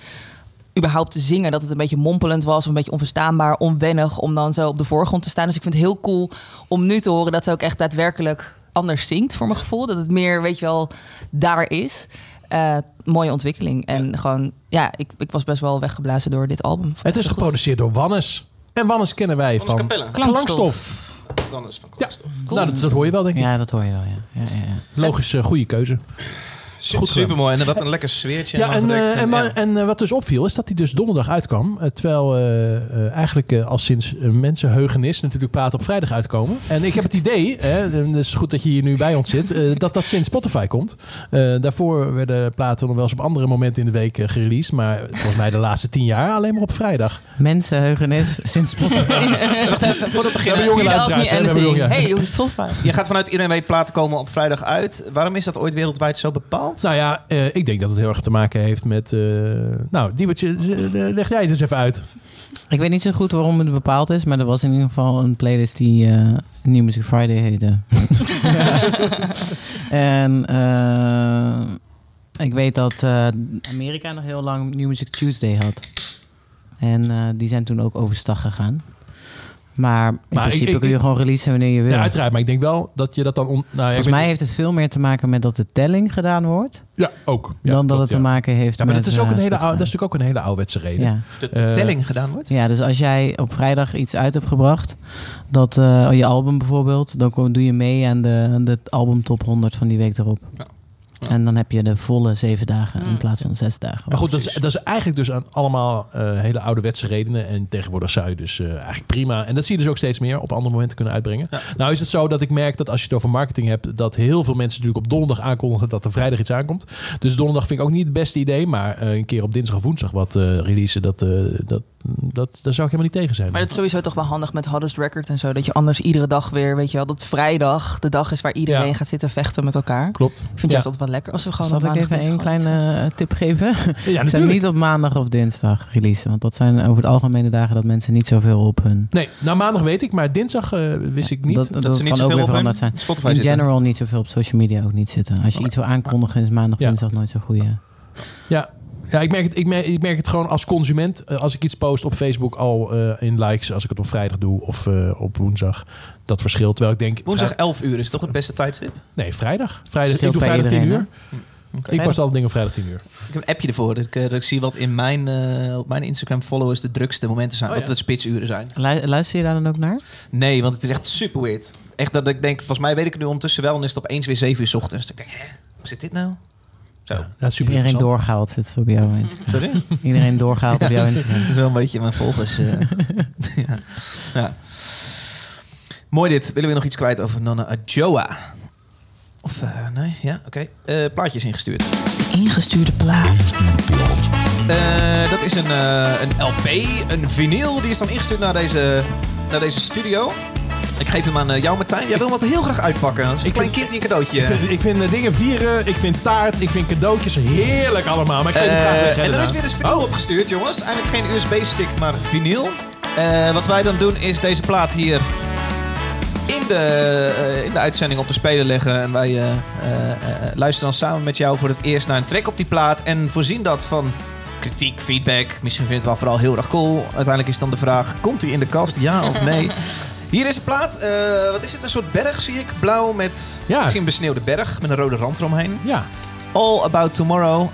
E: überhaupt te zingen, dat het een beetje mompelend was, of een beetje onverstaanbaar, onwennig, om dan zo op de voorgrond te staan. Dus ik vind het heel cool om nu te horen dat ze ook echt daadwerkelijk anders zingt, voor mijn gevoel. Dat het meer, weet je wel, daar is. Eh, mooie ontwikkeling. En gewoon, ja, ik, ik was best wel weggeblazen door dit album. Vond
C: Het is geproduceerd door Wannes. En Wannes kennen wij
A: Wannes
C: van
A: Capella.
C: Klankstof.
A: Dan is van
C: Ja,
A: Klankstof.
C: nou, dat, dat hoor je wel, denk ik.
D: Ja, dat hoor je wel, ja. ja, ja, ja.
C: Logisch, eh, goede keuze.
A: Su-
C: Goed gedaan.
A: super mooi. En wat een lekker sfeertje.
C: Ja, en, eh, en,
A: ja.
C: wa- en eh, wat dus opviel is dat hij dus donderdag uitkwam. eh, terwijl eh, eh, eigenlijk eh, al sinds uh, mensenheugenis natuurlijk platen op vrijdag uitkomen. En ik heb het idee, hè, en het is goed dat je hier nu bij ons zit, dat dat sinds Spotify komt. Eh, daarvoor werden platen nog wel eens op andere momenten in de week gereleased. Maar volgens mij de laatste tien jaar alleen maar op vrijdag.
D: Mensenheugenis sinds Spotify.
A: Wacht even, voor het begin.
C: We hebben jonge luisteraars, hè, we jonge-
E: Hey, Spotify?
A: Je gaat vanuit iedereen weet platen komen op vrijdag uit. Waarom is dat ooit wereldwijd zo bepaald?
C: Nou ja, eh, ik denk dat het heel erg te maken heeft met... eh nou, Diewertje, eh, leg jij het eens even uit.
D: Ik weet niet zo goed waarom het bepaald is, maar er was in ieder geval een playlist die New Music Friday heette. en ik weet dat Amerika nog heel lang New Music Tuesday had. En die zijn toen ook overstag gegaan. Maar in
C: Maar
D: principe
C: ik-
D: kun je gewoon releasen wanneer je wil.
C: Ja, uiteraard. Maar ik denk wel dat je dat dan... On, nou,
D: Volgens mij heeft het veel meer te maken met dat de telling gedaan wordt,
C: Ja, ook. Ja,
D: dan dat het te maken heeft
C: Ja, maar
D: met
C: dat is, ook
D: eh,
C: een hele,
D: Spotify.
C: oude- dat is natuurlijk ook een hele ouderwetse reden.
D: Ja.
A: De, de
C: Eh,
A: telling gedaan wordt?
D: Ja, dus als jij op vrijdag iets uit hebt gebracht, dat eh, je album bijvoorbeeld, dan kom- doe je mee aan de, aan de album top 100 van die week erop.
A: Ja.
D: En dan heb je de volle zeven dagen in plaats van zes dagen.
C: Maar goed, dat is, dat is eigenlijk dus aan allemaal eh, hele ouderwetse redenen. En tegenwoordig zou je dus eh, eigenlijk prima... En dat zie je dus ook steeds meer op andere momenten kunnen uitbrengen.
A: Ja.
C: Nou is het zo dat ik merk dat als je het over marketing hebt... dat heel veel mensen natuurlijk op donderdag aankondigen dat er vrijdag iets aankomt. Dus donderdag vind ik ook niet het beste idee. Maar eh, een keer op dinsdag of woensdag wat eh releasen, dat, eh, dat, dat, daar zou ik helemaal niet tegen zijn.
E: Maar het is sowieso toch wel handig met Hottest Record en zo. Dat je anders iedere dag weer, weet je wel, dat vrijdag de dag is waar iedereen
C: Ja.
E: gaat zitten vechten met elkaar.
C: Klopt.
E: Vind juist altijd wel lekker als we gewoon
D: Zal
E: op
D: ik
E: maandag
D: even één
E: dinsdag
D: kleine eh, tip geven?
C: Ja,
D: Ze zijn niet op maandag of dinsdag releasen. Want dat zijn over het algemene dagen dat mensen niet zoveel op hun...
C: Nee, nou maandag weet ik, maar dinsdag eh, wist ik niet.
D: Dat, dat,
A: Dat ze niet zoveel op hun
D: zijn.
A: Spotify
D: In
A: zitten.
D: general niet zoveel op social media ook niet zitten. Als je iets wil aankondigen is maandag of
C: Ja.
D: dinsdag nooit zo goed.
C: Ja, ja ik, merk het, ik, merk, ik merk het gewoon als consument. eh, als ik iets post op Facebook al eh, in likes, als ik het op vrijdag doe of eh, op woensdag. Dat verschilt. Terwijl ik denk.
A: Woensdag
C: vrij-
A: 11 uur is toch het beste tijdstip?
C: Nee, vrijdag. vrijdag ik doe vrijdag 10
D: iedereen,
C: uur.
A: Oké.
C: Ik post altijd dingen op vrijdag 10 uur.
A: Ik heb een appje ervoor. Dat ik, dat ik zie wat in mijn, eh, op mijn Instagram followers de drukste momenten zijn.
C: Oh,
A: wat
C: ja.
A: de spitsuren zijn.
D: Lu- Luister je daar dan ook naar?
A: Nee, want het is echt super weird. Echt dat ik denk, volgens mij weet ik het nu ondertussen wel. En is het opeens weer 7 uur 's ochtends. Dus ik denk, hè, hoe zit dit nou? Zo.
C: Ja, dat is super
D: Iedereen doorgehaald zit op jouw Instagram.
A: Sorry?
D: Iedereen doorgehaald op jouw Instagram.
A: Dat is wel een beetje mijn volgers. eh. ja. ja. Mooi dit. Willen we nog iets kwijt over Nana Adjoa? Of, eh, nee? Ja, oké. Eh, plaatjes ingestuurd.
B: Ingestuurde plaat.
A: Eh, dat is een, eh, een LP, een vinyl. Die is dan ingestuurd naar deze, naar deze studio. Ik geef hem aan eh, jou, Martijn. Jij wil altijd heel graag uitpakken. Als een
C: Ik
A: klein
C: vind-
A: kind die een cadeautje.
C: Ik vind, ik vind eh, dingen vieren, ik vind taart, ik vind cadeautjes heerlijk allemaal. Maar ik geef het graag
A: Eh,
C: weg.
A: en er is weer een vinyl opgestuurd, jongens. Eigenlijk geen USB-stick, maar vinyl. Eh, wat wij dan doen is deze plaat hier in de, eh, in de uitzending op de spelen leggen. En wij eh, eh, eh, luisteren dan samen met jou voor het eerst naar een track op die plaat. En voorzien dat van kritiek, feedback. Misschien vind je het wel vooral heel erg cool. Uiteindelijk is dan de vraag, komt hij in de kast? Ja of nee? Hier is een plaat. eh, wat is het? Een soort berg zie ik. Blauw met
C: Ja.
A: misschien een besneeuwde berg. Met een rode rand eromheen.
C: Ja.
A: All About Tomorrow.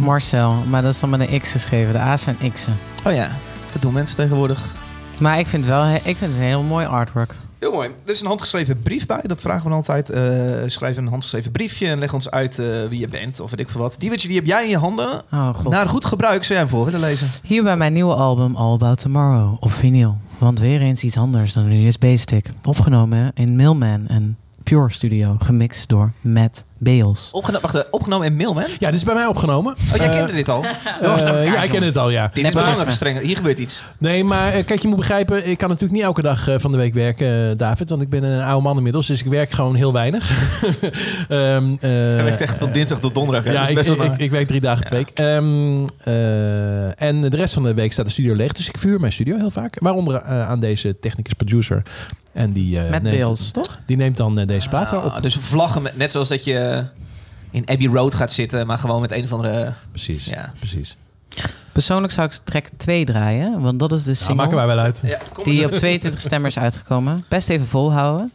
D: Marcel, maar dat is dan met een X geschreven. De A's zijn X'en.
A: Oh ja, dat doen mensen tegenwoordig.
D: Maar ik vind, wel, ik vind het een heel mooi artwork.
A: Heel mooi. Er is een handgeschreven brief bij. Dat vragen we dan altijd. Eh, schrijf een handgeschreven briefje en leg ons uit eh, wie je bent of weet ik veel wat. Die, die heb jij in je handen.
D: Oh god.
A: Naar goed gebruik zou jij hem voor willen lezen.
D: Hier bij mijn nieuwe album All About Tomorrow op vinyl. Want weer eens iets anders dan een USB-stick. Opgenomen in Millman en Pure Studio. Gemixt door Matt Bales.
A: Opgeno wacht, eh, opgenomen in Mailman.
C: ja, dit is bij mij opgenomen.
A: Oh, jij
C: Eh,
A: kende dit al?
C: eh, ja, ik ken het al, ja.
A: Dit is verstrengen. Hier gebeurt iets.
C: Nee, maar eh, kijk, je moet begrijpen, ik kan natuurlijk niet elke dag eh, van de week werken, eh, David. Want ik ben een oude man inmiddels, dus ik werk gewoon heel weinig. Ehm, eh,
A: Hij werkt echt van dinsdag tot donderdag. Hè?
C: Ja,
A: Dat is
C: ik,
A: best wel
C: ik,
A: naar.
C: ik werk drie dagen per week. Ehm, eh, en de rest van de week staat de studio leeg. Dus ik vuur mijn studio heel vaak. Waaronder aan deze technicus producer. En die, eh,
D: Matt
C: neemt,
D: Bales, toch?
C: die neemt dan eh, deze platen op.
A: Ah, dus vlaggen, met, net zoals dat je in Abbey Road gaat zitten, maar gewoon met een of andere...
C: Precies,
A: Ja.
C: precies.
D: Persoonlijk zou ik track 2 draaien. Want dat is de
C: Ja,
D: single
C: maken wij wel uit.
A: Ja,
D: die op 22 stemmer is uitgekomen. Best even volhouden.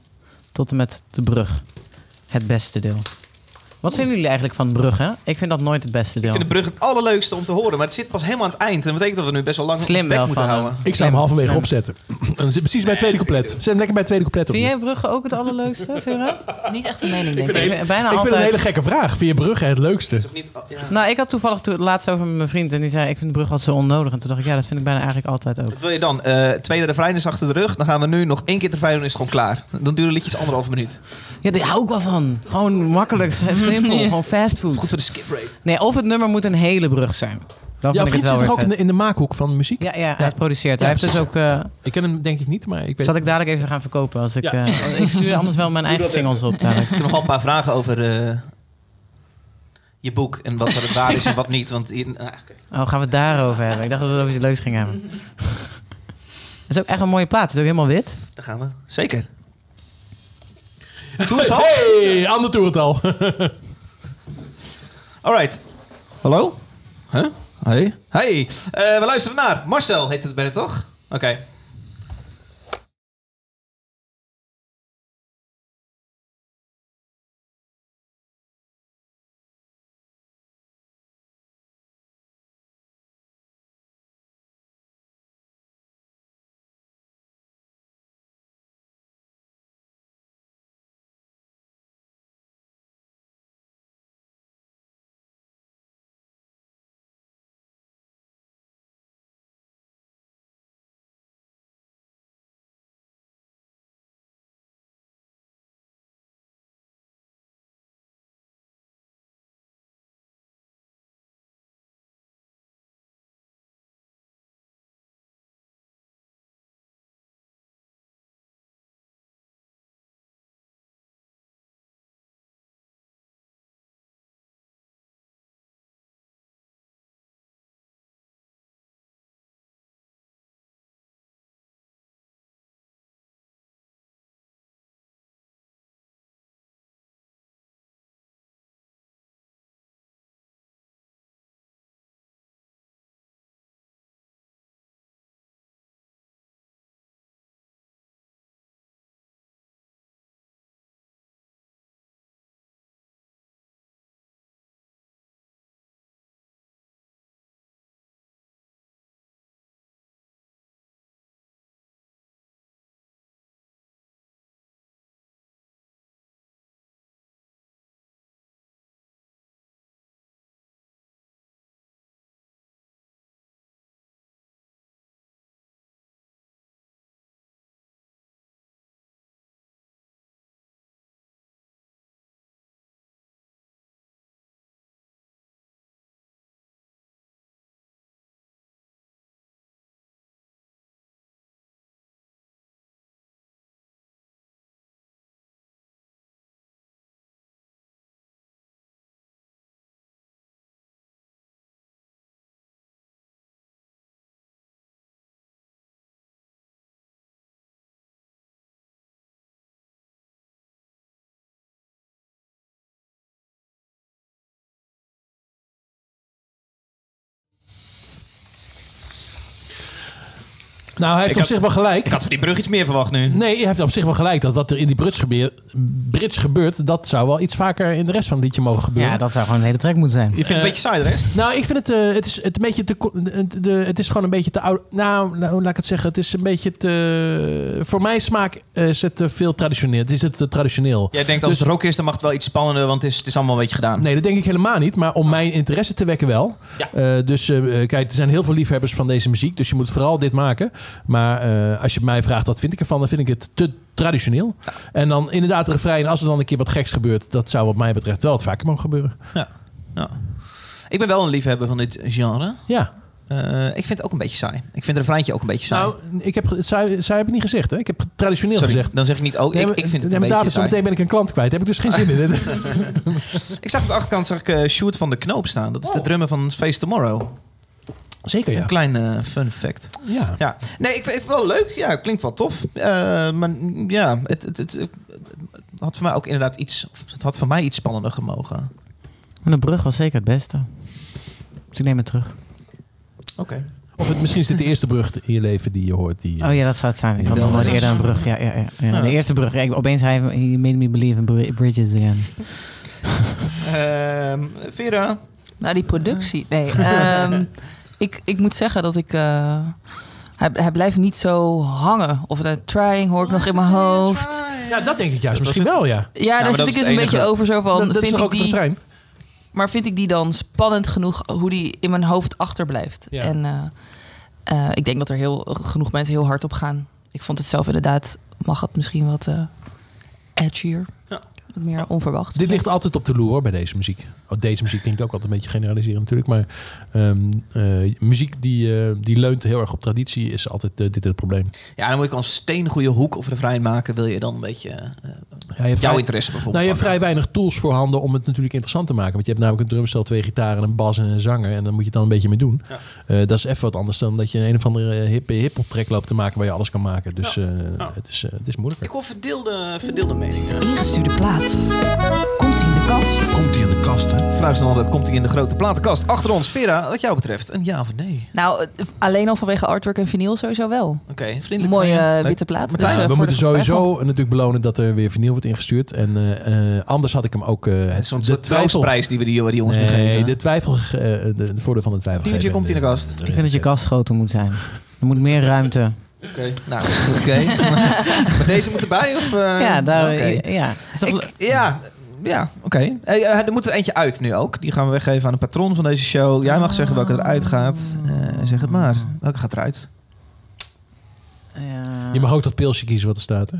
D: Tot en met de brug. Het beste deel. Wat vinden jullie eigenlijk van bruggen? Ik vind dat nooit het beste
A: Ik
D: deel.
A: vind de brug het allerleukste om te horen, maar het zit pas helemaal aan het eind. En dat betekent dat we nu best wel lang
D: Slim wel
A: moeten
D: van
A: houden.
C: Ik zou hem halverwege
D: Slim.
C: opzetten. En dan zit precies bij het tweede couplet. Zet hem lekker bij het tweede couplet op.
D: Vind jij bruggen ook het allerleukste, Vera?
E: Niet echt een mening, denk
C: vind
E: ik.
C: het
D: Ik vind bijna
C: ik vind het een hele gekke vraag. Vind je Brugge het leukste?
A: Is ook niet, ja.
D: Nou, ik had toevallig to- laatst over met mijn vriend en die zei: Ik vind de brug altijd zo onnodig. En toen dacht ik: Ja, dat vind ik bijna eigenlijk altijd ook.
A: Wat wil je dan? Eh tweede refrein is achter de rug. Dan gaan we nu nog één keer de refrein doen is het gewoon klaar. Dan duren liedjes anderhalve minuut.
D: Ja, daar hou ik wel van. Gewoon makkelijk, simpel, gewoon fast food.
A: Goed voor de skip rate.
D: Nee, of het nummer moet een hele brug zijn. Dan
C: Jouw
D: vind ik het wel weer
C: ook in de, in de maakhoek van muziek?
D: Ja, ja, hij is produceert. hij heeft dus ook. eh,
C: Ik ken hem denk ik niet, maar ik weet...
D: zal ik dadelijk even gaan verkopen als ik.
C: Ja.
D: eh, ik stuur anders wel mijn eigen singles op. Dadelijk.
A: Ik heb nog wel een paar vragen over eh, je boek en wat er waar is en wat niet. Want hier, ah, oké.
D: Oh, gaan we het daarover hebben? Ik dacht dat we het over iets leuks gingen hebben. Het is ook echt een mooie plaat. Het is ook helemaal wit.
A: daar gaan we. Zeker. Doe het al?
C: Hey, ander toerental.
A: Alright. Hallo? Huh? Hey. Hey. Eh, we luisteren naar Marcel, heet het bijna toch? Oké.
C: Nou, hij heeft
A: Ik
C: op
A: had-
C: zich wel gelijk.
A: Ik had van die brug iets meer verwacht nu.
C: Nee, hij heeft op zich wel gelijk. Dat wat er in die Brits, gebeurt, Brits gebeurt, dat zou wel iets vaker in de rest van het liedje mogen gebeuren.
D: Ja, dat zou gewoon een hele track moeten zijn.
A: Je vindt het een beetje saai de rest?
C: Nou, ik vind het, eh, het, is, het, een beetje te, de, de, het is gewoon een beetje te oud. Nou, nou, laat ik het zeggen. Het is een beetje te. Voor mijn smaak eh, is het te veel traditioneel. Het is het te traditioneel.
A: Jij denkt als
C: Dus-
A: het rock is, dan mag het wel iets spannender, want het is, het is allemaal een beetje gedaan.
C: Nee, dat denk ik helemaal niet. Maar om mijn interesse te wekken wel.
A: Ja.
C: Eh, dus eh, kijk, er zijn heel veel liefhebbers van deze muziek. Dus je moet vooral dit maken. Maar eh, als je mij vraagt wat vind ik ervan, dan vind ik het te traditioneel. En dan inderdaad de refrein. Als er dan een keer wat geks gebeurt, dat zou wat mij betreft wel wat vaker mogen gebeuren.
A: Ja. Ik ben wel een liefhebber van dit genre.
C: Ja.
A: Eh, ik vind het ook een beetje saai. Ik vind het refreintje ook een beetje saai.
C: Nou, ik heb, zij, zij heb ik niet gezegd. Hè? Ik heb traditioneel
A: Sorry,
C: gezegd.
A: dan zeg ik niet ook.
C: Nee,
A: ik, vind het
C: nee,
A: een beetje saai.
C: meteen ben ik een klant kwijt. Heb ik dus geen zin in.
A: Ik zag op de achterkant zag ik Sjoerd van de Knoop staan. Dat is de
C: Oh.
A: drummer van Face Tomorrow.
C: Zeker, ja.
A: Een klein eh, fun fact.
C: ja.
A: Ja, nee, ik vind het wel leuk. Ja, klinkt wel tof. Eh, maar ja, het, het, het, het had voor mij ook inderdaad iets. of Het had voor mij iets spannender gemogen.
D: Maar de brug was zeker het beste. Dus ik neem het terug.
A: Oké.
C: Of het, misschien is dit de eerste brug in je leven die je hoort. Die,
D: Oh ja, dat zou het zijn. Ik had nog nooit eerder een brug. Ja, ja, ja, ja.
A: Ja.
D: De eerste brug. Ja, ik- opeens hij he made me believe in bri- bridges again.
A: Ehm, Vera.
E: Nou, die productie. Nee, ehm, ik, ik moet zeggen dat ik. eh, hij, hij blijft niet zo hangen. Of de trying hoor ik nog in mijn hoofd.
C: Ja, dat denk ik juist.
A: Dat
C: Misschien
A: het.
C: wel, ja.
E: Ja,
A: maar
E: daar
A: dat
E: zit
A: is
E: ik dus
A: het
E: een beetje over zo van.
C: dat, dat is
E: vind ik die,
C: refrein?
E: maar vind ik die dan spannend genoeg hoe die in mijn hoofd achterblijft?
C: Ja.
E: En eh, eh, ik denk dat er heel, genoeg mensen heel hard op gaan. Ik vond het zelf inderdaad, mag het misschien wat eh edgier. Meer onverwacht.
C: Dit ligt altijd op de loer hoor, bij deze muziek. Oh, deze muziek klinkt ook altijd een beetje generaliserend natuurlijk. Maar ehm, eh, muziek die, eh, die leunt heel erg op traditie is altijd eh, dit het probleem.
A: Ja, dan moet je wel een steengoede hoek of refrein maken. Wil je dan een beetje eh,
C: Ja,
A: jouw
C: vrij-
A: interesse bijvoorbeeld
C: Nou, je hebt vrij weinig tools voorhanden om het natuurlijk interessant te maken. Want je hebt namelijk een drumstel, twee gitaren, een bas en een zanger. En dan moet je het dan een beetje mee doen.
A: Ja.
C: Eh, dat is even wat anders dan dat je een of andere hippe hip-hop track loopt te maken waar je alles kan maken. Dus eh, het, is, het is moeilijker.
A: Ik hoor verdeelde, verdeelde meningen.
B: Ingestuurde plaat. Komt ie in de kast?
I: Komt hij in de kast, hè?
A: De vraag is dan altijd, komt hij in de grote platenkast? Achter ons, Vera, wat jou betreft, een ja of een nee?
E: Nou, eh, alleen al vanwege artwork en vinyl sowieso wel.
A: Oké, vriendelijk
E: Mooie eh, witte plaat.
A: Martijn,
E: Dus, eh,
C: we moeten sowieso natuurlijk belonen dat er weer vinyl wordt ingestuurd. En eh, eh, anders had ik hem ook... eh
A: Het is zo'n
C: de
A: troostprijs die we die, die jongens
C: Nee,
A: geven.
C: de twijfel, de, de voordeel van de twijfel.
A: Tienertje
C: geven.
A: komt in de kast.
D: Ik vind dat je kast groter moet zijn. Er moet meer ruimte.
A: Oké, nou, oké. maar deze moet erbij? Of, eh,
D: ja, daar,
A: oké.
D: ja. Toch
A: Ik, ja, ja oké. Eh, er moet er eentje uit nu ook. Die gaan we weggeven aan de patron van deze show. Jij mag zeggen welke eruit gaat. Eh, zeg het maar. Welke gaat eruit?
D: Ja.
C: Je mag ook dat pilsje kiezen wat er staat. Hè?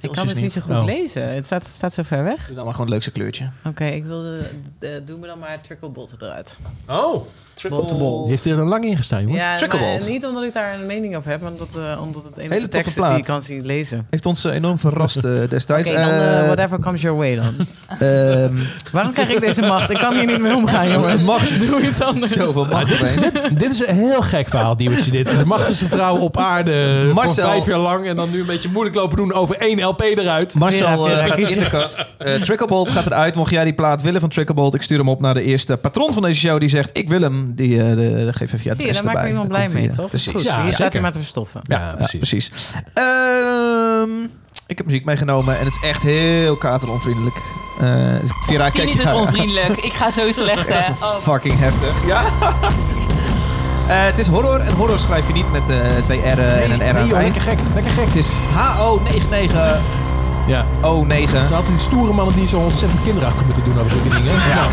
D: Ik kan het niet zo goed
C: Oh.
D: lezen. Het staat, staat zo ver weg.
A: Doe dan maar gewoon het leukste kleurtje.
D: Oké, ik wilde... de- doe me dan maar trickle bolt eruit.
C: Oh,
D: Bot to bol.
C: die heeft er dan lang in gestaan, jongens.
D: Ja,
A: Tricklebolt.
D: maar niet omdat ik daar een mening over heb, maar omdat, eh, omdat het een
A: Hele
D: teksten is die ik kan zien lezen.
A: Heeft ons eh, enorm verrast eh,
D: Oké,
A: destijds.
D: dan eh,
A: Eh,
D: whatever comes your way dan.
A: ehm,
D: Waarom krijg ik deze macht? Ik kan hier niet mee omgaan, jongens.
A: Macht.
D: Doe iets anders.
A: Zoveel macht opeens.
C: dit is een heel gek verhaal, Diewertje. Dit. De machtigste vrouw op aarde
A: Marcel.
C: voor vijf jaar lang. En dan nu een beetje moeilijk lopen doen over één LP eruit.
A: Marcel eh,
D: Vera,
A: gaat in de kast. Eh Tricklebolt gaat eruit. Mocht jij die plaat willen van Tricklebolt, ik stuur hem op naar de eerste patron van deze show. Die zegt, ik wil hem. Die eh, de, de- geef even je
D: Zie je,
A: adres
D: daar maakt
A: erbij.
D: iemand blij mee, toch?
A: Precies.
D: Goed,
C: Ja,
D: hier staat hij maar te verstoffen.
A: Ja,
C: Ja,
A: ja,
C: precies.
A: Ehm, ik heb muziek meegenomen en het is echt heel kateronvriendelijk. Dus Vera, kijk
E: Tien is onvriendelijk. Ik ga zo slecht, hè. Oh.
A: fucking heftig. Ja. Eh, het is horror en horror schrijf je niet met eh, twee R'en en een R aan
C: nee,
A: het
C: joh,
A: eind.
C: lekker gek, lekker gek.
A: Het is HO9909.
C: Ja. Het zijn altijd die stoere mannen die zo ontzettend kinderachtig moeten doen over zulke dingen. hè?
A: Ja.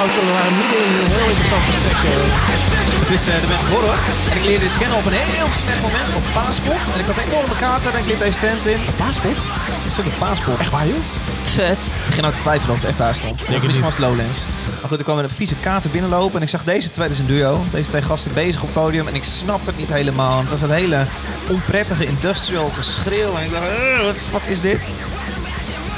C: Oh, zo, we waren midden in eh.
A: Het is eh, de band Horror. En ik leerde dit kennen op een heel slecht moment op Paaspop. En ik had een enorme kater en ik liep deze tent in.
C: Paaspop?
A: Het is ook een Paaspop.
C: Echt waar, joh?
E: Vet.
A: Ik begin ook te twijfelen of het echt daar stond.
C: het
A: Misschien
C: niet.
A: was het Lowlands. Maar goed, ik kwam met een vieze kater binnenlopen. En ik zag deze twee, dit is een duo. Deze twee gasten bezig op het podium. En ik snapte het niet helemaal. Het was een hele onprettige industrial geschreeuw. En ik dacht, "Eh, wat de fuck is dit?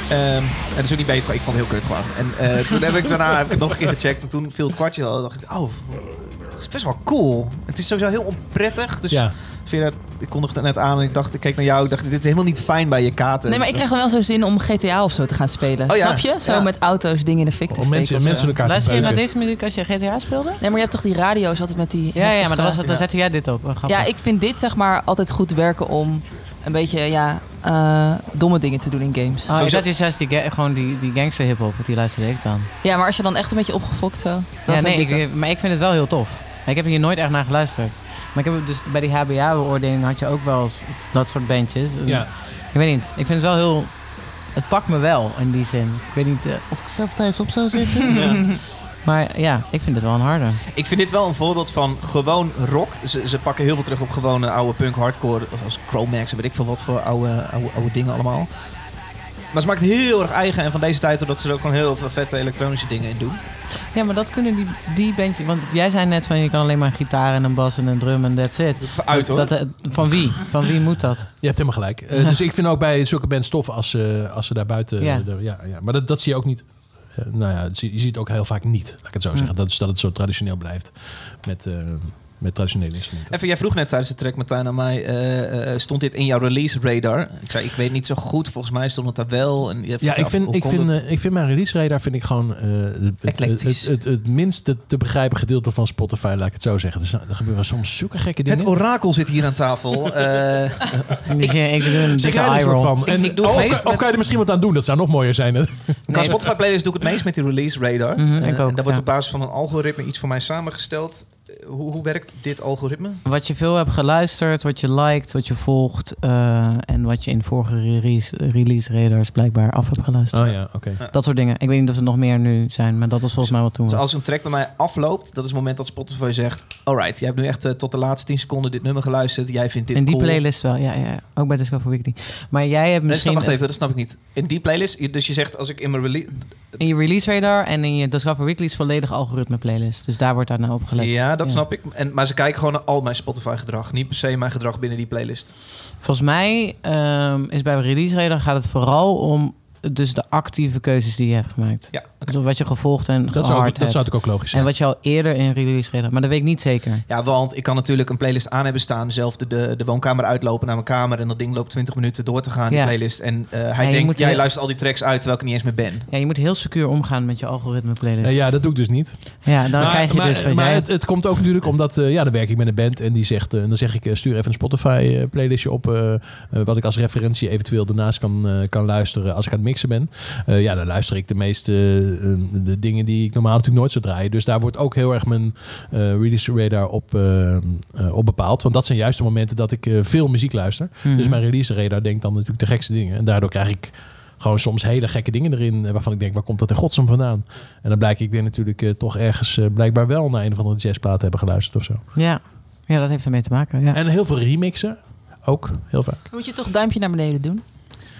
A: Ehm, en dat is ook niet beter. Ik vond het heel kut gewoon. En eh, toen heb ik daarna heb ik het nog een keer gecheckt. En toen viel het kwartje wel. En dacht ik, oh, het is best wel cool. Het is sowieso heel onprettig. Dus
C: Ja.
A: Vera, ik kondigde het net aan en ik dacht, ik keek naar jou. Ik dacht, dit is helemaal niet fijn bij je kater.
E: Nee, maar ik krijg dan wel zo zin om GTA of zo te gaan spelen.
A: Oh ja,
E: Snap je? Zo
A: ja.
E: met auto's dingen in de fik te steken.
C: mensen, mensen elkaar te
D: Luister je naar deze muziek als je GTA speelde?
E: Nee, maar je hebt toch die radio's altijd met die...
D: Ja, ja maar dan, was het, dan
A: ja.
D: zette jij dit op. Grappig.
E: Ja, ik vind dit zeg maar altijd goed werken om een beetje ja, eh, domme dingen te doen in games.
D: Oh, dacht je juist die, gewoon die, die gangster hip-hop, die luisterde ik dan.
E: Ja, maar als je dan echt een beetje opgefokt zo. Dan
D: Ja, nee,
E: ik,
D: maar ik vind het wel heel tof. Ik heb hier nooit echt naar geluisterd. Maar ik heb dus bij die HBA-beoordeling had je ook wel eens dat soort bandjes.
C: Ja.
D: Ik weet niet. Ik vind het wel heel... Het pakt me wel in die zin. Ik weet niet eh, of ik zelf thuis op zou zitten. Maar ja, ik vind het wel een harde.
A: Ik vind dit wel een voorbeeld van gewoon rock. Ze, ze pakken heel veel terug op gewone oude punk hardcore. Als Chromax en weet ik veel wat voor oude, oude, oude dingen allemaal. Maar ze maakt het heel erg eigen. En van deze tijd doordat ze er ook gewoon heel veel vette elektronische dingen in doen.
D: Ja, maar dat kunnen die, die bandjes... Want jij zei net van je kan alleen maar een gitaar en een bas en een drum en that's it.
A: Dat uit hoor.
D: Dat, eh, van wie? Van wie moet dat?
C: Je hebt helemaal gelijk. Eh, dus ik vind ook bij zulke bands tof als, ze als ze daar buiten...
D: Ja.
C: de- ja, ja. Maar dat, dat zie je ook niet. Nou ja, je ziet het ook heel vaak niet, laat ik het zo zeggen. Dat, is dat het zo traditioneel blijft met, eh, met traditionele instrumenten.
A: Even, jij vroeg net tijdens de track, Martijn, aan mij. eh, eh, stond dit in jouw release radar? Ik zei, ik weet niet zo goed. Volgens mij stond het daar wel. En je
C: Ja, ik
A: af,
C: vind, ik, vind, eh, ik vind mijn release radar vind ik gewoon eh, het, het, het, het, het minste te begrijpen gedeelte van Spotify, laat ik het zo zeggen. Dus, er gebeuren soms zulke gekke dingen.
A: het orakel zit hier aan tafel. Eh,
D: zin, ik doe een dikke eye roll.
C: van?
A: Ik-
C: En,
A: ik doe
C: of,
A: meest
C: of
A: met-
C: kan je er misschien wat aan doen? Dat zou nog mooier zijn.
A: Qua Spotify playlist doe ik het meest met die release radar.
D: Mhm,
A: Eh,
D: ik ook,
A: en daar wordt
D: ja.
A: op basis van een algoritme iets voor mij samengesteld. Eh, Hoe, hoe werkt dit algoritme?
D: Wat je veel hebt geluisterd, wat je liked, wat je volgt eh, en wat je in vorige release, release radars blijkbaar af hebt geluisterd.
C: Oh ja, oké.
D: Dat soort dingen. Ik weet niet of er nog meer nu zijn, maar dat was volgens mij wat toen
A: Dus
D: was.
A: als een track bij mij afloopt, dat is het moment dat Spotify zegt... Alright, jij hebt nu echt eh, tot de laatste 10 seconden dit nummer geluisterd. Jij vindt dit
D: In die
A: cool.
D: playlist wel, ja, ja. Ook bij Discover Weekly. Maar jij hebt
A: Nee,
D: misschien
A: snap, wacht even, dat snap ik niet. In die playlist, dus je zegt als ik in mijn release...
D: in je release radar en in je Discover Weekly's volledig algoritme playlist. Dus daar wordt daar nou op gelet.
A: Ja, dat
D: Ja.
A: snap ik. En, maar ze kijken gewoon naar al mijn Spotify gedrag. Niet per se mijn gedrag binnen die playlist.
D: Volgens mij ehm, is bij release radar gaat het vooral om dus de actieve keuzes die je hebt gemaakt.
A: Ja, oké.
D: Dus wat je gevolgd en
C: Dat zou, dat zou natuurlijk ook logisch zijn.
D: En wat je al eerder in release radar... Maar dat weet ik niet zeker.
A: Ja, want ik kan natuurlijk een playlist aan hebben staan. Zelf de, de, de woonkamer uitlopen naar mijn kamer. En dat ding loopt 20 minuten door te gaan, die
D: Ja.
A: playlist. En eh, hij denkt,
D: moet
A: jij
D: heel-
A: luistert al die tracks uit terwijl ik niet eens meer ben.
D: Ja, je moet heel secuur omgaan met je algoritme playlist.
C: Eh, ja, dat doe ik dus niet.
D: Ja, dan
C: maar,
D: krijg je
C: maar,
D: dus
C: maar
D: jij...
C: het, het komt ook natuurlijk omdat eh, ja, dan werk ik met een band en die zegt, en dan zeg ik, eh, stuur even een Spotify eh, playlistje op, wat ik als referentie eventueel daarnaast kan, eh, kan luisteren als ik aan het mixen ben. Eh, ja, dan luister ik de meeste eh, de dingen die ik normaal natuurlijk nooit zou draaien. Dus daar wordt ook heel erg mijn eh, release radar op, op bepaald. Want dat zijn juist de momenten dat ik eh, veel muziek luister.
D: Mhm.
C: Dus mijn release radar denkt dan natuurlijk de gekste dingen. En daardoor krijg ik gewoon soms hele gekke dingen erin waarvan ik denk, waar komt dat in godsnaam vandaan? En dan blijk ik weer natuurlijk toch ergens blijkbaar wel naar een of andere jazzplaat hebben geluisterd of zo.
D: Ja. ja, dat heeft ermee te maken. Ja.
C: En heel veel remixen, ook heel vaak.
E: Moet je toch een duimpje naar beneden doen?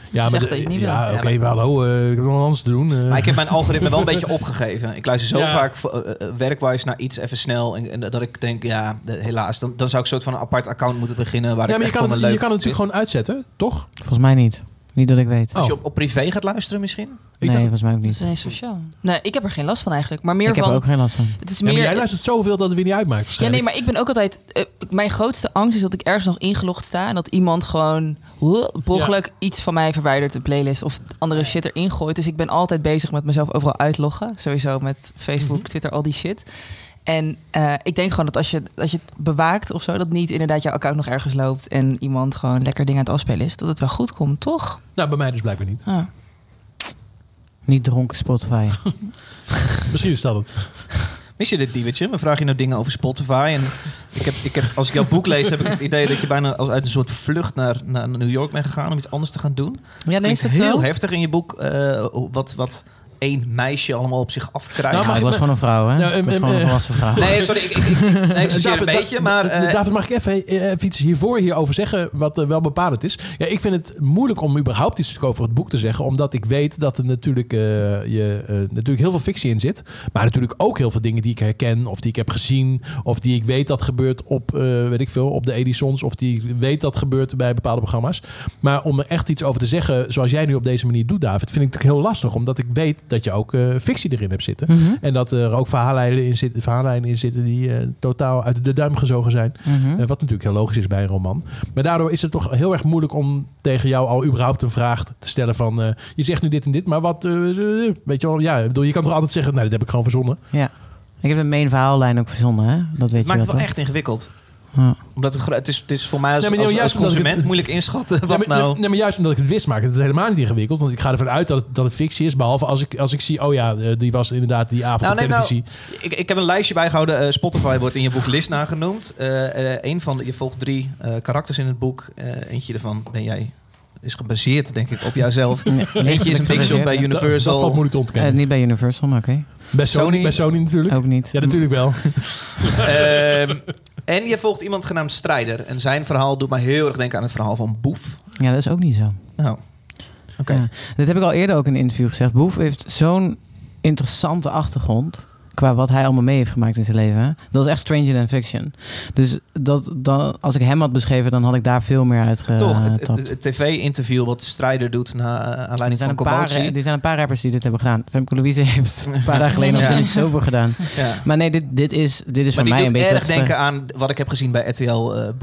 C: Ja,
E: dat het niet
C: ja, oké, maar hallo, eh, ik heb nog wat anders te doen. eh.
A: Maar ik heb mijn algoritme wel een beetje opgegeven. Ik luister zo
C: Ja.
A: vaak eh, eh, werkwijs naar iets even snel. En, en dat ik denk, ja, de- helaas. Dan, dan zou ik soort van een apart account moeten beginnen. Waar
C: ja,
A: ik
C: maar je kan, het, je kan het natuurlijk gewoon uitzetten, toch?
D: Volgens mij niet. Niet dat ik weet.
A: Als je
C: Oh.
A: op, op privé gaat luisteren misschien?
C: Ik
D: nee,
C: dacht-
D: volgens mij ook
E: Dat is
D: niet.
E: niet sociaal. Nee, ik heb er geen last van eigenlijk. Maar meer
D: Ik heb er ook geen last van.
E: Het is
C: Ja, maar
E: meer...
C: jij luistert zoveel dat het weer niet uitmaakt
E: Ja, nee, maar ik ben ook altijd... eh, mijn grootste angst is dat ik ergens nog ingelogd sta... en dat iemand gewoon ongeluk iets van mij verwijdert, een playlist... of andere shit erin gooit. Dus ik ben altijd bezig met mezelf overal uitloggen. Sowieso met Facebook,
C: Mhm.
E: Twitter, al die shit. En eh, ik denk gewoon dat als je, als je het bewaakt of zo, dat niet inderdaad jouw account nog ergens loopt en iemand gewoon lekker dingen aan het afspelen is, dat het wel goed komt, toch?
C: Nou, bij mij dus blijkbaar niet.
E: Ja.
D: Niet dronken Spotify.
C: Misschien is dat het.
A: Mis je dit diewertje? We vragen je nou dingen over Spotify. En ik heb, ik heb, als ik jouw boek lees, heb ik het idee dat je bijna als uit een soort vlucht naar, naar New York bent gegaan om iets anders te gaan doen.
D: Ja,
A: Het
D: dat
A: heel heftig in je boek eh, wat, wat één meisje allemaal op zich afkrijgt.
C: Nou,
D: Ja, ik was gewoon een vrouw, hè?
C: Nou,
D: ik was gewoon een volwassen vrouw.
A: Nee, sorry, ik, ik, ik, nee, ik een
C: David,
A: beetje, maar... Eh,
C: David, mag ik even, eh, even iets hiervoor hierover zeggen, wat eh, wel bepalend is? Ja, ik vind het moeilijk om überhaupt iets over het boek te zeggen, omdat ik weet dat er natuurlijk, eh, je, eh, natuurlijk heel veel fictie in zit. Maar natuurlijk ook heel veel dingen die ik herken, of die ik heb gezien, of die ik weet dat gebeurt op, eh, weet ik veel, op de Edisons, of die ik weet dat gebeurt bij bepaalde programma's. Maar om er echt iets over te zeggen, zoals jij nu op deze manier doet, David, vind ik het heel lastig, omdat ik weet dat je ook eh, fictie erin hebt zitten.
D: Mhm.
C: En dat er ook verhaallijnen in, zitten, verhaallijnen in zitten die eh, totaal uit de duim gezogen zijn. Eh, wat natuurlijk heel logisch is bij een roman. Maar daardoor is het toch heel erg moeilijk om tegen jou al überhaupt een vraag te stellen van... eh, je zegt nu dit en dit, maar wat... eh, eh, weet je wel, ja, ik bedoel, je kan toch altijd zeggen... Nou, dit heb ik gewoon verzonnen.
D: Ja. Ik heb de main verhaallijn ook verzonnen, hè? Dat weet je
A: maakt
D: wel,
A: het wel
D: toch?
A: echt ingewikkeld.
D: Ja.
A: Omdat het, het, is, het is voor mij als,
C: Nee, maar
A: als, consument
C: het-
A: moeilijk inschatten wat
C: nee, maar,
A: nou...
C: nee, maar juist omdat ik het wist, maakt het helemaal niet ingewikkeld. Want ik ga ervan uit dat het, dat het fictie is. Behalve als ik, als ik zie, oh ja, eh, die was inderdaad die avond
A: Nou,
C: op
A: nee, nou,
C: televisie.
A: Ik, ik heb een lijstje bijgehouden. Eh, Spotify wordt in je boek Lisna genoemd. Eh eh, een van de, je volgt drie eh, karakters in het boek. Eh, eentje daarvan ben jij is gebaseerd, denk ik, op jouzelf. Eentje is een big shot bij
C: Dat, dat
A: Universal.
C: valt moeilijk te
D: Eh,
C: ontkennen.
D: niet bij Universal, maar oké.
C: Bij, Sony,
A: Sony-
C: bij Sony natuurlijk.
D: Ook niet.
C: Ja, natuurlijk wel.
A: Ehm, en je volgt iemand genaamd Strijder. En zijn verhaal doet mij heel erg denken aan het verhaal van Boef.
D: Ja, dat is ook niet zo.
A: Nou, oké.
D: Ja. Dit heb ik al eerder ook in een interview gezegd. Boef heeft zo'n interessante achtergrond. Qua wat hij allemaal mee heeft gemaakt in zijn leven. hè. Dat is echt stranger than fiction. Dus dat, dan, als ik hem had beschreven, dan had ik daar veel meer uit
A: Toch, het, het, het tv-interview wat Strijder doet na eh, aanleiding van
D: een paar,
A: commotie.
D: er zijn een paar rappers die dit hebben gedaan. Femke Louise heeft een paar dagen geleden nog
A: Ja.
D: niet zoveel gedaan.
A: Ja.
D: Maar nee, dit, dit is, dit is
A: Maar
D: voor mij een beetje...
A: erg
D: dat, eh,
A: denken aan wat ik heb gezien bij RTL eh, eh,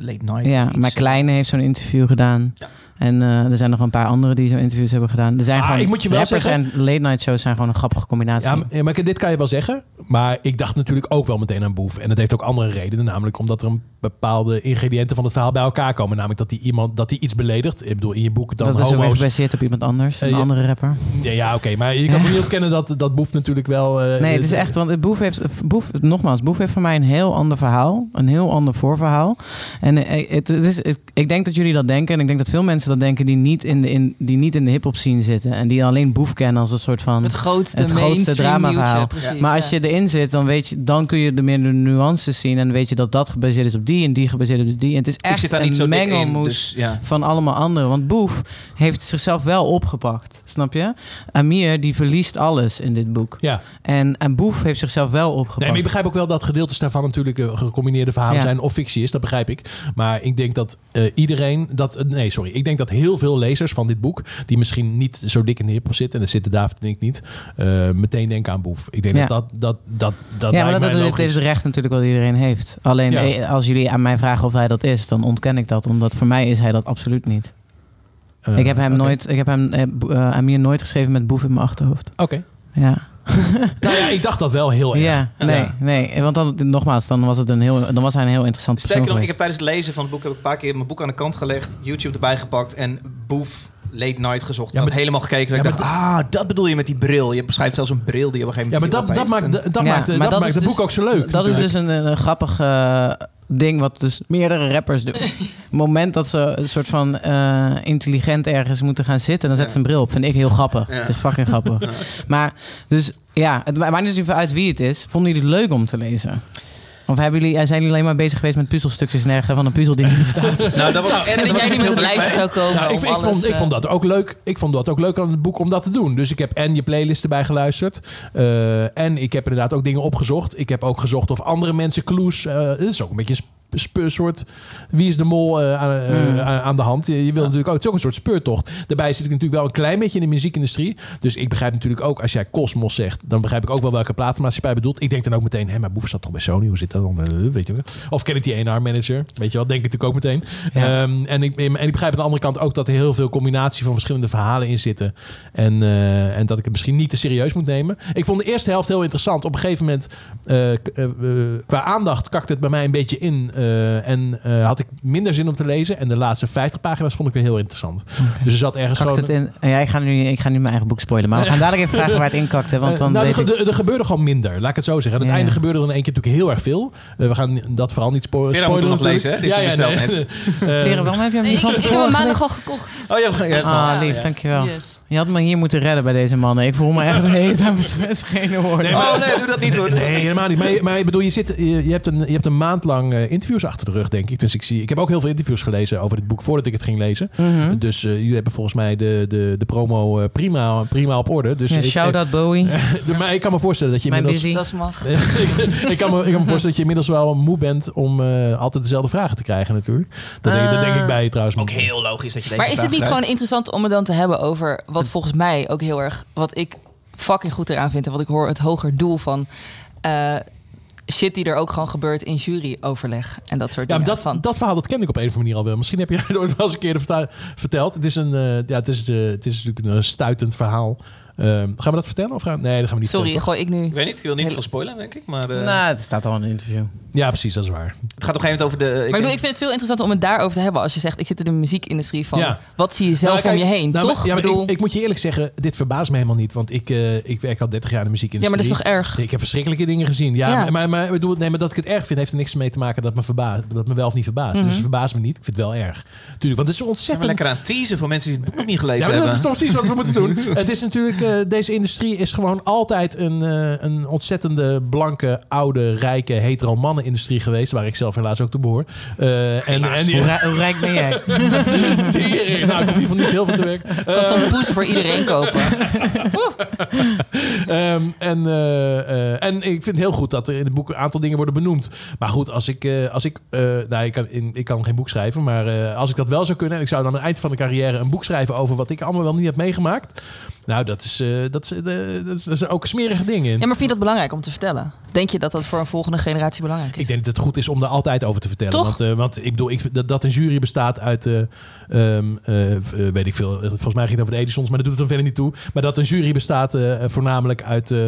A: Late Night.
D: Ja,
A: iets.
D: maar Kleine heeft zo'n interview gedaan.
A: Ja.
D: En eh, er zijn nog een paar anderen die zo'n interviews hebben gedaan. Er zijn
C: Ah,
D: gewoon
C: ik moet je wel
D: rappers
C: zeggen-
D: en late night shows zijn gewoon een grappige combinatie.
C: Ja, maar, dit kan je wel zeggen. Maar ik dacht natuurlijk ook wel meteen aan Boef. En dat heeft ook andere redenen. Namelijk omdat er een bepaalde ingrediënten van het verhaal bij elkaar komen. Namelijk dat hij iemand dat hij iets beledigt. Ik bedoel, in je boek dan
D: dat is ook gebaseerd op iemand anders, een
C: Eh, ja.
D: andere rapper.
C: Ja, ja oké. Maar je kan niet ontkennen dat, dat Boef natuurlijk wel... eh,
D: Nee, het is echt, want Boef heeft, Boef, nogmaals, Boef heeft voor mij een heel ander verhaal. Een heel ander voorverhaal. En het, het is, het- ik denk dat jullie dat denken. En ik denk dat veel mensen dat denken die niet in de, in, die niet in de hip-hop scene zitten. En die alleen Boef kennen als een soort van.
E: Het grootste,
D: Het grootste
E: nieuwtje, precies,
D: Maar als je erin zit, dan, weet je, dan kun je de meer de nuances zien. En weet je dat dat gebaseerd is op die en die gebaseerd is op die. En het is echt
A: daar niet zo
D: een mengelmoes
A: Dus, ja.
D: van allemaal anderen. Want Boef heeft zichzelf wel opgepakt. Snap je? Amir die verliest alles in dit boek.
C: Ja.
D: En, en Boef heeft zichzelf wel opgepakt.
C: Nee, maar ik begrijp ook wel dat gedeeltes daarvan natuurlijk eh, gecombineerde verhalen
D: Ja.
C: zijn of fictie is. Dat begrijp ik. Maar ik denk dat eh, iedereen dat. nee, sorry. Ik denk dat heel veel lezers van dit boek, die misschien niet zo dik in de hiphop zitten, en daar zitten David en ik niet, eh, meteen denken aan Boef. Ik denk
D: Ja.
C: dat dat, dat, dat,
D: ja, maar dat, dat, is het recht natuurlijk wat iedereen heeft. Alleen
C: Ja.
D: eh, als jullie aan mij vragen of hij dat is, dan ontken ik dat. Omdat voor mij is hij dat absoluut niet.
C: Eh,
D: ik heb hem nooit, ik heb hem eh, Amir nooit geschreven met Boef in mijn achterhoofd.
C: Oké.
D: Ja.
C: Nou ja, ik dacht dat wel heel erg.
D: Ja, nee,
C: Ja.
D: nee. Want dan, nogmaals, dan was, het een heel, dan was hij een heel interessant persoon
A: Sterker nog, ik heb tijdens het lezen van het boek heb ik een paar keer mijn boek aan de kant gelegd, YouTube erbij gepakt en Boef Late Night gezocht.
C: Ja,
A: en
C: maar-
A: helemaal gekeken.
C: Ja,
A: en ik
C: maar
A: dacht, ah, dat bedoel je met die bril. Je beschrijft zelfs een bril die je op een
C: Ja,
A: gegeven
C: maar
A: moment
C: dat, dat
A: opeet.
C: maakt,
A: En-
C: dat
D: Ja,
C: maakt,
D: maar
C: dat
D: dat
C: maakt
D: is
C: het
D: dus-
C: boek ook zo leuk.
D: Dat is dus een, een grappig ding wat dus meerdere rappers doen. het moment dat ze een soort van eh, intelligent ergens moeten gaan zitten, dan zetten ze een bril op. Vind ik heel grappig.
A: Ja.
D: Het is fucking grappig. Maar dus ja, het maakt niet even uit wie het is. Vonden jullie het leuk om te lezen? Of hebben jullie, zijn jullie alleen maar bezig geweest met puzzelstukjes leggen van een puzzel die niet staat?
A: Nou, dat was
E: En dat jij niet met het lijstje zou komen
C: Nou, ik,
E: om
C: ik,
E: alles...
C: vond, ik
E: eh,
C: vond dat ook leuk. Ik vond dat ook leuk aan het boek om dat te doen. Dus ik heb en je playlist erbij geluisterd. eh, en ik heb inderdaad ook dingen opgezocht. Ik heb ook gezocht of andere mensen clues. eh, het is ook een beetje soort wie is de mol eh, aan, eh,
D: Mm.
C: aan- aan de hand. Je, je wil natuurlijk ook, het is ook een soort speurtocht. Daarbij zit ik natuurlijk wel een klein beetje in de muziekindustrie. Dus ik begrijp natuurlijk ook, als jij Cosmos zegt, dan begrijp ik ook wel welke platenmaatschappij bedoelt. Ik denk dan ook meteen, hé, maar Boef zat toch bij Sony? Hoe zit dat dan? Eh, weet je wel. Of ken ik die A&R manager? Weet je wel, denk ik natuurlijk ook meteen.
D: Ja.
C: Ehm, en, ik, en ik begrijp aan de andere kant ook dat er heel veel combinatie van verschillende verhalen in zitten. En, en dat ik het misschien niet te serieus moet nemen. Ik vond de eerste helft heel interessant. Op een gegeven moment, qua aandacht, kakte het bij mij een beetje in. Eh, en eh, had ik minder zin om te lezen. En de laatste 50 pagina's vond ik weer heel interessant. Dus er zat ergens
D: Kakt
C: gewoon...
D: het in? Ja, ik, ga nu, ik ga nu mijn eigen boek spoilen. Maar we gaan dadelijk even vragen waar het in kakte. Want dan
C: nou, er,
D: ik...
C: er, er gebeurde gewoon minder, laat ik het zo zeggen. Aan het
D: Ja.
C: einde gebeurde er in één keer natuurlijk heel erg veel. Eh, we gaan dat vooral niet spo
A: Vera
C: spoilen.
A: moet hem nog lezen, hè? Hij besteld
C: Eh,
D: Vera, waarom heb je hem
E: Nee,
D: niet
E: ik, ik heb hem maandag al gekocht.
A: Oh, ja, ja,
D: Ah,
A: ja.
D: lief, dankjewel.
E: Yes.
D: Je had me hier moeten redden bij deze mannen. Ik voel me echt een hele tijd beschenen worden.
C: Nee, maar-
A: Oh nee, doe dat niet hoor.
C: Nee, helemaal niet. Maar, maar ik bedoel, je, zit, je, je hebt een, je hebt een maand lang eh, interviews achter de rug, denk ik. Dus ik, zie, ik heb ook heel veel interviews gelezen over dit boek voordat ik het ging lezen.
D: Mhm.
C: Dus eh, jullie hebben volgens mij de, de, de promo eh, prima, prima op orde. Dus
D: Ja, Shout-out Bowie.
C: ik- maar ik kan me voorstellen dat je
D: Mijn
C: inmiddels...
D: busy.
E: Dat mag.
C: ik, kan me, ik kan me voorstellen dat je inmiddels wel moe bent om eh, altijd dezelfde vragen te krijgen natuurlijk. Dat, denk, dat denk ik bij je trouwens.
A: Ook heel logisch dat je deze
E: Maar is het niet
A: krijgt.
E: gewoon interessant om het dan te hebben over wat volgens mij ook heel erg, wat ik fucking goed eraan vind en wat ik hoor, het hoger doel van eh, shit die er ook gewoon gebeurt in juryoverleg en dat soort
C: Ja,
E: dingen.
C: dat,
E: van,
C: dat verhaal dat ken ik op een of andere manier al wel. Misschien heb je het ooit wel eens een keer verteld. Het is, een, eh, ja, het, is, eh, het is natuurlijk een stuitend verhaal. Ehm, gaan we dat vertellen? Of gaan, nee, dat gaan we niet
E: Sorry,
C: vertellen,
E: gooi ik nu.
A: Ik weet niet, ik wil niet veel spoilen, denk ik. Maar eh,
D: Nou, het staat al in een interview.
C: Ja, precies, dat is waar.
A: het gaat op een gegeven moment over de...
E: Maar ik, bedoel, ik vind het veel interessanter om het daarover te hebben als je zegt ik zit in de muziekindustrie van
C: Ja.
E: wat zie je zelf
C: Nou, kijk,
E: om je heen,
C: nou,
E: toch?
C: Ja, maar
E: bedoel,
C: ik, ik moet je eerlijk zeggen, dit verbaast me helemaal niet. Want ik, eh, ik werk al 30 jaar in de
E: ja,
C: muziekindustrie.
E: maar dat is toch erg?
C: Ik heb verschrikkelijke dingen gezien. Ja,
E: Ja.
C: Maar, maar, bedoel, nee, maar dat ik het erg vind, heeft er niks mee te maken dat me, verbaast, dat me wel of niet verbaast.
E: Mhm.
C: Dus het verbaast me niet. Ik vind het wel erg. Tuurlijk, want het is
A: Zijn we
C: ontzettend...
A: lekker aan het teasen voor mensen die het boek nog niet
C: Ja,
A: gelezen
C: maar dat
A: hebben.
C: is toch precies wat we moeten doen. Het is natuurlijk, eh, deze industrie is gewoon altijd een, eh, een ontzettende blanke, oude, rijke, hetero mannen-industrie geweest. Waar ik zelf helaas ook toe behoor. Eh, en, en die,
D: Hoe, rij- hoe rijk ben jij?
C: Tering. nou, ik hoef in ieder geval niet heel veel te werk.
E: kan toch een poes voor iedereen kopen?
C: Ehm, en, en ik vind het heel goed dat er in het boek een aantal dingen worden benoemd. Maar goed, als ik, eh, als ik, eh, nou, ik kan, in, ik kan geen boek schrijven, maar eh, als ik dat wel zou kunnen en ik zou dan aan het eind van de carrière een boek schrijven over wat ik allemaal wel niet heb meegemaakt. Nou, dat is, eh, dat is, eh, dat is, dat is ook een smerige ding in.
E: Ja, maar vind je dat belangrijk om te vertellen? Denk je dat dat voor een volgende generatie belangrijk is?
C: Ik denk dat het goed is om daar altijd over te vertellen.
E: Toch?
C: Want, eh, want ik bedoel, ik, dat, dat een jury bestaat uit, eh, ehm, eh, eh, weet ik veel, volgens mij ging het over de Edisons, maar dat doet het dan verder niet toe. Maar dat een jury bestaat eh, voornamelijk uit, eh,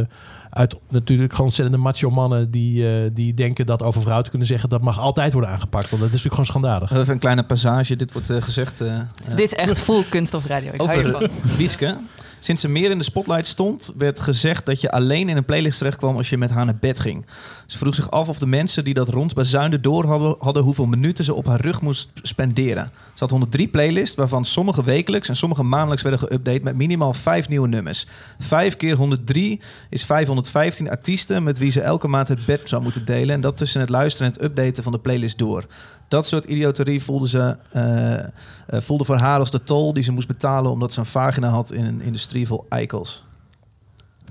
C: uit natuurlijk gewoon ontzettende macho mannen die, eh, die denken dat over vrouwen te kunnen zeggen, dat mag altijd worden aangepakt. Want dat is natuurlijk gewoon schandalig.
A: Even een kleine passage. Dit wordt eh, gezegd eh,
E: Dit is echt full kunst of radio. Ik hou
A: over. Wietske. Sinds ze meer in de spotlight stond, werd gezegd dat je alleen in een playlist terechtkwam als je met haar naar bed ging. Ze vroeg zich af of de mensen die dat rond bezuinden door hadden, hadden hoeveel minuten ze op haar rug moest spenderen. Ze had 103 playlists, waarvan sommige wekelijks en sommige maandelijks werden geüpdate met minimaal vijf nieuwe nummers. Vijf keer 103 is 515 artiesten met wie ze elke maand het bed zou moeten delen. En dat tussen het luisteren en het updaten van de playlist door. Dat soort idioterie voelde, ze, eh, eh, voelde voor haar als de tol die ze moest betalen omdat ze een vagina had in een industrie vol eikels.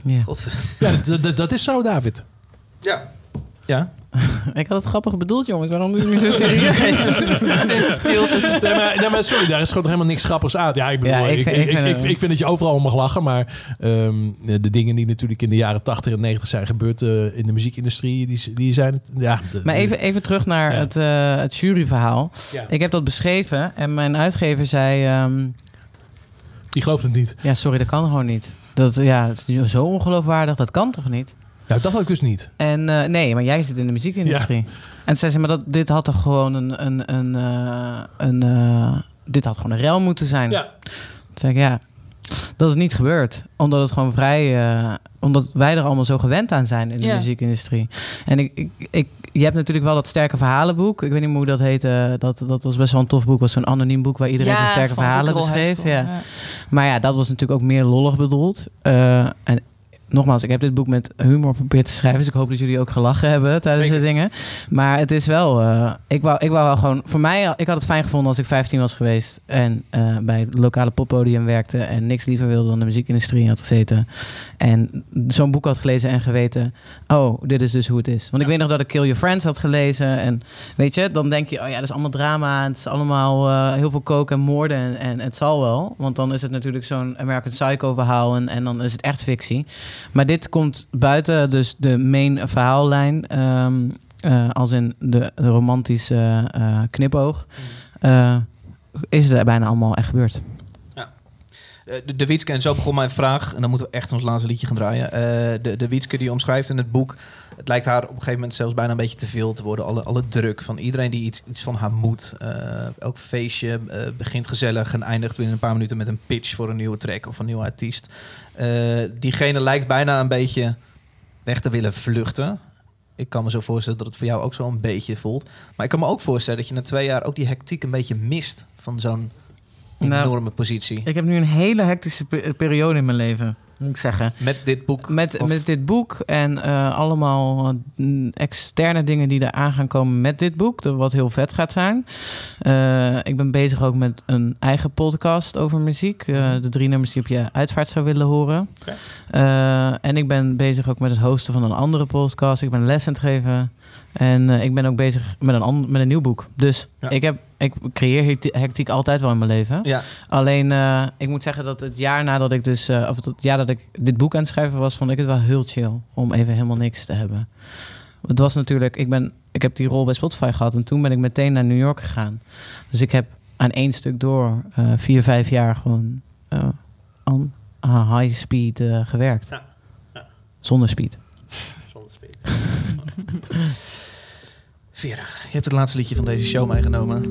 D: Ja.
C: Ja, dat- dat- dat is zo, David.
A: Ja. Ja.
D: Ik had het grappig bedoeld, jongens. Waarom doe je nu zo serieus?
E: Het is stil tussen.
C: Nee, maar, nee, maar sorry, daar is gewoon helemaal niks grappigs aan. Ja, ik, bedoel,
D: Ja, ik
C: ik,
D: vind-
C: ik,
D: ik
C: ik,
D: vind
C: ik, dat je overal om mag lachen. Maar ehm, de dingen die natuurlijk in de jaren 80 en 90 zijn gebeurd eh, in de muziekindustrie, die, die zijn... Ja, de-
D: Maar even, even terug naar
C: Ja.
D: het, eh, het juryverhaal.
C: Ja.
D: Ik heb dat beschreven en mijn uitgever zei... ehm,
C: Die gelooft het niet.
D: ja, sorry, dat kan gewoon niet. Dat, ja, het is zo ongeloofwaardig, dat kan toch niet?
C: Nou, dat had ik dus niet.
D: En eh, nee, maar jij zit in de muziekindustrie. En zei ze, maar dat, dit had toch gewoon een... een, een, eh, een eh, dit had gewoon een rel moeten zijn.
C: Ja.
D: Toen zei ik, ja, dat is niet gebeurd. Omdat het gewoon vrij... eh, omdat wij er allemaal zo gewend aan zijn in de
E: Ja.
D: muziekindustrie. En ik, ik, ik, je hebt natuurlijk wel dat sterke verhalenboek. Ik weet niet meer hoe dat heette. Dat, dat was best wel een tof boek. was zo'n anoniem boek waar iedereen zijn sterke verhalen beschreef.
E: School,
D: Ja. Maar ja, dat was natuurlijk ook meer lollig bedoeld. Eh, en nogmaals, ik heb dit boek met humor geprobeerd te schrijven. Dus ik hoop dat jullie ook gelachen hebben tijdens
A: Zeker.
D: de dingen. Maar het is wel, eh, ik, wou, ik wou wel gewoon, voor mij, ik had het fijn gevonden als ik 15 was geweest. En eh, bij het lokale poppodium werkte. En niks liever wilde dan de muziekindustrie had gezeten. En zo'n boek had gelezen en geweten, oh, dit is dus hoe het is. Want ik weet nog dat ik Kill Your Friends had gelezen. En weet je, dan denk je, oh ja, dat is allemaal drama. Het is allemaal eh, heel veel koken en moorden. En, en het zal wel. Want dan is het natuurlijk zo'n American Psycho verhaal. En, en dan is het echt fictie. Maar dit komt buiten dus de main verhaallijn. ehm, eh, als in de, de romantische eh, knipoog. eh, is het er bijna allemaal echt gebeurd.
A: Eh, De, de Wietske, en zo begon mijn vraag. En dan moeten we echt ons laatste liedje gaan draaien. De, de Wietske die omschrijft in het boek. Het lijkt haar op een gegeven moment zelfs bijna een beetje te veel te worden. Alle, alle druk van iedereen die iets, iets van haar moet. Elk feestje begint gezellig en eindigt binnen een paar minuten met een pitch voor een nieuwe track of een nieuwe artiest. Eh, diegene lijkt bijna een beetje weg te willen vluchten. Ik kan me zo voorstellen dat het voor jou ook zo een beetje voelt. Maar ik kan me ook voorstellen dat je na twee jaar ook die hectiek een beetje mist van zo'n
D: Nou,
A: enorme positie.
D: Ik heb nu een hele hectische pe- periode in mijn leven, moet ik zeggen.
A: Met dit boek.
D: Met,
A: Of-
D: met dit boek en eh, allemaal mm, externe dingen die er aan gaan komen met dit boek. dat- Wat heel vet gaat zijn. Eh, ik ben bezig ook met een eigen podcast over muziek. eh, de drie nummers die op je uitvaart zou willen horen. Eh, en ik ben bezig ook met het hosten van een andere podcast. Ik ben les aan het geven. En eh, ik ben ook bezig met een, ander, met een nieuw boek. Dus
A: Ja.
D: ik, heb, ik creëer hecti- hectiek altijd wel in mijn leven.
A: Ja,
D: Alleen, eh, ik moet zeggen dat het jaar nadat ik dus, eh, of het jaar dat ik dit boek aan het schrijven was, vond ik het wel heel chill om even helemaal niks te hebben. Het was natuurlijk, ik ben, ik heb die rol bij Spotify gehad en toen ben ik meteen naar New York gegaan. Dus ik heb aan één stuk door vier, vijf jaar gewoon aan high speed gewerkt.
A: Ja, ja.
D: Zonder speed.
A: Vera, je hebt het laatste liedje van deze show meegenomen.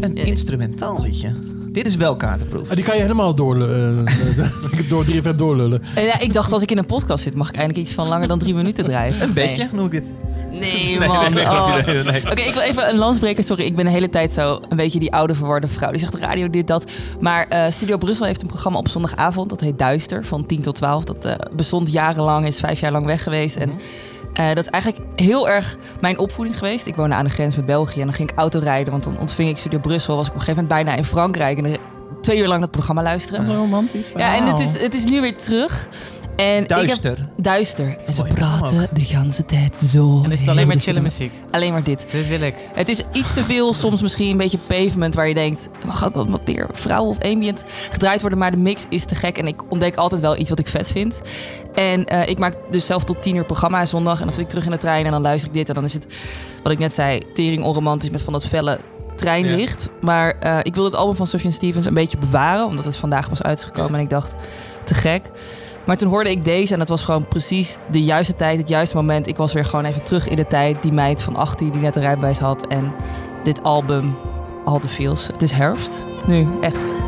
A: Een
E: Ja.
A: instrumentaal liedje. Dit is wel kaartenproef.
C: Die kan je helemaal door, eh, door 3FM doorlullen.
E: Eh, ja, ik dacht als ik in een podcast zit, mag ik eindelijk iets van langer dan drie minuten draaien.
A: Een bedje, noem ik dit.
E: Nee, man.
A: nee,
E: Oh.
A: nee, nee, nee.
E: Oké, ik wil even een lans breken. Sorry, ik ben de hele tijd zo een beetje die oude verwarde vrouw. Die zegt radio dit, dat. Maar eh, Studio Brussel heeft een programma op zondagavond. Dat heet Duister, van 10 tot 12. Dat eh, bestond jarenlang, is vijf jaar lang weg geweest. En eh, dat is eigenlijk heel erg mijn opvoeding geweest. Ik woonde aan de grens met België en dan ging ik autorijden. Want dan ontving ik Studio Brussel. Was ik op een gegeven moment bijna in Frankrijk. En twee uur lang dat programma luisteren.
D: Wat romantisch
E: Ja, en het is, het is nu weer terug. En Ik heb,
A: Duister.
E: duister. En ze praten de hele tijd zo.
D: En is het alleen maar chille muziek.
E: Alleen maar dit.
D: Dit wil ik.
E: Het is iets te veel, soms misschien een beetje pavement waar je denkt, mag ook wel wat meer vrouwen of ambient gedraaid worden, maar de mix is te gek en ik ontdek altijd wel iets wat ik vet vind. En eh, ik maak dus zelf tot tien uur programma zondag en dan zit ik terug in de trein en dan luister ik dit en dan is het, wat ik net zei, tering onromantisch met van dat felle treinlicht. Maar eh, ik wil het album van Sufjan Stevens een beetje bewaren, omdat het vandaag was uitgekomen en ik dacht, te gek. Maar toen hoorde ik deze en dat was gewoon precies de juiste tijd, het juiste moment. Ik was weer gewoon even terug in de tijd. Die meid van 18 die net een rijbewijs had. En dit album, All the Feels. Het is herfst. Nu, echt.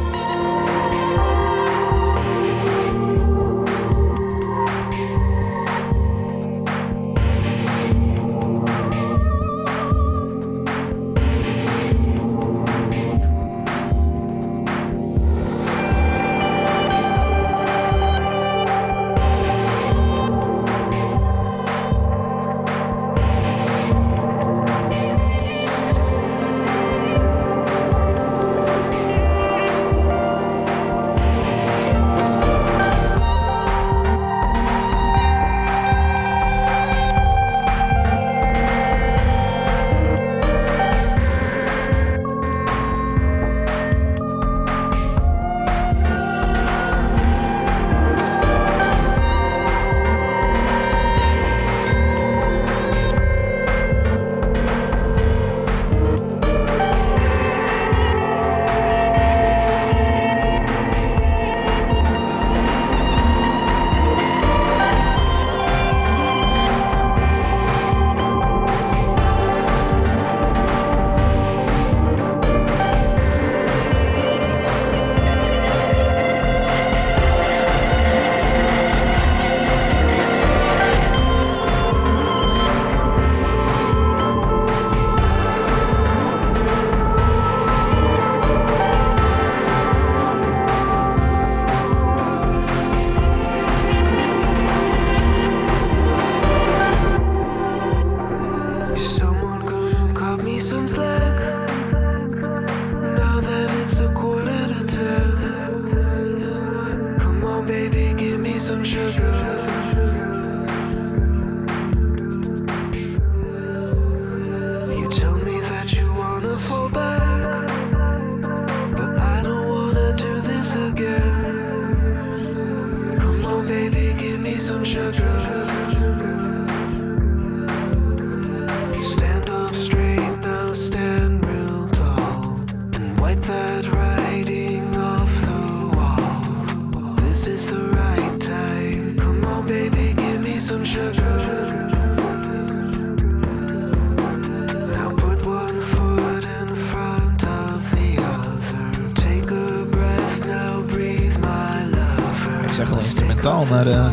A: Ik zeg wel instrumentaal, maar eh,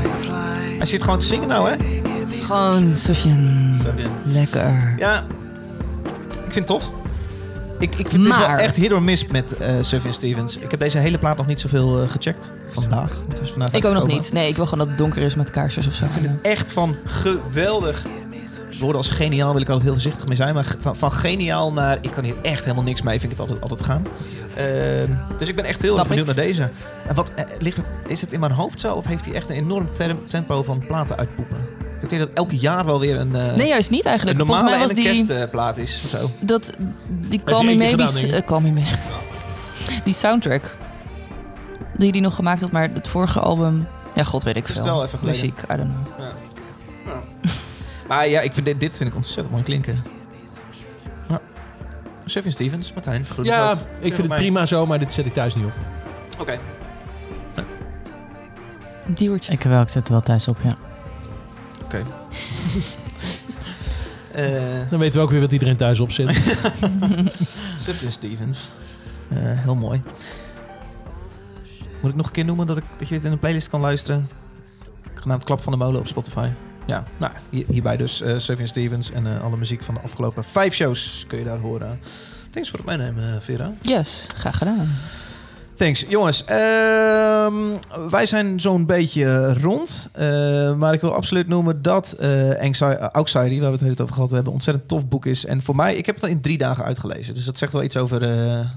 A: hij zit gewoon te zingen nou, hè?
E: Het is gewoon. Sufjan. Lekker.
A: Ja, ik vind het tof. Ik, ik vind het is wel echt hit or miss met Sufjan Stevens. Ik heb deze hele plaat nog niet zoveel eh, gecheckt. Vandaag. het vandaag
E: Ik ook nog niet. Nee, ik wil gewoon dat het donker is met kaarsjes of zo.
A: Echt van geweldig. Woorden als geniaal wil ik altijd heel voorzichtig mee zijn. Maar van, van geniaal naar ik kan hier echt helemaal niks mee. Vind ik het altijd, altijd gaan. Ehm, dus ik ben echt heel erg benieuwd naar deze. En wat, eh, ligt het, is het in mijn hoofd zo? Of heeft hij echt een enorm term- tempo van platen uitpoepen? Ik idee dat elke jaar wel weer een, eh,
E: Nee, juist niet
A: een
E: eigenlijk. Volgens
A: normale
E: mij
A: en
E: was
A: een
E: die...
A: kerstplaat is. Of zo.
E: Dat, die
C: je
E: Call Me
C: denk ik.
E: eh, Call Me Maybe. Die soundtrack. Die die nog gemaakt had, maar het vorige album... Ja, god weet ik veel.
A: het wel even geleden.
E: Muziek, I don't know.
A: Ja. Maar ja, ik vind dit, dit vind ik ontzettend mooi klinken. Ja. Sefin Stevens, Martijn
C: Ja, ik vind het prima zo, maar dit zet ik thuis niet op.
A: Oké.
E: Een duwertje.
D: Ik wel, ik zet er wel thuis op, ja.
A: Oké. Eh,
C: Dan weten we ook weer wat iedereen thuis op zit.
A: Sefin Stevens. Eh, heel mooi. Moet ik nog een keer noemen dat, ik, dat je dit in een playlist kan luisteren? Genaamd Klap van de Molen op Spotify. Ja, nou, hier- hierbij dus uh, Stevens en eh, alle muziek van de afgelopen vijf shows kun je daar horen. Thanks voor het meenemen, Vera.
E: Yes, graag gedaan.
A: Thanks. Jongens, ehm, wij zijn zo'n beetje rond. Eh, maar ik wil absoluut noemen dat Anxiety, waar we het hele over gehad hebben, een ontzettend tof boek is. En voor mij, ik heb het in drie dagen uitgelezen. Dus dat zegt wel iets over eh, eh,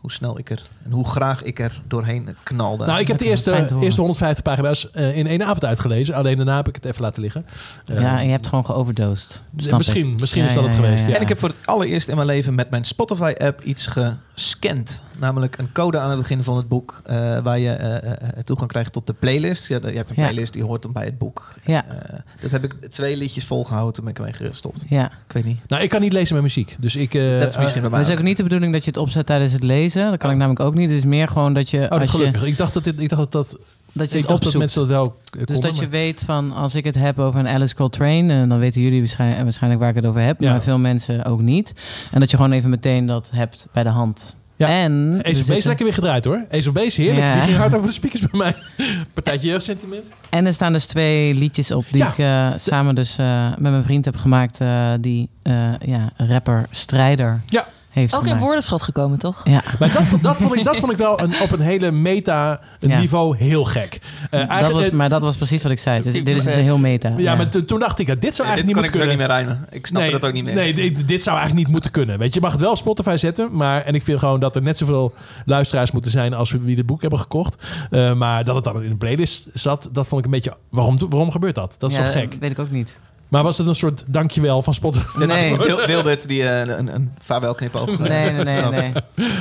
A: hoe snel ik er en hoe graag ik er doorheen knalde.
C: nou, ik heb de eerste, eerste 150 pagina's eh, in één avond uitgelezen. Alleen daarna heb ik het even laten liggen.
D: Ja, en je hebt gewoon geoverdosed.
C: misschien
D: ik.
C: misschien
D: Ja,
C: is dat
D: ja,
C: het
D: ja,
C: geweest.
D: ja.
C: Ja.
A: En ik heb voor het allereerst in mijn leven met mijn Spotify-app iets gescand. Namelijk een code aan het begin van het boek. eh, waar je eh, eh, toegang krijgt tot de playlist. Ja, je hebt een
D: Ja.
A: playlist die hoort dan bij het boek.
D: Ja.
A: Eh, dat heb ik twee liedjes volgehouden toen ben ik ermee gestopt.
D: Ja.
A: Ik weet niet.
C: Nou, ik kan niet lezen met muziek. Dus ik... eh,
A: dat is misschien bij
D: Maar
A: mij.
D: het is ook niet de bedoeling dat je het opzet tijdens het lezen. Dat kan ik namelijk ook niet. Het is meer gewoon dat je,
C: Oh, dat
D: als je,
C: gelukkig. Ik dacht dat, dit, ik dacht dat, dat,
D: dat
C: ik
D: je het
C: dacht dat mensen dat wel eh,
D: Dus
C: konden,
D: dat je
C: maar-
D: weet van, als ik het heb over een Alice Coltrane, en dan weten jullie waarschijnlijk, waarschijnlijk waar ik het over heb,
C: Ja.
D: maar veel mensen ook niet. En dat je gewoon even meteen dat hebt bij de hand.
C: Ja.
D: En
C: Ace of Base lekker weer gedraaid hoor. Ace of Base, heerlijk.
D: Ja.
C: Die ging hard over de speakers bij mij. Partijtje jeugdsentiment.
D: En er staan dus twee liedjes op die
C: Ja.
D: ik eh, samen dus eh, met mijn vriend heb gemaakt, eh, die eh, ja, rapper Strijder
C: Ja.
D: Heeft
E: Ook in woordenschat gekomen, toch?
D: Ja.
C: Maar dat, vond- dat, vond ik, dat vond ik wel een, op een hele meta een
D: Ja.
C: niveau heel gek. Eh,
D: dat was, maar dat was precies wat ik zei. Dus, dit is dus
E: Super
D: heel meta.
C: ja, maar to- toen dacht ik, ja, dit zou
A: dit
C: eigenlijk
A: kan
C: niet
A: ik dus ook
C: moeten
A: niet
C: kunnen.
A: meer rijmen. Ik snapte dat ook niet meer.
C: Nee, dit, dit zou eigenlijk niet moeten kunnen. Weet je, je mag het wel op Spotify zetten. Maar, en ik vind gewoon dat er net zoveel luisteraars moeten zijn als wie het boek hebben gekocht. Eh, maar dat het dan in een playlist zat, dat vond ik een beetje... Waarom, waarom gebeurt dat? Dat is
D: Ja,
C: toch gek?
D: weet ik ook niet.
C: Maar was het een soort dankjewel van Spotify?
A: Net
D: Nee.
A: Wil, Wilbert die eh, een, een vaarwelknipoog.
D: Nee, nee, nee, nee.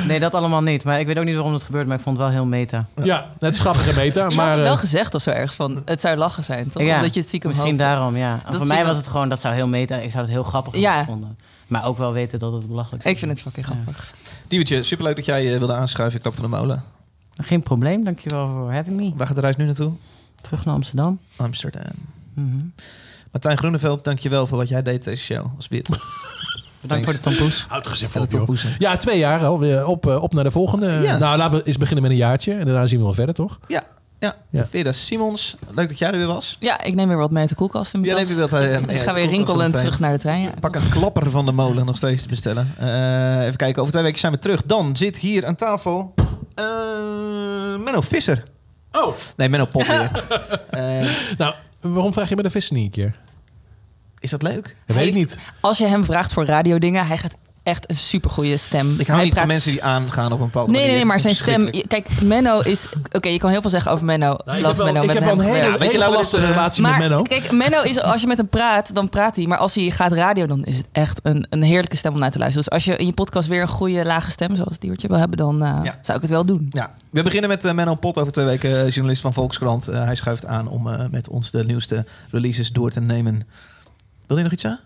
D: Nee, dat allemaal niet. Maar ik weet ook niet waarom het gebeurt, maar ik vond het wel heel meta.
C: Ja, het is grappig en meta. Maar
E: het wel
C: eh,
E: gezegd of zo ergens van, het zou lachen zijn, toch?
D: Ja,
E: Omdat je het stiekem
D: Misschien
E: hoopte.
D: daarom, ja.
E: Dat
D: Voor mij was het gewoon, dat zou heel meta. Ik zou het heel grappig
E: Ja.
D: hebben gevonden. Maar ook wel weten dat het belachelijk is.
E: Ik vind het fucking grappig.
A: Diewertje, superleuk dat jij eh, wilde aanschuiven. Ik klap van de molen.
D: Geen probleem, dankjewel voor having me.
A: Waar gaat de reis nu naartoe?
D: Terug naar Amsterdam.
A: Amsterdam.
D: Mhm.
A: Martijn Groeneveld, dankjewel voor wat jij deed deze show. Weer tof.
D: Bedankt voor de tompoes.
C: houd
A: En de
C: op,
A: tompoesen.
C: Ja, twee jaar alweer. Op, eh, op naar de volgende.
A: Ja.
C: Nou, laten we eens beginnen met een jaartje. En daarna zien we wel verder, toch?
A: Ja, ja.
C: Ja.
A: Vera Simons, leuk dat jij er weer was.
E: Ja, ik neem weer wat mee uit de koelkast in mijn
A: Ja, neem je wat, eh, mee uit
E: ik ga weer
A: koelkast
E: rinkelen
A: zometeen.
E: terug naar de trein. Ja.
A: Pak een klapper van de molen nog steeds te bestellen. Eh, even kijken, over twee weken zijn we terug. Dan zit hier aan tafel eh, Menno Visser.
C: Oh.
A: Nee, Menno Pot weer. Eh,
C: Nou, waarom vraag je me de vissen niet een keer?
A: Is dat leuk?
C: Dat weet ik niet.
E: Als je hem vraagt voor radiodingen, hij gaat echt een supergoeie stem.
A: Ik hou
E: Hij
A: niet van mensen die aangaan op een bepaalde
E: Nee, nee,
A: manier.
E: nee, maar zijn stem... Kijk, Menno is... Oké, je kan heel veel zeggen over Menno.
C: Nou, ik
E: Love
C: heb wel,
E: Menno,
C: ik
E: met
C: heb wel een hele,
E: gewerkt.
A: weet je,
C: lastige
A: dit, eh,
C: relatie met
E: Maar
C: Menno.
E: kijk, Menno is, als je met hem praat, dan praat hij. Maar als hij gaat radio, dan is het echt een, een heerlijke stem om naar te luisteren. Dus als je in je podcast weer een goede lage stem, zoals Diewertje wil hebben, dan eh,
A: Ja.
E: zou ik het wel doen.
A: Ja, we beginnen met eh, Menno Pot over twee weken, journalist van Volkskrant. Hij schuift aan om eh, met ons de nieuwste releases door te nemen. Wil je nog iets zeggen?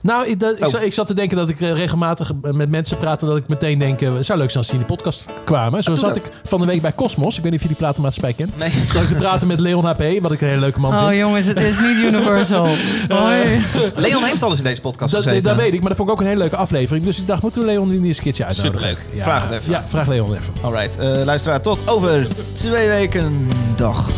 C: Nou, ik, dat, ik,
A: Oh.
C: zat, ik zat te denken dat ik eh, regelmatig eh, met mensen praatte... dat ik meteen denk, eh, het zou leuk zijn als die in de podcast kwamen. Zo
A: doe
C: zat
A: dat.
C: ik van de week bij Cosmos. Ik weet niet of je die platenmaatschappij kent.
A: Nee.
C: Zat ik te praten met Leon HP, wat ik een hele leuke man
D: Oh
C: vind.
D: jongens, het is niet Universal. Hoi.
A: Leon heeft al eens in deze podcast
C: Dat,
A: gezeten.
C: dat weet ik, maar dat vond ik ook een hele leuke aflevering. Dus ik dacht, moeten we Leon niet eens een keertje uitnodigen?
A: Superleuk.
C: Ja,
A: Vraag het even.
C: Ja, vraag Leon even.
A: Alright, eh luisteraar, tot over twee weken. Dag.